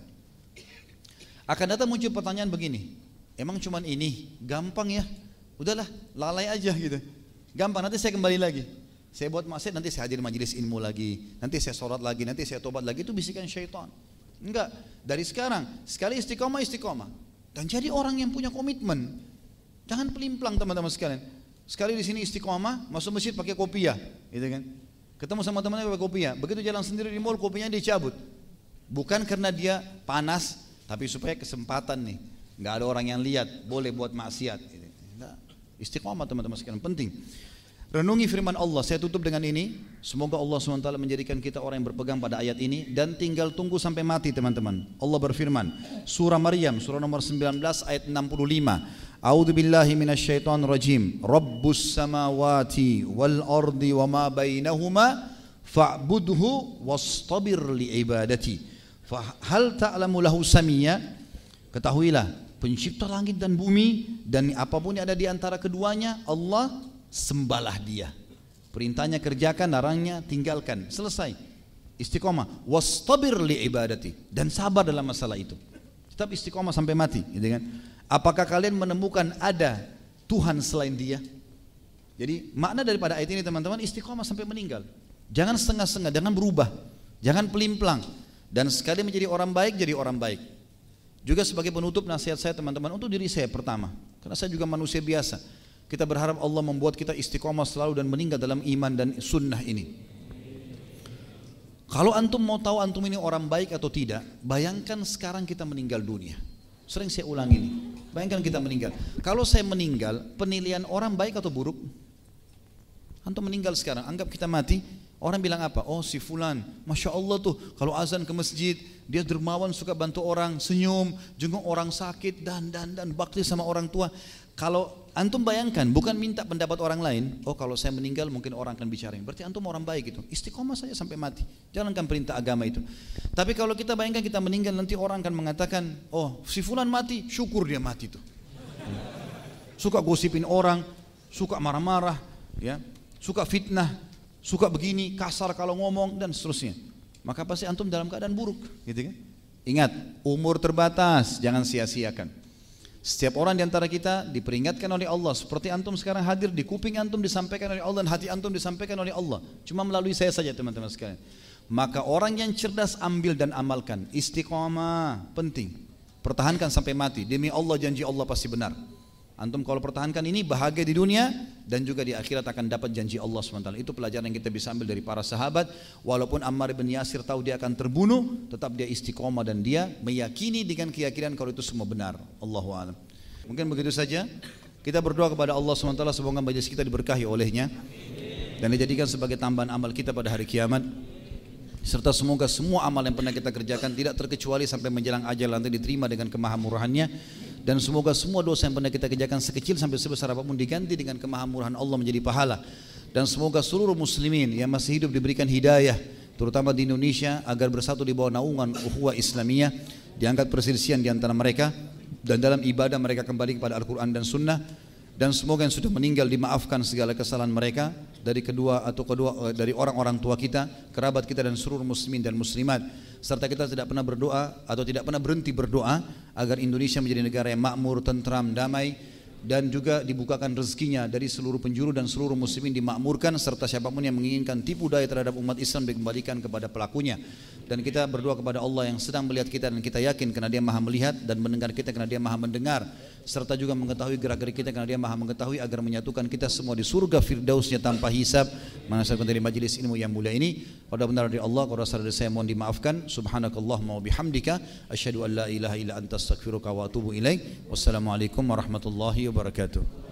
Akan datang muncul pertanyaan begini. Emang cuman ini? Gampang ya? Udahlah, lalai aja gitu. Gampang, nanti saya kembali lagi. Saya buat maksiat, nanti saya hadir majelis ilmu lagi. Nanti saya sholat lagi, nanti saya tobat lagi. Itu bisikan syaitan. Enggak, dari sekarang. Sekali istiqomah, istiqomah. Dan jadi orang yang punya komitmen. Jangan pelimplang teman-teman sekalian. Sekali di sini istiqomah, masuk masjid pakai kopiah, gitu kan? Ketemu sama temannya pakai kopiah. Begitu jalan sendiri di mall kopiahnya dicabut. Bukan karena dia panas, tapi supaya kesempatan nih. Nggak ada orang yang lihat, boleh buat maksiat. Istiqomah teman-teman sekalian penting. Renungi firman Allah. Saya tutup dengan ini. Semoga Allah SWT menjadikan kita orang yang berpegang pada ayat ini dan tinggal tunggu sampai mati teman-teman. Allah berfirman. Surah Maryam, surah nomor 19 ayat 65. A'udzu billahi minasyaitonir rajim. Rabbus samawati wal ardi wama bainahuma fa'budhu wastabir li ibadati. Fa hal ta'lamu lahu samia? Ketahuilah, pencipta langit dan bumi dan apa pun yang ada di antara keduanya, Allah sembahlah dia. Perintahnya kerjakan, larangnya tinggalkan. Selesai. Istiqomah. Wastabir li ibadati dan sabar dalam masalah itu. Tetap istiqomah sampai mati, gitu kan? Apakah kalian menemukan ada Tuhan selain dia? Jadi makna daripada ayat ini teman-teman istiqomah sampai meninggal. Jangan setengah-setengah, jangan berubah. Jangan pelimplang. Dan sekali menjadi orang baik, jadi orang baik. Juga sebagai penutup nasihat saya teman-teman untuk diri saya pertama. Karena saya juga manusia biasa. Kita berharap Allah membuat kita istiqomah selalu dan meninggal dalam iman dan sunnah ini. Kalau antum mau tahu antum ini orang baik atau tidak, bayangkan sekarang kita meninggal dunia. Sering saya ulang ini. Bayangkan kita meninggal. Kalau saya meninggal, penilaian orang baik atau buruk? Antum meninggal sekarang, anggap kita mati. Orang bilang apa? Oh si fulan, Masya Allah tuh kalau azan ke masjid, dia dermawan suka bantu orang, senyum, jenguk orang sakit, dan dan dan bakti sama orang tua. Kalau antum bayangkan, bukan minta pendapat orang lain, oh kalau saya meninggal mungkin orang akan bicara. Berarti antum orang baik itu. Istiqomah saja sampai mati. Jalankan perintah agama itu. Tapi kalau kita bayangkan kita meninggal nanti orang akan mengatakan, oh si fulan mati, syukur dia mati tuh. Suka gosipin orang, suka marah-marah, ya, suka fitnah, suka begini, kasar kalau ngomong dan seterusnya. Maka pasti antum dalam keadaan buruk, gitu kan? Ingat, umur terbatas, jangan sia-siakan. Setiap orang di antara kita diperingatkan oleh Allah seperti antum sekarang hadir di kuping antum disampaikan oleh Allah dan hati antum disampaikan oleh Allah. Cuma melalui saya saja teman-teman sekalian. Maka orang yang cerdas ambil dan amalkan. Istiqomah penting. Pertahankan sampai mati. Demi Allah janji Allah pasti benar. Antum kalau pertahankan ini bahagia di dunia dan juga di akhirat akan dapat janji Allah SWT. Itu pelajaran yang kita bisa ambil dari para sahabat. Walaupun Ammar bin Yasir tahu dia akan terbunuh, tetap dia istiqomah dan dia meyakini dengan keyakinan kalau itu semua benar. Allahu a'lam. Mungkin begitu saja. Kita berdoa kepada Allah SWT semoga majelis kita diberkahi olehnya dan dijadikan sebagai tambahan amal kita pada hari kiamat serta semoga semua amal yang pernah kita kerjakan tidak terkecuali sampai menjelang ajal nanti diterima dengan kemahamurahannya dan semoga semua dosa yang pernah kita kerjakan sekecil sampai sebesar apa pun diganti dengan kemahamurahan Allah menjadi pahala. Dan semoga seluruh muslimin yang masih hidup diberikan hidayah terutama di Indonesia agar bersatu di bawah naungan ukhuwah Islamiyah diangkat perselisihan di antara mereka dan dalam ibadah mereka kembali kepada Al-Quran dan Sunnah dan semoga yang sudah meninggal dimaafkan segala kesalahan mereka dari kedua atau kedua eh, dari orang-orang tua kita, kerabat kita dan seluruh muslimin dan muslimat. Serta kita tidak pernah berdoa atau tidak pernah berhenti berdoa agar Indonesia menjadi negara yang makmur, tentram, damai dan juga dibukakan rezekinya dari seluruh penjuru dan seluruh muslimin dimakmurkan serta siapa pun yang menginginkan tipu daya terhadap umat Islam dikembalikan kepada pelakunya. Dan kita berdoa kepada Allah yang sedang melihat kita dan kita yakin karena dia maha melihat dan mendengar kita karena dia maha mendengar serta juga mengetahui gerak-gerik kita karena dia maha mengetahui agar menyatukan kita semua di surga firdausnya tanpa hisab. Menasabkan dari majlis ilmu yang mulia ini pada benar dari Allah kalau rasa dari saya mohon dimaafkan subhanakallahumma wa bihamdika asyhadu an la ilaha illa anta astaghfiruka wa atubu ilaik wassalamualaikum warahmatullahi wabarakatuh